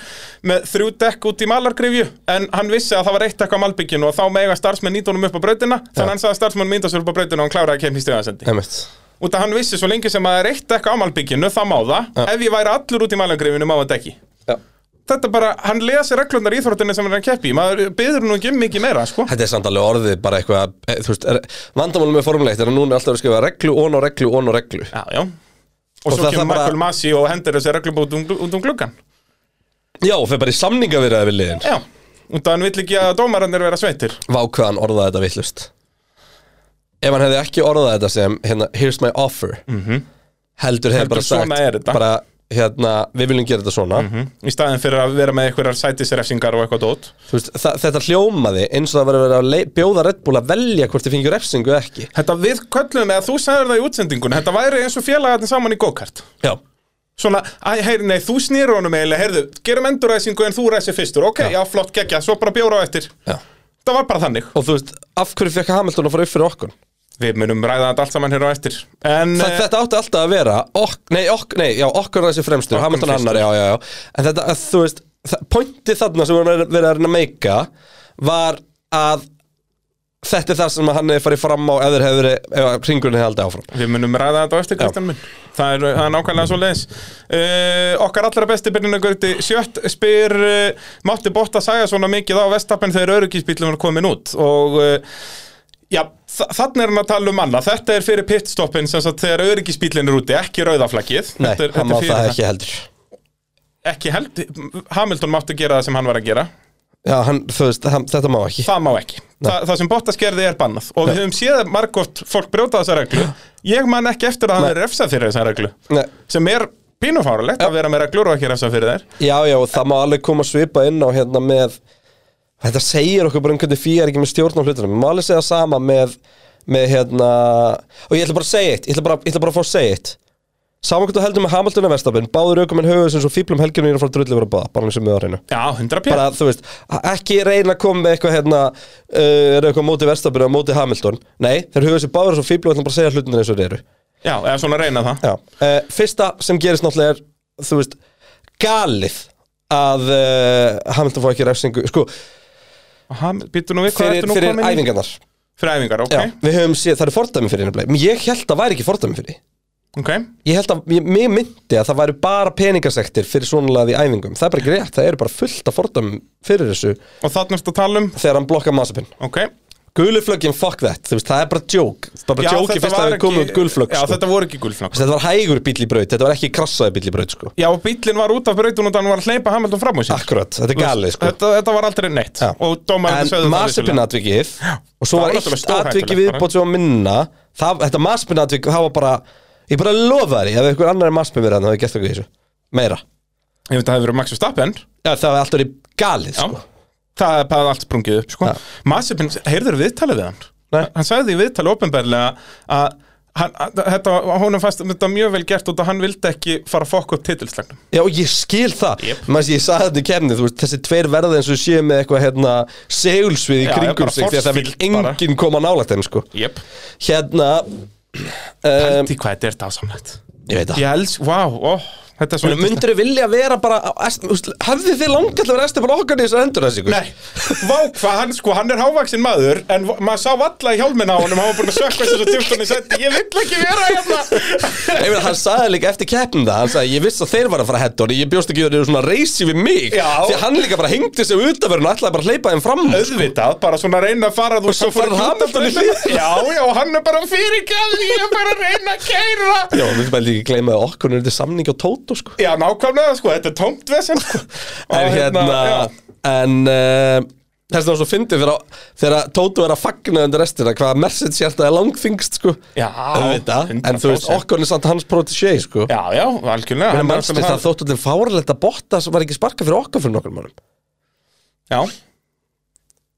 með þrjú dekk út í malargrifju En hann vissi að það var eitt dekk á malbygginu og þá mega starfsmenn nýtunum upp á brautina Þannig að hann sagði að starfsmenn mynda sér upp á brautinu og hann kláraði að kemja í stegaðasendi Einmitt. Út að hann vissi svo lengi sem að það er eitt dekk á malbygginu, það má það. Ef ég væri allur út í malargrifinu, má það ekki. Já. Þetta bara, hann lesi reglurnar í íþróttinni sem hann keppi Maður byður nú ekki um mikið meira, sko. Þetta er samt alveg orðið bara eitthvað eh, Þú veist, vandamálum er að núna er alltaf að skrifa reglu, on og reglu, on og reglu. Já, já Og, Og svo kemur það bara- Michael Masi og hendur þessi reglubót út út um gluggan Já, og fyrir bara í samninga við við liðin. Já, að hann vill ekki að dómarannir vera sveitir. Vákvæðan orðaði þetta vittlust Ef hann hefði ekki orðað þetta sem hérna, Here's my offer Heldur hefði Heldur bara sagt bara, hérna, Við viljum gera þetta svona. Í staðin fyrir að vera með einhverjar sætisrefsingar og eitthvað dót. Veist, Þetta hljómaði eins og það var að vera að bjóða Red Bull að velja hvort þið fengjur refsingu eða ekki. Þetta við köllum eða þú sagður það í útsendingun Þetta væri eins og félagarnir saman í go-kart. Já. Svona, æ, heyr, nei, þú snýr honum eiginlega, heyrðu, gerum enduræsingu en þú ræsir fyrstur, ok, já, flott, geggja, svo bara bjóra á eftir. Já. Það var bara þannig. Og þú veist, af hverju fekk Hamilton að fara upp fyrir okkur? Við munum ræða þetta allt saman hér á eftir. En, Þa, eh, þetta átti alltaf að vera ok, nei, ok, nei, já, okkur þessi fremstur Hamilton annar, já, já, já En þetta, að, þú veist, það- pointið þarna sem við erum að reyna að meika var að þetta er það sem hann hefði farið fram á hefði verið, ef ringurinn hefði haldið áfram Við munum ræða þetta á eftir, Kristján minn. Það er, það er nákvæmlega svo leiðis. Uh, okkar allra besti byrjunagauti sjött spyr uh, mátti Botta sagja svona mikið á Vestapen þegar öryggisbílum var komin út og uh, já, þa þannig er hann að tala um annað. Þetta er fyrir pitstoppin sem sagt þegar öryggisbílinn er úti, ekki rauðaflaggið. Nei, Þetta er- hann má þetta er fyrir það ekki heldur Ekki held, Hamilton mátti gera það sem hann var að gera. Já, hann, þú veist, hann, þetta má ekki Það má ekki. Þa, það sem Bottas gerði er bannað og við höfum séð margótt fólk brjóta þessa reglu. Ég man ekki eftir að hann er refsað fyrir þessa reglu. Nei. sem er pínufáralegt að vera með reglur og ekki refsa fyrir þær Já, já, og það má alveg koma svipa inn á hérna með Þetta segir okkur bara um hvernig fyrir ekki með stjórn á hlutunum. Má alveg segja sama með, með hérna Og ég ætla bara að segja eitt Ég ætla bara, ég ætla bara að fá að segja eitt. Saman hvernig þú heldur með Hamilton og Verstapin Báður aukumenn höfuð sem svo fíblum helginu Ég er að fara drulli vera báða Bara eins og með á hreinu Já, 100 pjö Bara, þú veist, ekki reyna að koma með eitthvað hérna uh, Er eitthvað móti Verstapin og móti Hamilton. Nei, þeir höfuð sem báður svo fíblum Og ætla bara að segja hlutunum eins og þeir eru. Já, eða svona reyna það. Já, uh, fyrsta sem gerist náttúrulega er, þú veist, galið að uh, Hamilton fá ekki refsingu, sko, Býttu nú við, hvað fyrir, ertu nú fyrir komin í? æfingarnar. Fyrir æfingar, ok, Já, við höfum séð, það eru fordæmi fyrir men ég held að það væri ekki fordæmi fyrir ok Ég held að, ég, mér myndi að það væri bara peningasektir fyrir svona lagði æfingum. Það er bara ekki rétt, það eru bara fullt af fordæmi fyrir þessu Og þarna ertu að tala um, þegar hann blokkar Mazepin. ok Guluflöggin, fuck that, veist, það er bara joke. Það er bara í þetta fyrst að við komum út gulflögg Já, sko. þetta voru ekki gulflögg Þetta var hægur bíll í braut, þetta var ekki krassaði bíll í braut sko. Já, og bíllinn var út af brautun og hann var að hleypa Hamilton fram á sér. Akkurat, þetta er galið sko. þetta, þetta var aldrei neitt. Sögðu En það vissulega. atvikið Og svo Það var eitt náttúrulega stórhættulegt atviki bara. viðbót sem var minna. Það, Þetta Mazepin atvik, það var bara Ég bara lofa þér, ef einhver annar er Mazepin verið Það hefði gert eitthvað í þessu, meira. Ég veit að það hefur verið Max Verstappen. Já, það var alltaf verið galið Já. Það er bara allt sprungið upp sko. Já. Mazepin, heyrður viðtalið við hann Nei. Hann sagði í viðtalið ofinberlega að honum fannst þetta mjög vel gert að hann vildi ekki fara að fokka upp titilslagnum Já, og ég skil það Jep. Maður, Ég sagði þetta í kemni, þú veist, þessi tveir verða eins og séu með eitthvað hérna segulsvið í kringum sig því að það vil enginn koma nálægt þeim sko. Jep, Hérna um, Því hvað þetta er dásamlegt Ég veit það Ég els, er svo Myndur þið vilja vera bara Hefði þið langað til að vera Esteban okkar í þessar endur þessi Nei, vá hvað hann sko, hann er hávaksin maður En maður sá valla í hjálminn á honum Hann var búin að sökka þessu tjúftunni Setti, ég vill ekki vera hérna. *laughs* Ég meina, hann sagði líka eftir keppnum það Hann sagði, ég vissi að þeir var að fara hetta honum Ég bjóst ekki að þeir eru svona reysi við mig. Já. Því hann líka bara hengdi sig utanverðin og ætlaði bara að hleypa þeim fram sko. Auðvitað, bara svona að reyna að fara þú Og svo í hlið. Já, já, og hann er bara fyrirgefði Ég er bara að reyna að keira Já, við viljum líka gleyma að okkur er þetta samning á Tóto sko. Já, nákvæmlega, sko, þetta er tómt vesen sko. *laughs* En hérna já. En uh, þess vegna svo fyndið þegar, þegar Tóto er að fagna undir restina Hvað Mercedes hjarta er langþingst sko. Já, Auðvitað. En þú veist, 100%. okkur er samt hans protégé sko. Já, já, algjörlega En mannstu það þóttu til fárlegt að Bottas var ekki sparka fyrir okkar fyrir nokkur mannum Já,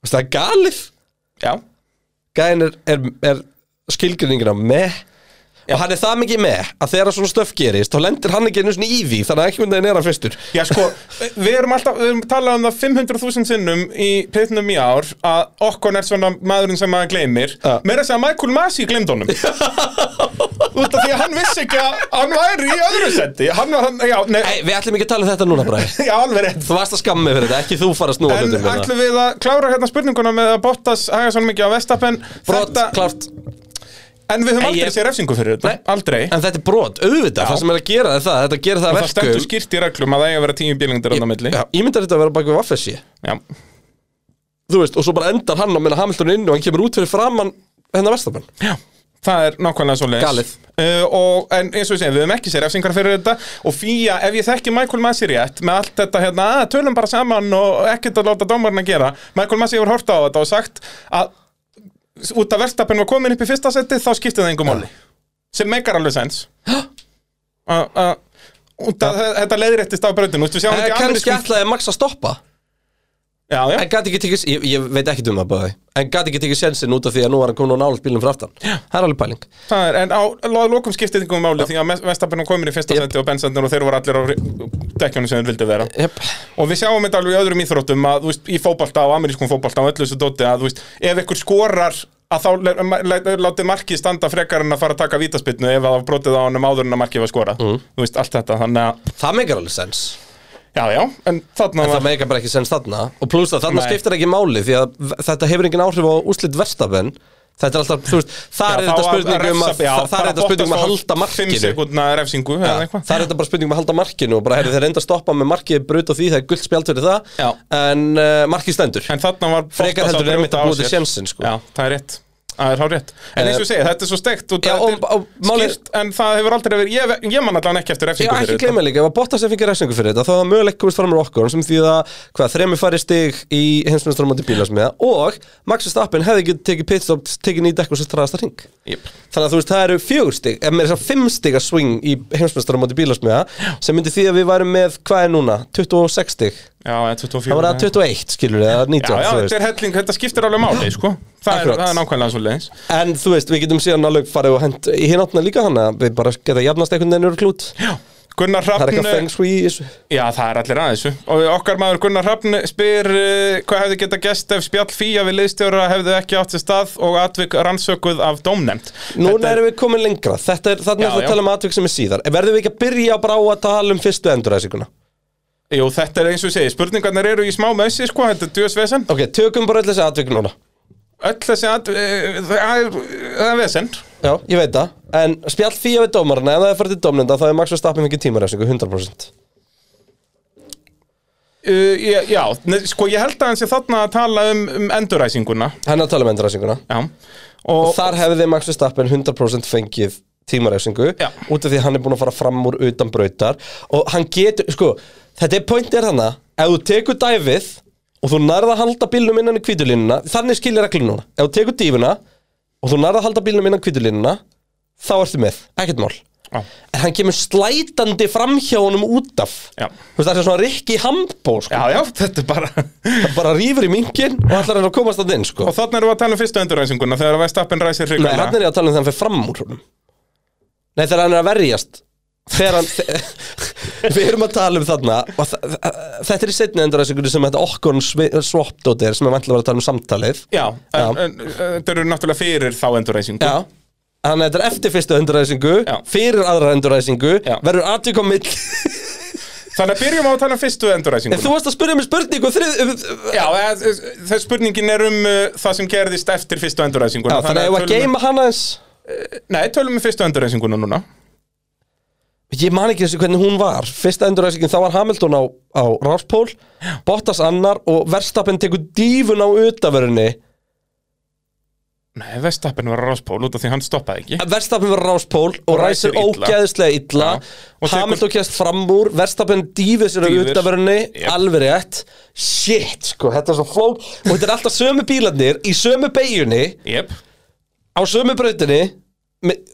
Það er galið já Gæðin er, er, er skilgrinningin á með Og hann er það mikið með að þegar svona stöf gerist þá lendir hann ekki einu svona í því þannig að ekki myndið er hann fyrstur. Já, sko, við erum alltaf, við erum talað um það 500.000 sinnum í pitnum í ár að okkon er svona maðurinn sem maður gleymir. Ja. Meira að segja að Michael Masi glemd honum. *laughs* Út af því að hann vissi ekki að hann væri í öðru setti Hann, hann já, nei, Nei, við ætlum ekki að tala um þetta núna *laughs* já, alveg rétt. Þú varst að skamma mig fyrir þetta, ekki þú fara að snúa En með ætlum við að klára hérna spurninguna með að Bottas haga svona mikið á Vestapen Brot, klárt En við höfum En aldrei ég- séð refsingu fyrir þetta. Aldrei. En þetta er brot, auðvitað, Já. það sem er að gera er það Þetta gerir það að það stendur verkum skýrt í reglum að það eiga að vera tíu bílingdir á milli. Já, Ímyndar þetta að vera bak við vaffessi Þú veist, og svo bara endar hann á minna Hamilton inn og hann kemur út fyrir framann hennar Vestapen Já, það er nákvæmlega svo leiðis Galið. og, En eins og ég segi, við höfum ekki sér refsingar fyrir þetta. Og Fía, ef ég þekki Michael Masi rétt Með allt þetta hérna, að út af Verstappen var komin upp í fyrsta seti Þá skipti það engum máli. Sem meikar alveg sens. Út af þetta leiðréttist á brautinu Þú veist, við sjáum En ekki kannski amerískum- ætlaði Max að stoppa Já, já, En gæti ekki tekið, ég, ég veit ekki um það bæði En gæti ekki tekið sensin út af því að nú var hann komin á nála bílum fyrir aftan. Það er alveg pæling. Það er, en á lo- lokum skiptið engum máli Því að Verstappen var komin í fyrsta Jep. seti Og Bensandur og þeir voru allir á dekkjónu sem þeir vildu vera. Jep. Og við sjáum þetta alveg í öðrum íþróttum að, þú veist, í fótbolta og amerískum fótbolta og öllu þessu dóti að, þú veist, ef ykkur skorar að þá le- ma- le- látið markið standa frekar en að fara að taka vítaspinnu ef það var brotið á honum áður en að markið var skorað. Mm. þú veist, allt þetta, þannig að Það meikar alveg sens já, já, en þarna En það var meikar bara ekki sens þarna Og pluss að þarna Nei. skiptir ekki máli Því að þetta hefur engin áhrif á úrslit verstafen Þetta er alltaf, þú veist Það er Já, þetta að spurning um að Það það er þetta spurning um að halda markinu eitthvað Það er þetta bara spurning um að halda markinu og bara heyrðu þeir reynda að stoppa með markið brut og því það er gullt spjald fyrir það Já. en uh, markið stendur en þarna var Frekar Bottas að heldur einmitt brjóta að á búa til sér. sjensin, sko. já, það er rétt Það er hár rétt. En eins og ég segi, þetta er svo steikt og Já, þetta er skýrt En það hefur aldrei verið Ég, ég man allan ekki eftir Já, refsingu ekki fyrir gleyma líka, ef að Bottas sem fengið refsingu fyrir þetta þá var möguleik komist fram með okkur sem því að hvað, þremi fari stig í heimsmyndstarmóti bílasmiða og Max Verstappen hefði ekki tekið pitstop tekið nýt dekk og svo straðast að ring Jep. Þannig að þú veist, það eru fjögur stig ef með þess að fimm stig að swing í heimsmyndstarmóti bílasmiða sem myndi því að við værum með, hvað er núna, 26 stig Já, eða 24 Það var að 21, skilur við, eða 19 Já, já, þetta er helling, þetta skiptir alveg máli, sko. Það er, það er nákvæmlega svo leiðis En þú veist, við getum síðan alveg farið og hent í hinn áttina líka þannig að við bara geta jafnast einhvern veginn úr klút Já, Gunnar Það er Hrafn eitthvað feng shui í þessu. Já, það er allir aðeins. Og okkar maður Gunnar Hrafn spyr uh, Hvað hefði geta gest ef spjall fíja við liðstjóra hefði ekki átt sér stað og atvik rannsökuð af dómnefnd? Núna erum við komin lengra. Þetta er, þannig Já, að já. við tala um atvik sem er síðar. Verðum við ekki að byrja bara á að tala um fyrstu enduræsinguna Jú, þetta er eins og segi, spurningarnir eru í smá mössi, sko, þetta er djöðsvesen Ok, tökum bara öll þessi atvik núna. Öll þessi atvik, það er, það er vesen. Já, ég veit það. En spjall fíja við dómarana Ef það er farið til dómnenda þá er Max Verstappen ekki tímaræsingu 100% Uh, já, ne- sko ég held að hann sé þarna að tala um, um enduræsinguna. Hann er að tala um endurræsinguna Já. Og Og, þar hefði Max Verstappen 100% fengið tímaræsingu Já. út af því hann er búin að fara fram úr utan brautar. Og hann getur, sko, þetta er pointið er þannig ef þú tekur dæfið og þú nærða að halda bílnum innan í kvítulínuna þannig skilir reglum núna, ef þú tekur dífuna og þú nærða að halda bílnum innan kvítulínuna þá ertu með, ekkert mál Já. en hann kemur slætandi framhjá honum út af Já. Þú veist, það er svona Rikki Hambó sko. já, já, þetta er bara Það bara rýfur í minkinn og ætlar hann að komast að inn sko. Og þarna erum við að tala um fyrstu enduræsinguna þegar Vestappen ræsir Nei, hann hrikalega er ég að tala um þegar hann fer fram úr honum Nei, þegar hann er að verjast Þegar hann *laughs* *laughs* Við erum að tala um þarna og Þetta er í setni enduræsingunni sem þetta okkur swap-dót er sem er vantilega að að tala um samtalið. Já, uh, þetta eru náttúrulega fyrir þá enduræsingu Já Þannig að þetta er eftir fyrstu enduræsingu. Fyrir aðra enduræsingu. Verður aðtík á mill Þannig að byrjum á að tala um fyrstu En enduræsinguna þú varst að spyrja mig spurningu þrið Já, þess spurningin er um uh, það sem gerðist eftir fyrstu enduræsinguna Já, þannig að ég var að geima hana eins við- Nei, tölum við fyrstu enduræsinguna núna Ég man ekki þessu hvernig hún var. Fyrsta enduræsingin þá var Hamilton á, á Ráspól Bottas annar og Verstappen tekur dífun á utavörunni. Nei, Vestappen var ráspól út af því hann stoppaði ekki. Verstappen verður ráspól og, Og ræsir illa. ógæðislega illa. Tekur- Hamilton kjast fram úr Verstappen dýfið sér á utavörunni. Jep. alveg rétt. Shit, sko, þetta er svo flók og þetta er alltaf sömu bílarnir í sömu beigjunni Jep, á sömu brautinni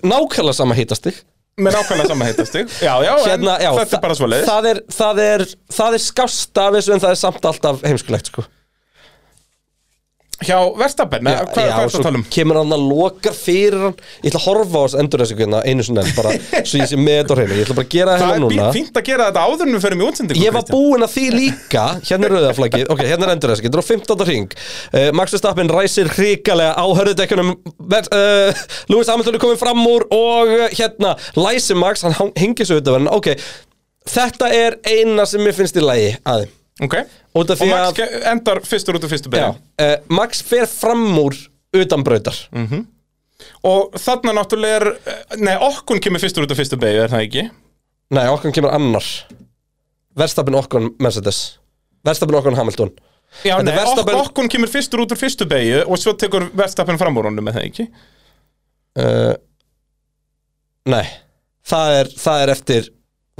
nákvæmlega sama hitastig með nákvæmlega sama heitastig Já, já, hérna, já, þetta er bara svo leiðis það er, það, er, það er skást af þessu en það er samt alltaf heimskulegt sko. Hjá Vestappen, hvað hvað er það að tala um? kemur hann að loka fyrir hann. Ég ætla að horfa á þessu endurræsinguna einu sinni enn bara, *laughs* svo ég sé með þetta hreinu. Ég ætla bara að gera það Það hérna er núna. bí- fínt að gera þetta áður en við förum í útsendingu Ég var búinn að því líka Hérna er rauðaflaggið, ok, hérna er endurræsingin Þetta er á 15. ring uh, Max Verstappen ræsir hrikalega á hörðudekkunum. Uh, Lewis Hamilton er komin fram úr Og uh, hérna, læsi Max Hann svo auðvitað Ok, þetta er eina sem mér finnst í lagi að Ok, Út af og því Max að endar fyrstur út af fyrstu já, byrjun uh, Max fer fram úr utan brautar. Og þarna náttúrulega er eh, Nei, okkun kemur fyrstur út af fyrstu beigju, er það ekki? Nei, okkur kemur annar. Verstappen okkur Mercedes. Verstappen okkur Hamilton. Já, nei, Verstappen- ok, okkun kemur fyrstur út úr fyrstu beigju Og svo tekur Verstappen fram úr honum, er það ekki? uh, Nei það er, það er eftir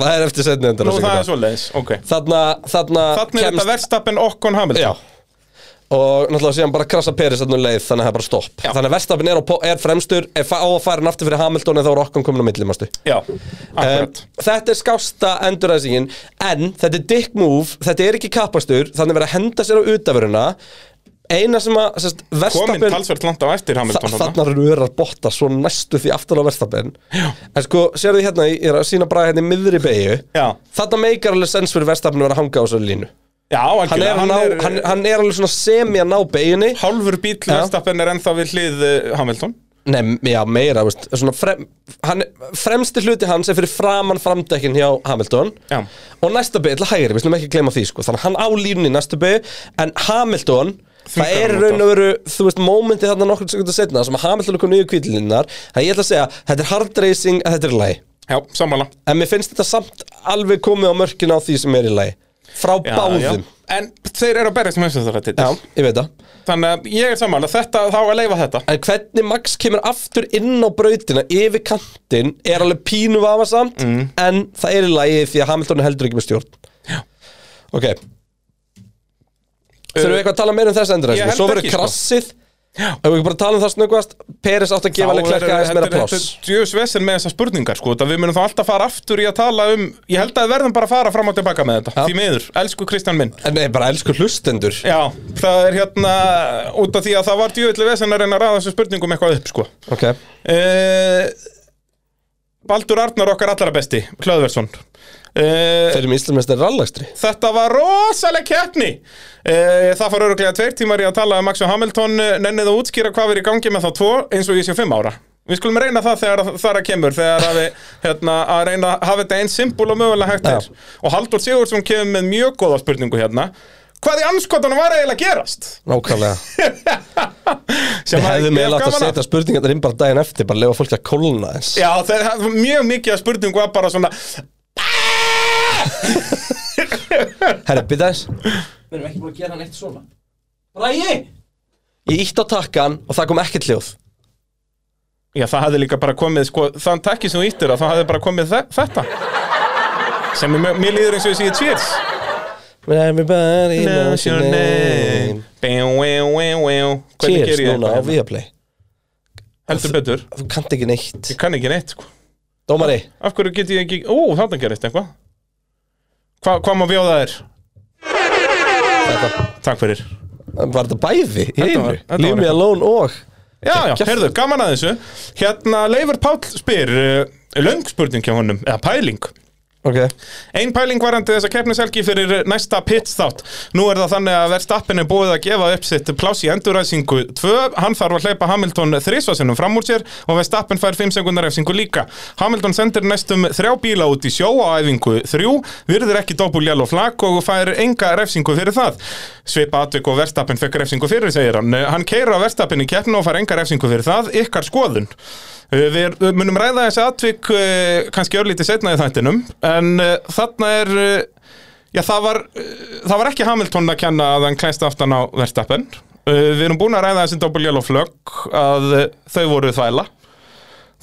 Það er eftir setni Nú, endurræsinguna það er svo leiðis, ok. Þarna, þarna Þannig er þetta Verstappen, okkun, Hamilton. Já. Og náttúrulega síðan bara krasa Peris þarna um leið Þannig að það er bara stopp. Já. Þannig að Verstappen er, á, po- er fremstur Er fa- á að færa hann aftur fyrir Hamilton En þá er okkur komin á millimastu Já, um, akkurat. Þetta er skásta endurræsingin En þetta er dick move Þetta er ekki kappastur Þannig verið að henda sér á utafurina Eina sem að sest, Komin talsvert langt á eftir Hamilton Þa, þarna. Þarna rörar botta svo næstu því aftur á Verstappen. En sko, sérðu hérna, ég er að sína bara hérna í miðri beigju. Þarna meikar alveg sens fyrir Verstappen að vera að hanga á þessu línu. Já, hann er, hann, ná, hann, hann er alveg svona semi að ná beigjunni. Hálfur bíl Já. Verstappen er ennþá við hlið uh, Hamilton. Nei, já, meira, veist, svona frem, hann, Fremsti hluti hans er fyrir framan framdekkin hjá Hamilton. Já. Og næsta ætla hægri, við slum ekki gleyma því sko. Þannig að hann á línunni í næstu beigju En Hamilton, það er í raun og veru Þú veist, mómenti þarna nokkur sekundar setna Sem að Hamilton er komið niður kvítilinnar Þannig ég ætla að segja, þetta er hard racing, þetta er í lagi. Já, sammála. En mér finnst þetta samt alveg komið á mörkina á því sem er í lagi. Frá já, báðum. Já. En þeir eru að berjast þessu þetta Já, ég veit það. Þannig að ég er sammála, þetta, þá að leifa þetta. En hvernig Max kemur aftur inn á brautina yfir kantinn er alveg pínu vafasamt Mm. en það er í lagi því að Hamilton heldur ekki með stjórn. Já. Ok Þurfum við eitthvað að tala meira um þess endur Ég held Svo verður ekki, sko. krassið. Ef við ekki bara tala um það snöggvast Peris átt að gefa alveg klerka aðeins meira pláss. Djöfus vesen með þessar spurningar sko, þetta Við munum þá alltaf fara aftur í að tala um Ég held að við verðum bara að fara fram og tilbaka með þetta Já. Því miður, elsku Kristján minn. En nei, bara elsku hlustendur. Já, það er hérna út af því að það var djöfulli vesen að reyna að ræða þessu spurningum eitthvað upp sko. Ok. Uh, Baldur Arnar okkar allra besti Hlöðversson Þeir eru með Íslandmestari rallagstri Þetta var rosaleg keppni. Uh, Það fór öruglega tveir tímar í að tala um Max og Hamilton uh, Nennið að útskýra hvað við í gangi með þá tvo eins og ég sé fimm ára. Við skulum reyna það þegar það er að kemur Þegar að við hérna, að reyna að hafa þetta eins simpul og mögulega hægt er. Og Haldur Sigurðsson kemur með mjög góða spurningu hérna. Hvað í anskotanum var eiginlega að gerast? Nákvæmlega. *laughs* Við að- hefðum eiginlega átt að setja spurningar inn bara daginn eftir Bara lefa fólki að kólna eins Já, það er mjög mikið að spurningu var bara svona *laughs* Herri, byrja þess Við erum ekki búin að gera hann eitt svona. Bræði Ég! Ítt á takkan og það kom ekkert hljóð. Já, það hefði líka bara komið, sko, þann takki sem þú íttir að það hefði bara komið þe þetta. Sem er, mér líður eins og ég sé cheers. Everybody knows your name. Bæu, bæu, bæu, bæu Hvernig Cheers ger ég núna á þetta? hérna? Viaplay. Heldur betur, Þú kannt ekki neitt. Ég kann ekki neitt, sko. Dómari. Af hverju get ég ekki, ó, þarna gerist eitthvað Hva, Hvað má bjóða þér? Þetta. Takk fyrir. Var þetta bæði í Þetta einu? var- þetta Leave me alone og Já, já, heyrðu, gaman að þessu. Hérna, Leifur Páll spyr uh, Löng spurning hjá honum, eða pæling Ok Ein pæling varandi þessa keppniselgi fyrir næsta pits þátt. Nú er það þannig að Verstappen er búið að gefa upp sitt pláss í enduræsingu 2. Hann þarf að hleypa Hamilton þrísvarsinnum fram úr sér og Verstappen fær 5 sekundar efsingu líka. Hamilton sendir næstum þrjá bíla út í sjó á æfingu 3, virðir ekki doppul og flak og fær enga refsingu fyrir það. Svipa atvik og Verstappen fekk refsingu fyrir, segir hann. Hann keira Verstappen í keppni og fær enga refsingu fyrir það. Ykkar skoðun. Uh, Við munum ræða þessi atvik uh, kannski örlítið setna í þættinum en uh, þarna er já það var, það var ekki Hamilton að kenna að hann klænst aftan á Verstappen. Uh, Við erum búin að ræða þessi double yellow flögg að þau voru þvæla.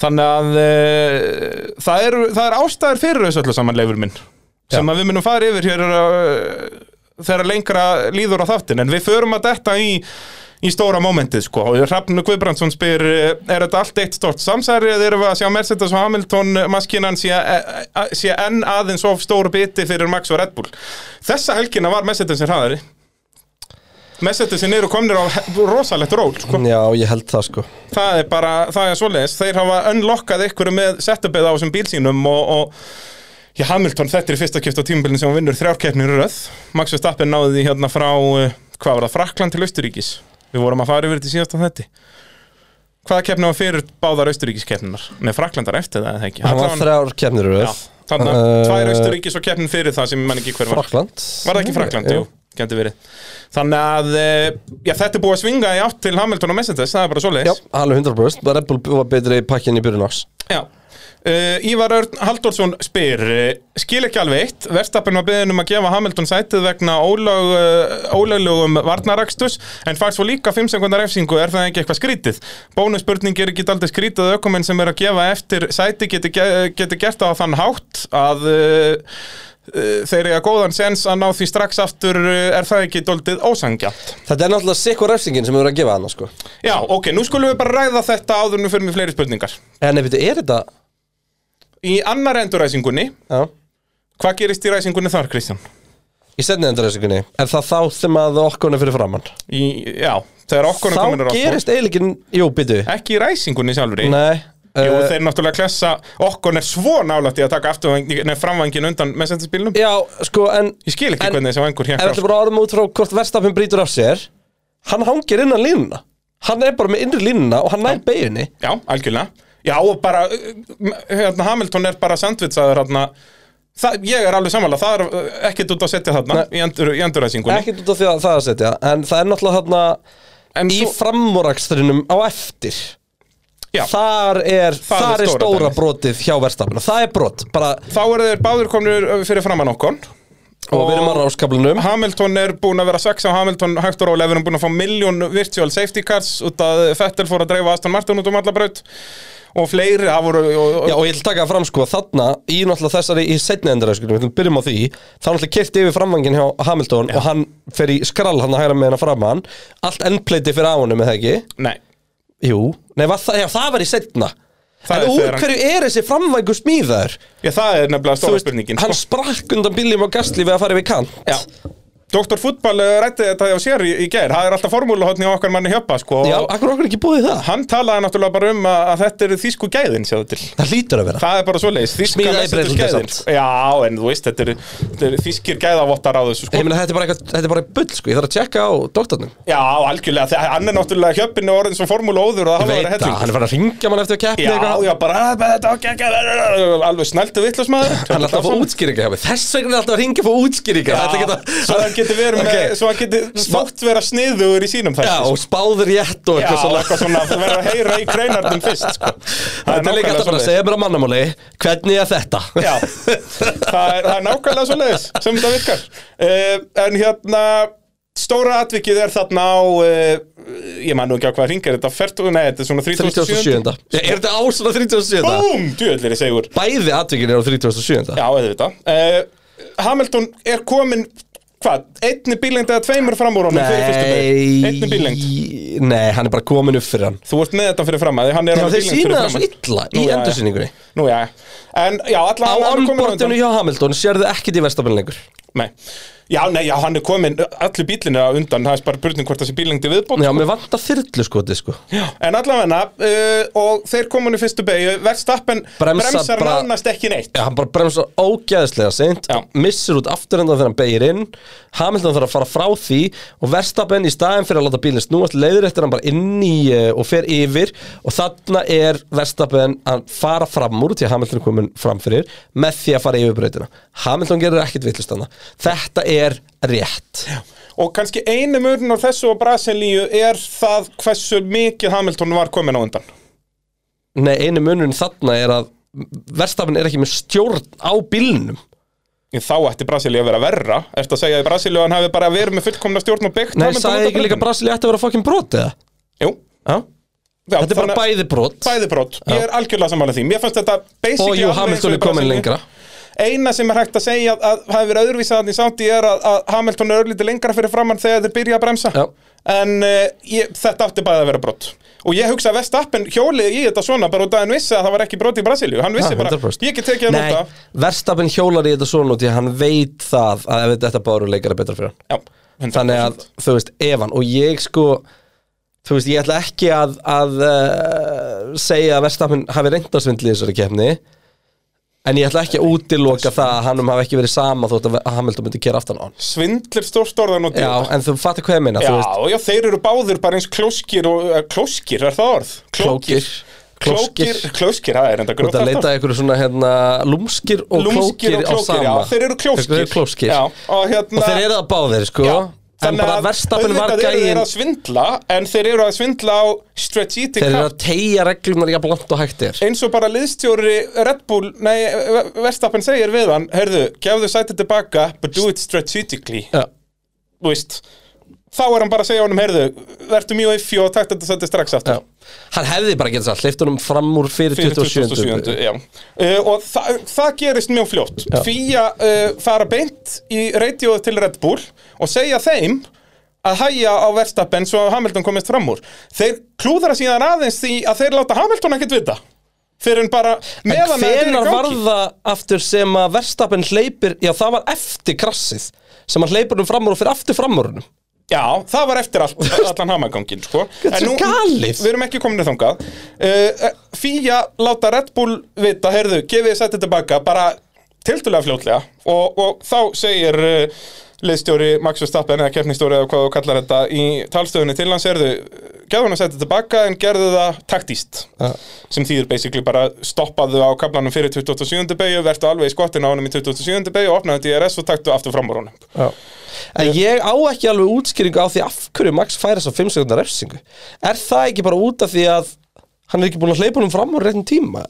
Þannig að það, er, það er ástæður fyrir þessu öllu saman leifur minn sem að við munum fara yfir hér þegar lengra líður á þáttin en við förum að detta í í stóra mómentið sko. Og Hrafn Guðbrandsson spyr eh, er þetta allt eitt stort samsæri eða erum við að sjá Mercedes og Hamilton maskinan sé, eh, eh, sé enn aðeins of stór biti fyrir Max og Red Bull? Þessa helgina var Mercedesin hraðari. Mercedesin eru komnir á rosalegt ról sko. Já, ég held það sko. Það er bara, það er svoleiðis. Þeir hafa unlockað ykkur með setupið á þessum bílsínum og, og já, Hamilton þetta er fyrsta kipt á tímabilin sem hann vinnur þrjárkeppnir röð. Max Verstappen náði því hérna frá hvað var það, Frakland til Austuríkis við vorum að fara yfir þetta í síðasta þetta hvaða keppni var fyrir báðar Austuríkiskeppninar nei, Fraklandar eftir það eða ekki? Það var þrjár kemnir já, þannig að Eh, tvær Austuríkis og keppnin fyrir það sem ég man ekki hver var. Frakland Var það ekki Frakland? Jú, gæti verið. Þannig að, eh, já, þetta er búið að svinga í átt til Hamilton og Mercedes, það er bara Já, svoleiðis alveg 100% Red Bull var betri pakkin í byrjun ás Já. Uh, Ívar Örn Halldórsson spyr uh, skil ekki alveg eitt. Verstappen var beðin um að gefa Hamilton sætið vegna ólög, uh, ólöglegum varnarakstus en fær svo líka 5 sekundar efsingu er það ekki eitthvað skrítið? Bónusspurning er ekki aldrei skrítið að ökumenn sem er að gefa eftir sæti geti, ge- geti gert á þann hátt að uh, þeir eru að góðan sens að ná því strax aftur er það ekki doldið ósangjant Þetta er náttúrulega sikkur refsingin sem við erum að gefa hana sko. Já, ok, nú skulum við bara ræða þetta áður við fyrir með fleiri spurningar. En ef þetta er þetta Í annar enduræsingunni Já. Hvað gerist í ræsingunni þar, Kristján? Í setni endurreysingunni Er það þá sem að okkur er fyrir framann Í, já, þegar okkur er komin Þá gerist eiginleikin Jú, byttu Ekki í ræsingunni sjálfri? Nei. Jú, uh, þeir náttúrulega klessa Okkur er svo nálægt í að taka framvængin undan messendaspilnum Já, sko, en Ég skil ekki En- hvernig þessi vangur hér þetta bara orðum út frá hvort Verstappen brýtur af sér Hann hangir innan línuna Hann er bara með innri línuna og hann beginni Já, og bara, uh, hérna, Hamilton er bara sandvitsaður hérna ég er alveg samanlega, það er uh, ekkert út að setja þarna Nei. í, endur, í enduræsingunni Ekkert út af því að það að setja En það er náttúrulega þarna En Í svo- framúrakstrinum á eftir. Já. Þar er, Það er þar er stóra stóra brotið hjá Verstappen. Og það er brot bara, Þá eru þeir báður komnir fyrir framann okkur. Og við erum á ráskablinum Hamilton er búin að vera sex á Hamilton hægt og rólega, við erum búin að fá miljón virtual safety cars út að Fettel fór að dreifa Aston Martin út um alla braut og fleiri, það voru og, og, Já, og ég að taka það fram sko, þarna í náttúrulega þessari í setni endurræskunum, við ætlum að byrjum á því þá náttúrulega kyrti yfir framvangin hjá Hamilton og hann fer í skrall hann að hægra með hennar framann allt endpleiti fyrir á honum, eða ekki? Nei, Jú, nei, var það, já, það var í setna Það En er úr þegar hann- hverju er þessi framvangur smíðaður? já, það er nefnilega Þú stóra veist, spurningin hann sko. sprakk undan bíljum á gasli við að fara yfir kant. Já Dr. Fútball rætti þetta á sér í, í gær. Það er alltaf formúluhotni á okkar manni hjöpa sko, Já, akkur okkur ekki búið það? Hann talaði náttúrulega bara um að, að þetta eru þýsku gæðin sjáðu til. Það hlýtur að vera. Það er bara í Mercedes Bretlandi gæðin samt. Já, en þú veist, þetta eru, þetta eru þýskir gæðavottar á þessu sko. Ég meina, þetta er bara, eitthvað, þetta er bara bull, sko, ég þarf að tjekka á doktornum. Já, algjörlega, hann er náttúrulega hjöppinu orðin svo formúlu óður og það Ég það, er Já, já, er Þess er Já, geti verið Ok. með, svo hann geti þótt vera sniðugur í sínum Já, þætti og spáður rétt og Já, eitthvað svona eitthvað svona, þú verður að heyra í greinarnum fyrst sko. Það er nákvæmlega alltaf bara að segja mér á mannamáli Hvernig er þetta? Já, það er, það er nákvæmlega svo leiðis sem þetta virkar uh, En hérna, stóra atvikið er þarna á uh, Ég man nú ekki á hvað ringar þetta Fertu, nei, þetta er svona 37. 37. Já, Er þetta á svona 37? Búm, djöðlir ég segur Bæði atvikin er á 37. Já, uh, Hamilton er komin, hvað, einni bílengd eða tveimur fram úr honum fyrir fyrstu beygju? Einni bílengd? Nei, hann er bara komin upp fyrir hann. Þú ert með þetta fyrir fram að hann er alveg þeir bílengd sína fyrir það svo illa í já. endursýningunni. Nú, já, en já, Á allavega hann er komin onboardinu undan. hjá Hamilton sérðu ekkit í verstafinn lengur. Nei, já, nei, já, hann er komin allir bílinni á undan, það er bara spurning hvort þessi bílengdi viðbót Já, mér vantar þyrlu skoti sko. Já, en allavega uh, og þeir komin í fyrstu beigju Verstappen Bremsa bremsar bara- nánast ekki neitt. Já, hann bara bremsar ógæðislega seint Já. Missir út afturenda þegar hann beigir inn. Hamilton þarf að fara frá því Og Verstappen í staðin fyrir að láta bílinn snúast Leiður eftir hann bara inn í uh, og fer yfir. Og þarna er Verstappen að fara fram úr Því að Hamilton komin fram fyrir Með því að fara yfir breytina Hamilton gerir ekkit Þetta er rétt. Og kannski einu mörn á þessu og Brasilíu er það hversu mikið Hamilton var komin á undan. Nei, einu munurinn þarna er að Verstappen er ekki með stjórn á bílnum. Þá ætti Brasilíu að vera verra. Ertu að segja að Brasilíu hann hafi bara verið með fullkomna stjórn og byggt Nei, sagði ekki líka brautinni? Brasili ætti að vera fokkin brot eða? Jú, Já, já, þetta er bara að- bæði brot. Bæði brot, ég er algjörlega samanlega því. Mér fannst þetta basically Og jú, Hamilton er komin Brasilíu. lengra Eina sem er hægt að segja að, hafi verið öðruvísaðan í sátti er að, að Hamilton er örlítið lengra fyrir framann þegar þeir byrja að bremsa Já. En uh, ég, þetta átti bæði að vera brott Og ég hugsa að Vestappen hjólið í þetta svona bara út að hann vissi að það var ekki brot í Brasilíu Hann vissi bara, 100%. ég get tekið að Nei, nota Verstappen hjólar í þetta svona út í hann veit það að ef þetta báru leikara betra fyrir hann Já, 100%. Þannig að, þú veist, Evan og ég sko Þú veist, ég ætla ekki að, að uh, segja að Verstappen hafi reyndarsvindli í þessari keppni En ég ætla ekki að útiloka það að hannum hafi ekki verið sama þótt að Hamilton myndi kera aftan á hann Svindlir stórt orðan og Já, en þú fattir hvað ég meina, Já, þú veist. já, þeir eru báðir bara eins klóskir og, uh, klóskir, er það orð? Klókir. Klókir, Klóskir. klóskir, það er enda Þú ert að leita að einhverju svona hérna lúmskir og Lúmskir klókir og á klókir, sama. já, þeir eru klóskir Þeir eru klóskir. Já, og hérna Og þeir eru það báðir, sko. Já, þannig að verstafinn var eru þeir gæin að svindla En þeir eru að svindla á strategic Þeir eru að tegja reglunar jafn langt og hægt er. Eins og bara liðstjóri Red Bull, nei, Verstappen segir við hann Heyrðu, gefðu sætið tilbaka but do it strategically. Þú veist Þá er hann bara að segja honum, heyrðu, verður mjög iffi og takt þetta sætið strax aftur já Hann hefði bara getað sagt, hleyft honum fram úr fyrir, fyrir 27. 27. Já. Uh, og þa það gerist mjög fljótt Já. Fía uh, fara beint í radioð til Red Bull og segja þeim að hæja á Verstappen svo að Hamilton komist fram úr þeir klúðra síðan aðeins því að þeir láta Hamilton ekkert vita fyrir en bara En meðan það er í hvenar var gangi það aftur sem að Verstappen hleypir Já, það var eftir krassið sem hann hleypur um fram úr og fyrir aftur fram úr honum Já, það var eftir allt, allan hamagangin sko. En galið. Við erum ekki komin þangað uh, Fía láta Red Bull vita Heyrðu, gefið sættið tilbaka Bara tildulega fljótlega Og, og þá segir uh, liðstjóri Max Verstappen eða keppnistjóri eða hvað þú kallar þetta í talstöðunni til hans Heyrðu, hann að sættið tilbaka En gerðu það taktíst Já. sem þýðir basically bara stoppaðu á kaplanum fyrir 27. beigju, vertu alveg í skottinu á honum í 27. beigju, opnaðu DRS og taktu aftur fram úr honum Já. En ég á ekki alveg útskýringu á því af hverju Max færi þess að 5 sekundar refsingu Er það ekki bara út af því að hann er ekki búin að hleypa honum fram úr réttum tíma?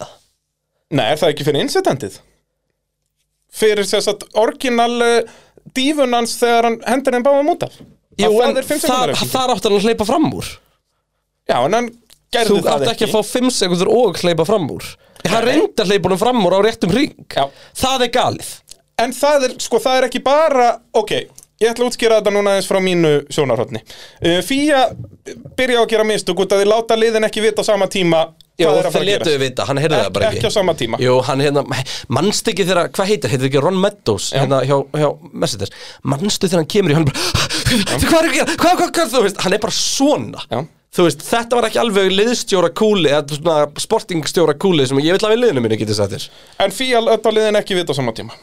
Nei, er það ekki fyrir insetendið? Fyrir þess að orginal uh, dífunans þegar hann hendur þeim báðum út af Jú, en það refsing. þar átti hann að hleypa fram úr Já, en hann gerði Þú það átti ekki, ekki. að fá 5 sekundur og hleypa fram úr. Hann reyndi að hleypa honum fram úr á réttum ring Já. Það er galið. En það er, sko, það er ekki bara Ok, ég ætla að útskýra þetta núna aðeins frá mínu sjónarhóttni uh, Fía byrja á að gera mistök út að þið láta liðin ekki vita á sama tíma Já, hvað er að þeir fara að letuðu vita, hann heyrði það bara ekki Ekki. á sama tíma. Jú, hann hérna, mannstu ekki þegar, hvað heitir, heitir ekki Ron Meadows hérna hjá, hjá Mercedes? Mannstu þegar hann kemur í hann bara Hvað er ekki, hvað, hvað, hvað, þú veist, hann er bara svona. Já. Þú veist, þetta var ekki alveg liðstjóra kúli, eða svona sportingstjóra kúli sem ég vil að við liðinu minni getið þér. En Fía láta liðin ekki vita á sama tíma.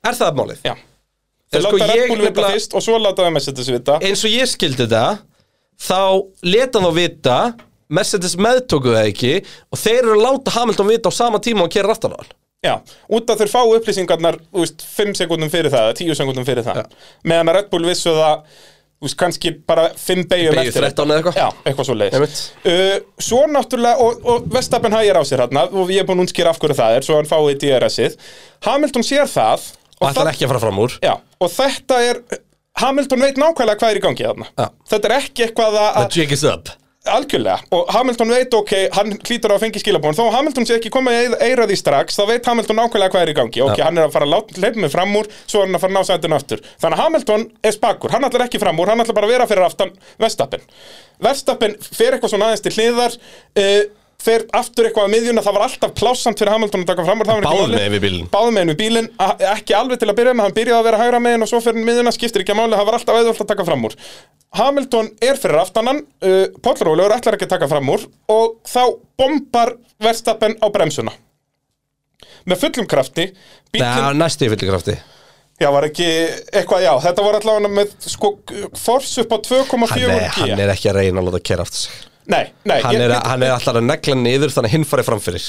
Er það málið? Já. Þeir sko, láta Red Bull vita fyrst og svo láta Mercedes vita. Eins og ég skildi þetta þá leta þá vita Mercedes meðtóku það ekki og þeir eru að láta Hamilton vita á sama tíma og kerir aftan á hann Já, út af þeir fá upplýsingarnar þú veist, 5 sekundum fyrir það, 10 sekundum fyrir það. Meðan að Red Bull vissu það þú veist, kannski bara 5 beigjum Beygju 13 eða eitthvað. Já, eitthvað svo leiðis Einmitt. uh, Svo náttúrulega, og, og Vestapen hægir á sér hérna og ég er búin að únskýra af hverju það er svo hann fái DRS-ið Hamilton sér það Og ætlar það- ekki að fara fram úr. Já, og þetta er Hamilton veit nákvæmlega hvað er í gangi þarna. Já. Þetta er ekki eitthvað að The jig is up Algjörlega, og Hamilton veit ok, hann hlýtur á að fengi skilabóðan þó Hamilton sé ekki komið að eira því strax þá veit Hamilton nákvæmlega hvað er í gangi. Ok, Já. hann er að fara að hleypa mig fram úr svo er hann að fara að ná sætinu aftur. Þannig að Hamilton er spakur, hann ætlar ekki fram úr hann ætlar bara að vera fyrir aftan Verstappen. Verstappen fer eitthvað svona aðeins til hliðar uh, fer aftur eitthvað að miðjuna það var alltaf plássamt fyrir Hamilton að taka fram úr það var ekki Báðum málið. megin við bílinn. Báðum megin við bílinn, ekki alveg til að byrja með hann byrjaði að vera hægra megin og svo fyrir miðjuna skiptir ekki að máli, það var alltaf auðvöld að taka fram úr. Hamilton er fyrir aftanan uh, Póllrólegur ætlar ekki að taka fram úr og þá bombar Verstappen á bremsuna. Með fullum krafti bílinn, næsti í fyllikrafti já var ekki eitthvað, já, þetta var allavega með sko, force upp á 2,4 hann, er- G. hann er ekki að reyna að láta kera aftur sig Nei, nei, Hann ég- er, hann er alltaf að negla niður þannig að hinn farið framfyrir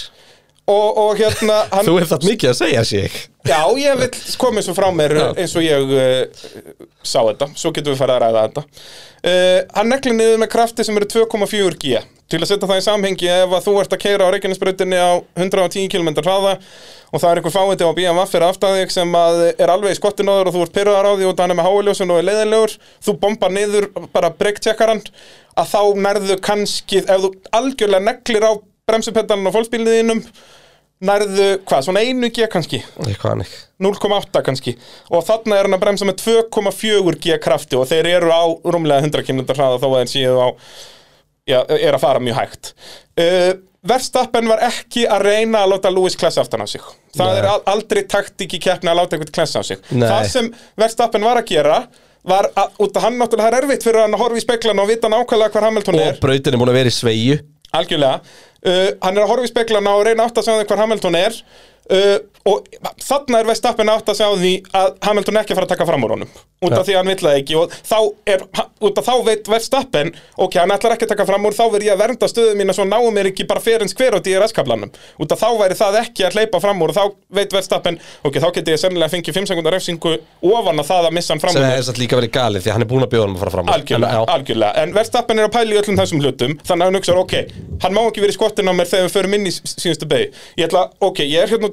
og, og hérna *laughs* hann, Þú hefði það mikið að segja, sé ég Já, ég vil koma svo frá mér eins og ég uh, sá þetta, svo getum við farið að ræða þetta. Uh, Hann neglir niður með krafti sem eru 2,4 G. Til að setja það í samhengi ef að þú ert að keira á Reykjanesbrautinni á 110 km hraða og það er einhver fáiði á BMW fyrir aftan þig sem að er alveg í skottinóður og þú ert pyrraðar á því og hann er með háiljósun og er leiðinlegur þú bombar niður bara breaktjekkaran að þá nærðu kannski ef þú algjörlega neglir á bremsupedalinn og fólksbílniðinum nærðu, hvað, svona einu G kannski? Eitthvað hann ekki 0,8 kannski. Og þarna er hann að bremsa með 2,4 G krafti og þeir eru á rúmlega 100 km hraða þó að þeir séu á já, er að fara mjög hægt. Uh, Verstappen var ekki að reyna að láta Lewis klessa aftan á sig. Það Nei. er al aldrei taktík í keppni að láta einhvern klessa á sig. Nei. það sem Verstappen var að gera var að, út að hann náttúrulega er erfitt fyrir hann að horfa í speklan og vita nákvæmlega hvar Hamilton er. Og brautin er búin að vera í sveigju. Algjörlega uh, Hann er að horfa í reyna átt að sjá því hvar Hamilton er uh, Og þarna er Verstappen átt að sjá því að Hamilton er ekki að fara að taka fram úr honum Út af Ja. því að hann vill það ekki. Og þá, er, út af þá veit Verstappen Ok, hann ætlar ekki að taka fram úr Þá verð ég að vernda stöðu mína Svo náum mér ekki bara fyrir eins hver á DRS-kablanum Út af þá væri það ekki að hleypa fram úr Og þá veit Verstappen Ok, þá geti ég sennilega fengið 5 sekundar refsingu Ofan að það að missa hann fram sem úr. er satt líka verið galið því að hann er búin að bjóða hann að fara fram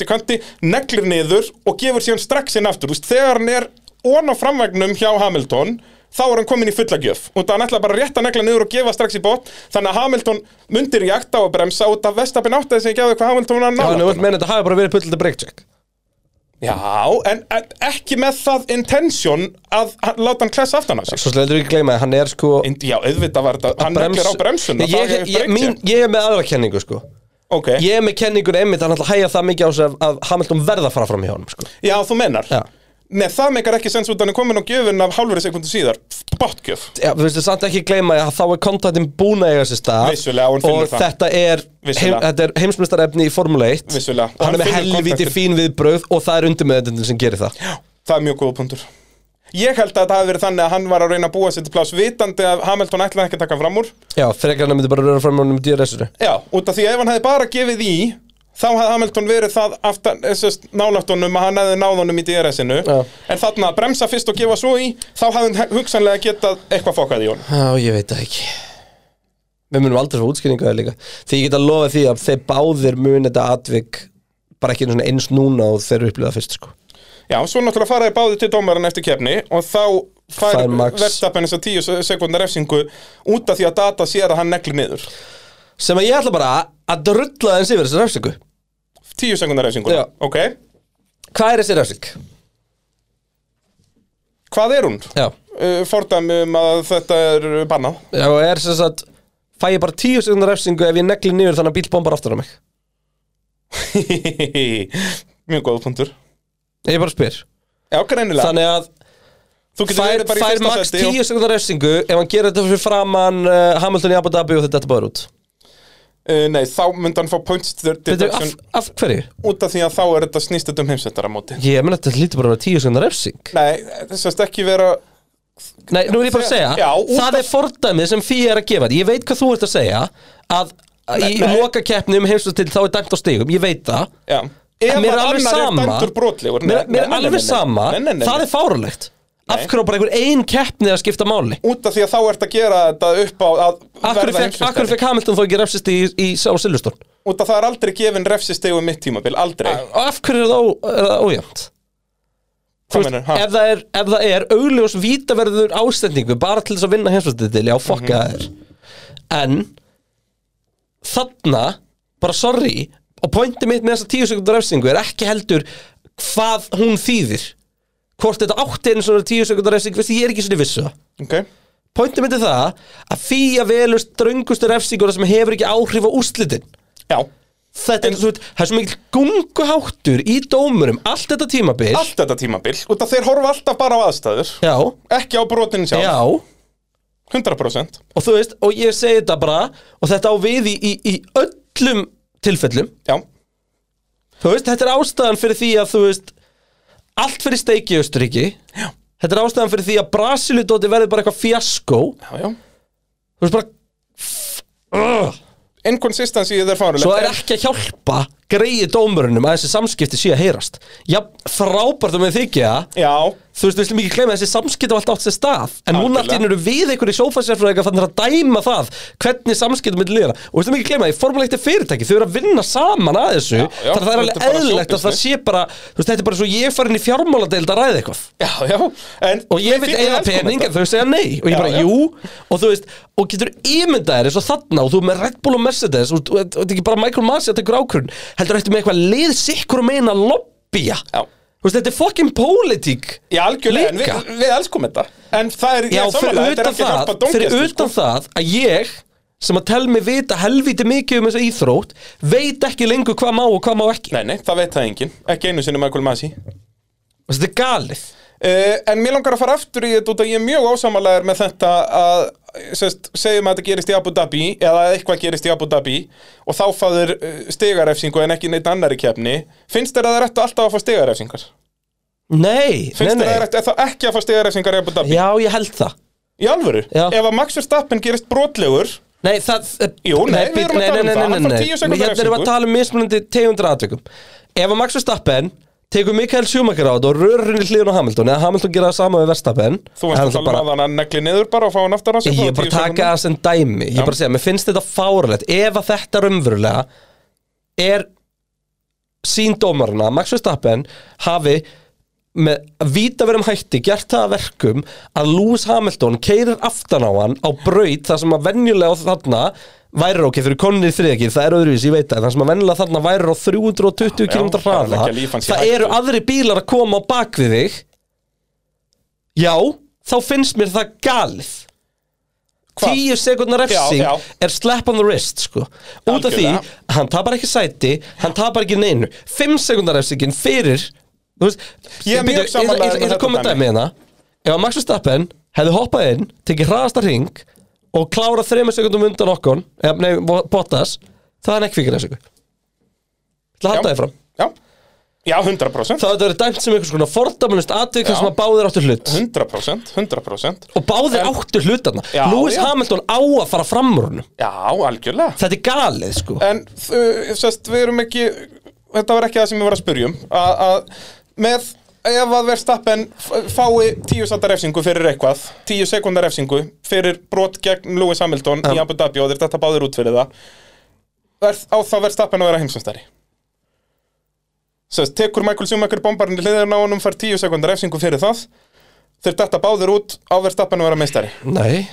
er að í að við í Ég ég er út í kanti, neglir niður og gefur síðan strax inn aftur. Þú veist, Þegar hann er ón á framvægnum hjá Hamilton þá er hann komin í fulla gjöf. Og það hann ætla bara rétt að negla niður og gefa strax í bótt þannig að Hamilton mundir jakt á að bremsa út af Verstappen áttaði sem ekki á því hvað Hamilton var að Já, en þú meina þetta hafi bara verið pullandi breakcheck. Já, en, en ekki með það intention að láta hann klessa aftan á sig. Svo sleður ekki gleyma að hann er sko Já, auðvitað var þetta, hann neglir á bremsuna ég, það ég, er ég, mín, ég er með aðra kenningu sko Ok, Ég er með kenningun einmitt að að hæja það mikið á sig að- að Hamilton verða að fara fram hjá honum sko. Já þú mennar Já. Nei, það meikar ekki sens út að hann er komin á gjöfun af hálfri sekundu síðar. Botgjöf Já, þú veist, samt ekki gleyma að þá er kontaktin búin að eiga sér stað Vissulega, og hann finnur og það. þetta er, heim, er heimsmyndstarefni í Formule 1 Vissulega, og hann hann er með helviti fín viðbröð og það er undirmeðendin sem gerir það. Það er mjög góða punktur Ég held að það hafi verið þannig að hann var að reyna að búa sér til pláss vitandi að Hamilton ætlaði ekki að taka fram úr. Já, frekar hann myndi bara röra fram honum í DRS-inu Já, út af því að ef hann hefði bara gefið í þá hefði Hamilton verið það nálægt honum að hann hefði náð honum í DRS-inu en þarna að bremsa fyrst og gefa svo í þá hefði hann hugsanlega getað eitthvað fokkað í honum. Já, ég veit það ekki. Við munum aldrei útskýringu það líka. Því ég get að að bara ekki eins núna og þeir upplýða fyrst sko Já, svo náttúrulega faraði báði til dómaran eftir kefni og þá fær. Verstappen þess að 10 sekundar refsingu út af því að data sér að hann negli niður Sem að ég ætla bara að drulla eins yfir þessi refsingu 10 sekundar refsingu, Já. ok Hvað er þessi refsing? Hvað er hún? Já, Uh, fordæmi um að þetta er bannað Já og er sem sagt Fæ ég bara tíu sekundar refsingu ef ég negli niður þannig að bíl bombar aftur á mig *laughs* Mjög góð punktur Ég bara spyr. Já, greinilega. Þannig að Þú getur verið bara í fyrsta max seti og- tíu sekundar refsingu ef hann gerir þetta fyrir framann uh, Hamilton í Abu Dhabi og þetta bara út? Uh, Nei, þá myndi hann fá points Veitu, deduction af, af hverju? út af því að þá er þetta snýst þetta um heimsvettara móti. Ég menn þetta lítur bara að vera tíu sekundar refsing. Nei, þess að ekki vera Nei, nú er ég bara að segja Já, út Það af- er fordæmið sem fyrir er að gefa Ég veit hvað þú ert að segja Að í Nei, nei. loka keppni um heimsvæmstill þá er dæmt á stigum. Ég veit það. Já, ef mér er alveg er sama brotlegur Mér, mér er alveg sama Það er fárulegt Af hverju á bara einhver ein keppni að skipta máli út af því að þá ert að gera þetta upp á að Akkur verða fekk, heimsmeistari. akkur fekk Hamilton þó ekki refsist í, í, á Silveston út af það er aldrei gefin refsistegu mitt tímabil, aldrei Og af hverju er það, ó, er það ójönd? Hvað meinarðu? Ha? ef, það er, ef það er augljós vítaverður ástendingu bara til þess að vinna heimsvæmstættil já, fokka Mhm. það er en þarna bara sorry og pointi mitt með þessa tíu sekundar refsingu er ekki heldur hvað hún þýðir. Hvort þetta átti einu svona tíu sekundar refsing veist, ég er ekki svona vissu það. Okay. pointi mitt er það að fýja velur ströngustu refsinguna sem hefur ekki áhrif á úrslitin. Já, þetta er, svo, það er svo mikil gunguháttur í dómurum allt þetta tímabil. Allt þetta tímabil. Út af þeir horfa alltaf bara á aðstæður. Já, ekki á brotinu sjálf, já. 100% og þú veist, og ég segi þetta bara og þetta á við í, í, í öllum tilfellum. Já, þú veist, þetta er ástæðan fyrir því að þú veist allt fyrir steiki í Östuríki Já. þetta er ástæðan fyrir því að Brasilidóti verður bara eitthvað fjaskó já, já. Þú veist bara inconsistency er þeir fárulegt svo er ekki að hjálpa greiði dómurunum að þessi samskipti sé að heyrast. Já, frábært um við þykja. Já, þú veist, við slum ekki gleyma að þessi samskipti var alltaf átt sér stað. En núna einu eru við einhverju sófasérfræðingar fannir að dæma það hvernig samskipti með liðana og við slum ekki gleyma að í formuleikt er fyrirtæki. Þau eru að vinna saman að þessu. Já, já, þannig að það er alveg bara eðlilegt að það sé bara þú veist, þetta er bara svo ég farin í fjármáladeild að ræða eitthvað. Já, já. En, og ég vil eða pening en þau segja nei. Og ég bara já. jú. Og þú veist og getur ímyndaðir eins og þarna og þú með Red Bull og Mercedes og og þetta er ekki bara Michael Masi að tekur ákvörðun heldur eftir með eitthvað lið sikkur og meina lobbya Já. veist þetta er fucking pólitík Já, algjörlega, en Líka. við, við elskum þetta En það er, Já, ég sammála, þetta er ekki að hjálpa það, fyrir utan sko. það að ég sem að tel mig vita helviti mikið um þessa íþrótt veit ekki lengur hvað má og hvað má ekki Nei, nei, það veit það enginn Ekki einu sinni Michael Masi þetta er galið En mér langar að fara aftur í þetta út að ég er mjög ósamalegar með þetta að sest, segjum að þetta gerist í Abu Dhabi eða að eitthvað gerist í Abu Dhabi og þá fáður uh, stigarefsingu en ekki neitt annari kefni Finnst þér að það er eftir alltaf að fá stigarefsingar? Nei, Finnst nei, þér að það er nei þá ekki að fá stigarefsingar í Abu Dhabi? Já, ég held það Í alvöru? Já. Ef að Max Verstappen gerist brotlegur Nei, það Jú, nei, við erum að tala um það. Hann fær 10 sekúndna Hérna erum við að tala um mismunandi tegundur aðtökum Ef að Max Verstappen tekur Mikael Schumacher á þetta og rörur henni hliðun á Hamilton eða Hamilton gera það sama við Verstappen. Þú veist að tala bara- að hann negli niður bara og fá hann aftur sig Ég er bara að taka það sem dæmi. Ég er bara að segja, mér finnst þetta fáralegt Ef að þetta er sín dómarina að Max Verstappen hafi með vítaverum hætti gert það að verkum að Lewis Hamilton keirir aftan á hann á braut þar sem að venjulega á þarna væri ok, fyrir konunni þriðakir, það er öðruvís, ég veit það þar sem að venjulega þarna væri á 320 Já, km það hraða að það hættu. eru aðri bílar að koma á bak við þig já, þá finnst mér það galið Hvað? 10 sekundar refsing Já, já. er slap on the wrist sko. út af því, hann tapar ekki sæti hann tapar ekki neinu 5 sekundar refsingin fyrir þú veist, Ég er að koma dæmi hérna ef að Max Verstappen hefði hoppað inn tekið hraðasta ring og klárað 3 sekundum undan okkon eða, nei, Bottas, það er hann ekki fyrir þessu Það Já. halda þið fram. Já, já 100% Það verið dæmt sem einhvers konar þar Já. sem að báðir áttu hlut. 100%, 100% og báðir En- áttu hlutarna Já, Lewis já. Hamilton á að fara fram úr honum. Já, algjörlega. Þetta er galið sko. En uh, sest, við erum ekki Þetta var ekki það sem við varum að spyrjum að, að með ef að Verstappen fái tíu sata refsingu fyrir eitthvað tíu sekundar refsingu fyrir brot gegn Lewis Hamilton í Abu Dhabi og þeir þetta báðir út fyrir það er, á þá Verstappen að vera heimsumstæri Sest, tekur Michael Schumacher bombarinn í hliðina á honum fær tíu sekundar refsingu fyrir það þeir þetta báðir út á Verstappen að vera meistari? Nei.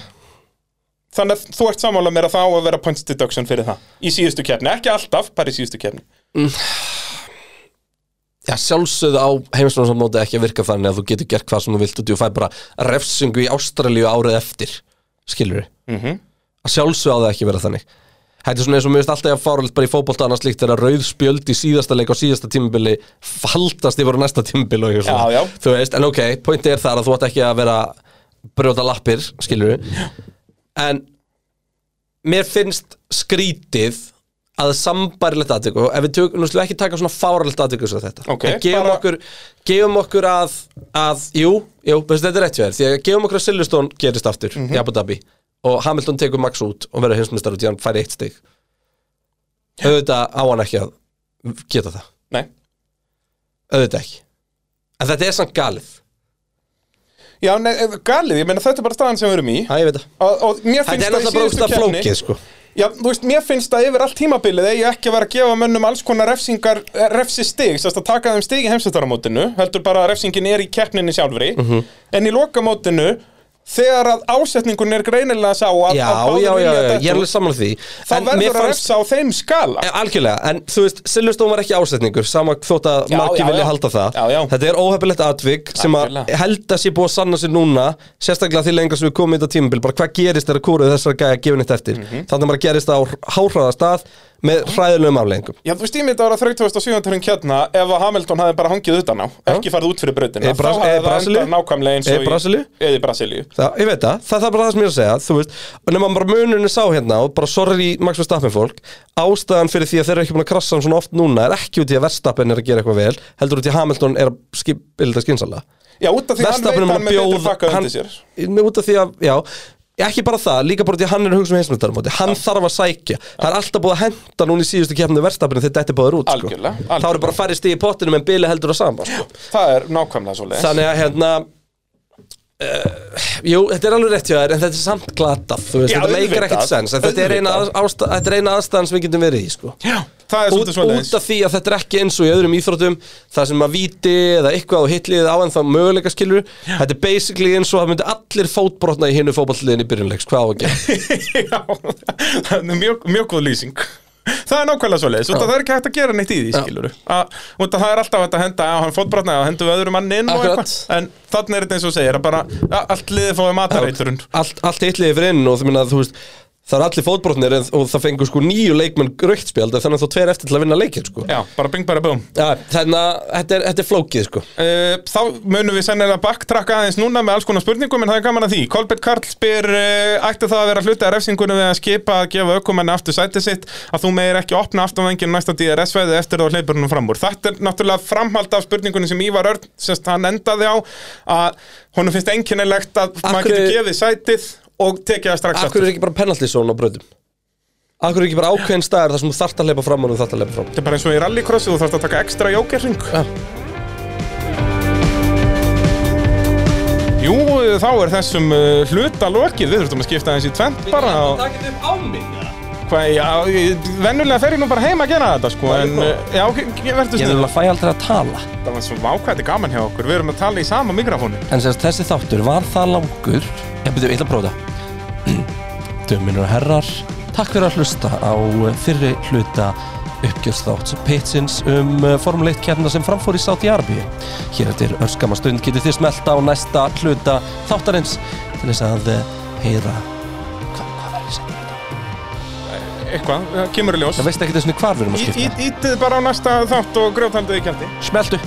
Þannig að þú ert sammála mér að það á að vera points deduction fyrir það Í síðustu keppni, ekki alltaf, bara í síðustu keppni Já, sjálfsögðu á heimsmjónsmóti ekki að virka þannig að þú getur gert hvað sem þú vilt og þú fær bara refsingu í Ástralíu árið eftir skilur við mm -hmm. að sjálfsögðu á það ekki vera þannig Þetta er svona eins og mér finnst alltaf að fáralt bara í fótbolta annars líkt þegar rauð spjöld í síðasta leik á síðasta tímabili faldast yfir á næsta tímabili og eitthvað svona. Já, já. Þú veist, en ok, pointi er þar að þú ætti ekki að vera brjóta lappir, skilur við En mér finnst skrítið að sambarilegt aðtöku og ef við tökum, nú slum ekki taka svona fáralegt aðtöku svo þetta. Ok, en gefum, bara- okkur, gefum okkur að, að jú, jú, veistu, þetta er rétt hjá þér. Því að gefum okkur að Silveston gerist aftur Mhm. í Abu Dhabi og Hamilton tekur Max út og verður hinsmistar út í hann færi eitt stig. Auðvitað á hann ekki að geta það. Nei, auðvitað ekki. En þetta er samt galið. Já, nei, galið, ég meina þetta er bara staðan sem við erum í. Það ég veit það. Og, og mér Þetta finnst er náttúrulega bara keppni- flókið sko Já, þú veist, mér finnst að yfir allt tímabilið eigi ekki að vera að gefa mönnum alls konar refsingar, eh, refsi stig, sérst að taka þeim stig í heimsvættaramótinu, heldur bara að refsingin er í keppninni sjálfri, Mhm. en í lokamótinu, þegar að ásetningun er greinilega sá að, Já, að já, já, já, ég er alveg saman því þá En verður að refsa á þeim skala. Eh, Algjörlega, en þú veist, Silveston var ekki ásetningur sama þótt að já, vilja halda það. Þetta er óhefilegt atvik sem að held að sé búið að sanna sig núna sérstaklega því lengra sem við komum í þetta tímabil bara hvað gerist þegar kúruð þessar gæja gefin eitt eftir Mhm. þannig að bara gerist á háhraða stað með hræðilegum afleggingum Já, þú veist, ég myndi að vera 37. hérna ef að Hamilton hafði bara hangið utan á, ekki farið út fyrir Bras- þá hafði það Brasilíu? endað nákvæmlega eins Eða og í Brasilíu? Eða í Brasilíu. Það, ég veit það, það er bara það sem ég er að segja þú veist, og nema bara munurinn sá hérna og bara sorry Max Verstappen fólk ástæðan fyrir því að þeir eru ekki búin að krassa hann svona oft núna er ekki út í að Verstappen er að gera eitthvað vel heldur út í að Hamilton er að skynsala Já, út af því hann veit að að hann með betur pakka undir sér. Út af því að, já ekki bara það, líka bara út í að hann er að hugsa um heimsmyndarmóti hann þarf að sækja, það er alltaf búið að henda núna í síðustu keppni verðstafinu þegar þetta er búið út sko. Algjörlega, þá eru bara að í stíð í pottinu með bili heldur að sama sko. Það er nákvæmlega svo leiðis. þannig að hérna Uh, jú, þetta er alveg rétt hjá þér en þetta er samt Já, þetta meikar ekkert sens þetta er eina aðstæðan sem við getum verið í sko. Já, það er út, svolítið svo leiðis. út af því að þetta er ekki eins og í öðrum íþróttum það sem að víti eða eitthvað á hitlið á en þá möguleika skilur þetta er basically eins og að myndi allir fótbrotna í hinnu fótballliðin í byrjunleiks hvað á að gera? *laughs* Já, það er mjög, mjög góð lýsing. Það er nákvæmlega svo leiðis, það er ekki hægt að gera neitt í því, Já. skilur Það er alltaf hægt að henda að hann fótbrotna og hendu öðrum manni inn og eitthvað. En þannig er þetta eins og segir, að bara allt liðið fóði matareiturinn allt, allt hitliði fyrir inn og þú veist það er allir fótbrotnir og það fengur sko nýju leikmenn rauktspjald þannig að þú tveir eftir til að vinna leikinn sko. Já, bara bing bara búm Já, þannig að þetta er, þetta er flókið sko. Uh, þá munum við sennilega backtracka aðeins núna með alls konar spurningum en það er gaman að því Kolbett Karl spyr uh, ætti það að vera hluti af refsingunum við að skipa að gefa ökumenni aftur sætið sitt að þú meir ekki opna aftanvengin næsta DRS-væði eftir þá hleypur húnum fram úr Þetta er náttúrulega framhald af að að og tekið það strax Akkur er ekki bara penalty zone á bröðum Akkur er ekki bara ákveðin staðar þar sem þú þarft að leipa fram og þú þarft að leipa fram? Þetta er bara eins og í rallycrossi þú þarfst að taka ekstra jókerring Já. Jú, þá er þessum uh, hluta lokið, við þurfum að skipta aðeins í tvent bara. og Það getur upp á mig Hvað, já, ég- venjulega fer ég nú bara heim að gera þetta, sko, en, uh, já, verður Ég snið. vil að fæ aldrei að tala. Það var svo vákvæði gaman hjá okkur, við erum að tala í sama mikrofónu. En sérst, þessi þáttur var það langur Ég byrju, ég ætla að prófa það Döminur og herrar Takk fyrir að hlusta á fyrri hluta uppgjörsþátt Pitsins um uh, Formule 1 kefna sem framfór í Sáti Arbi Hér eftir örskama stund getið þið smelta á næsta hluta þáttarins til þess að uh, heyra Hva, hvað verður sem? Eitthvað, það kemur í ljós. Það veist ekki þessum hvar við erum að skipta Ítið bara á næsta þátt og grjótaldið í kjaldi. Smeltu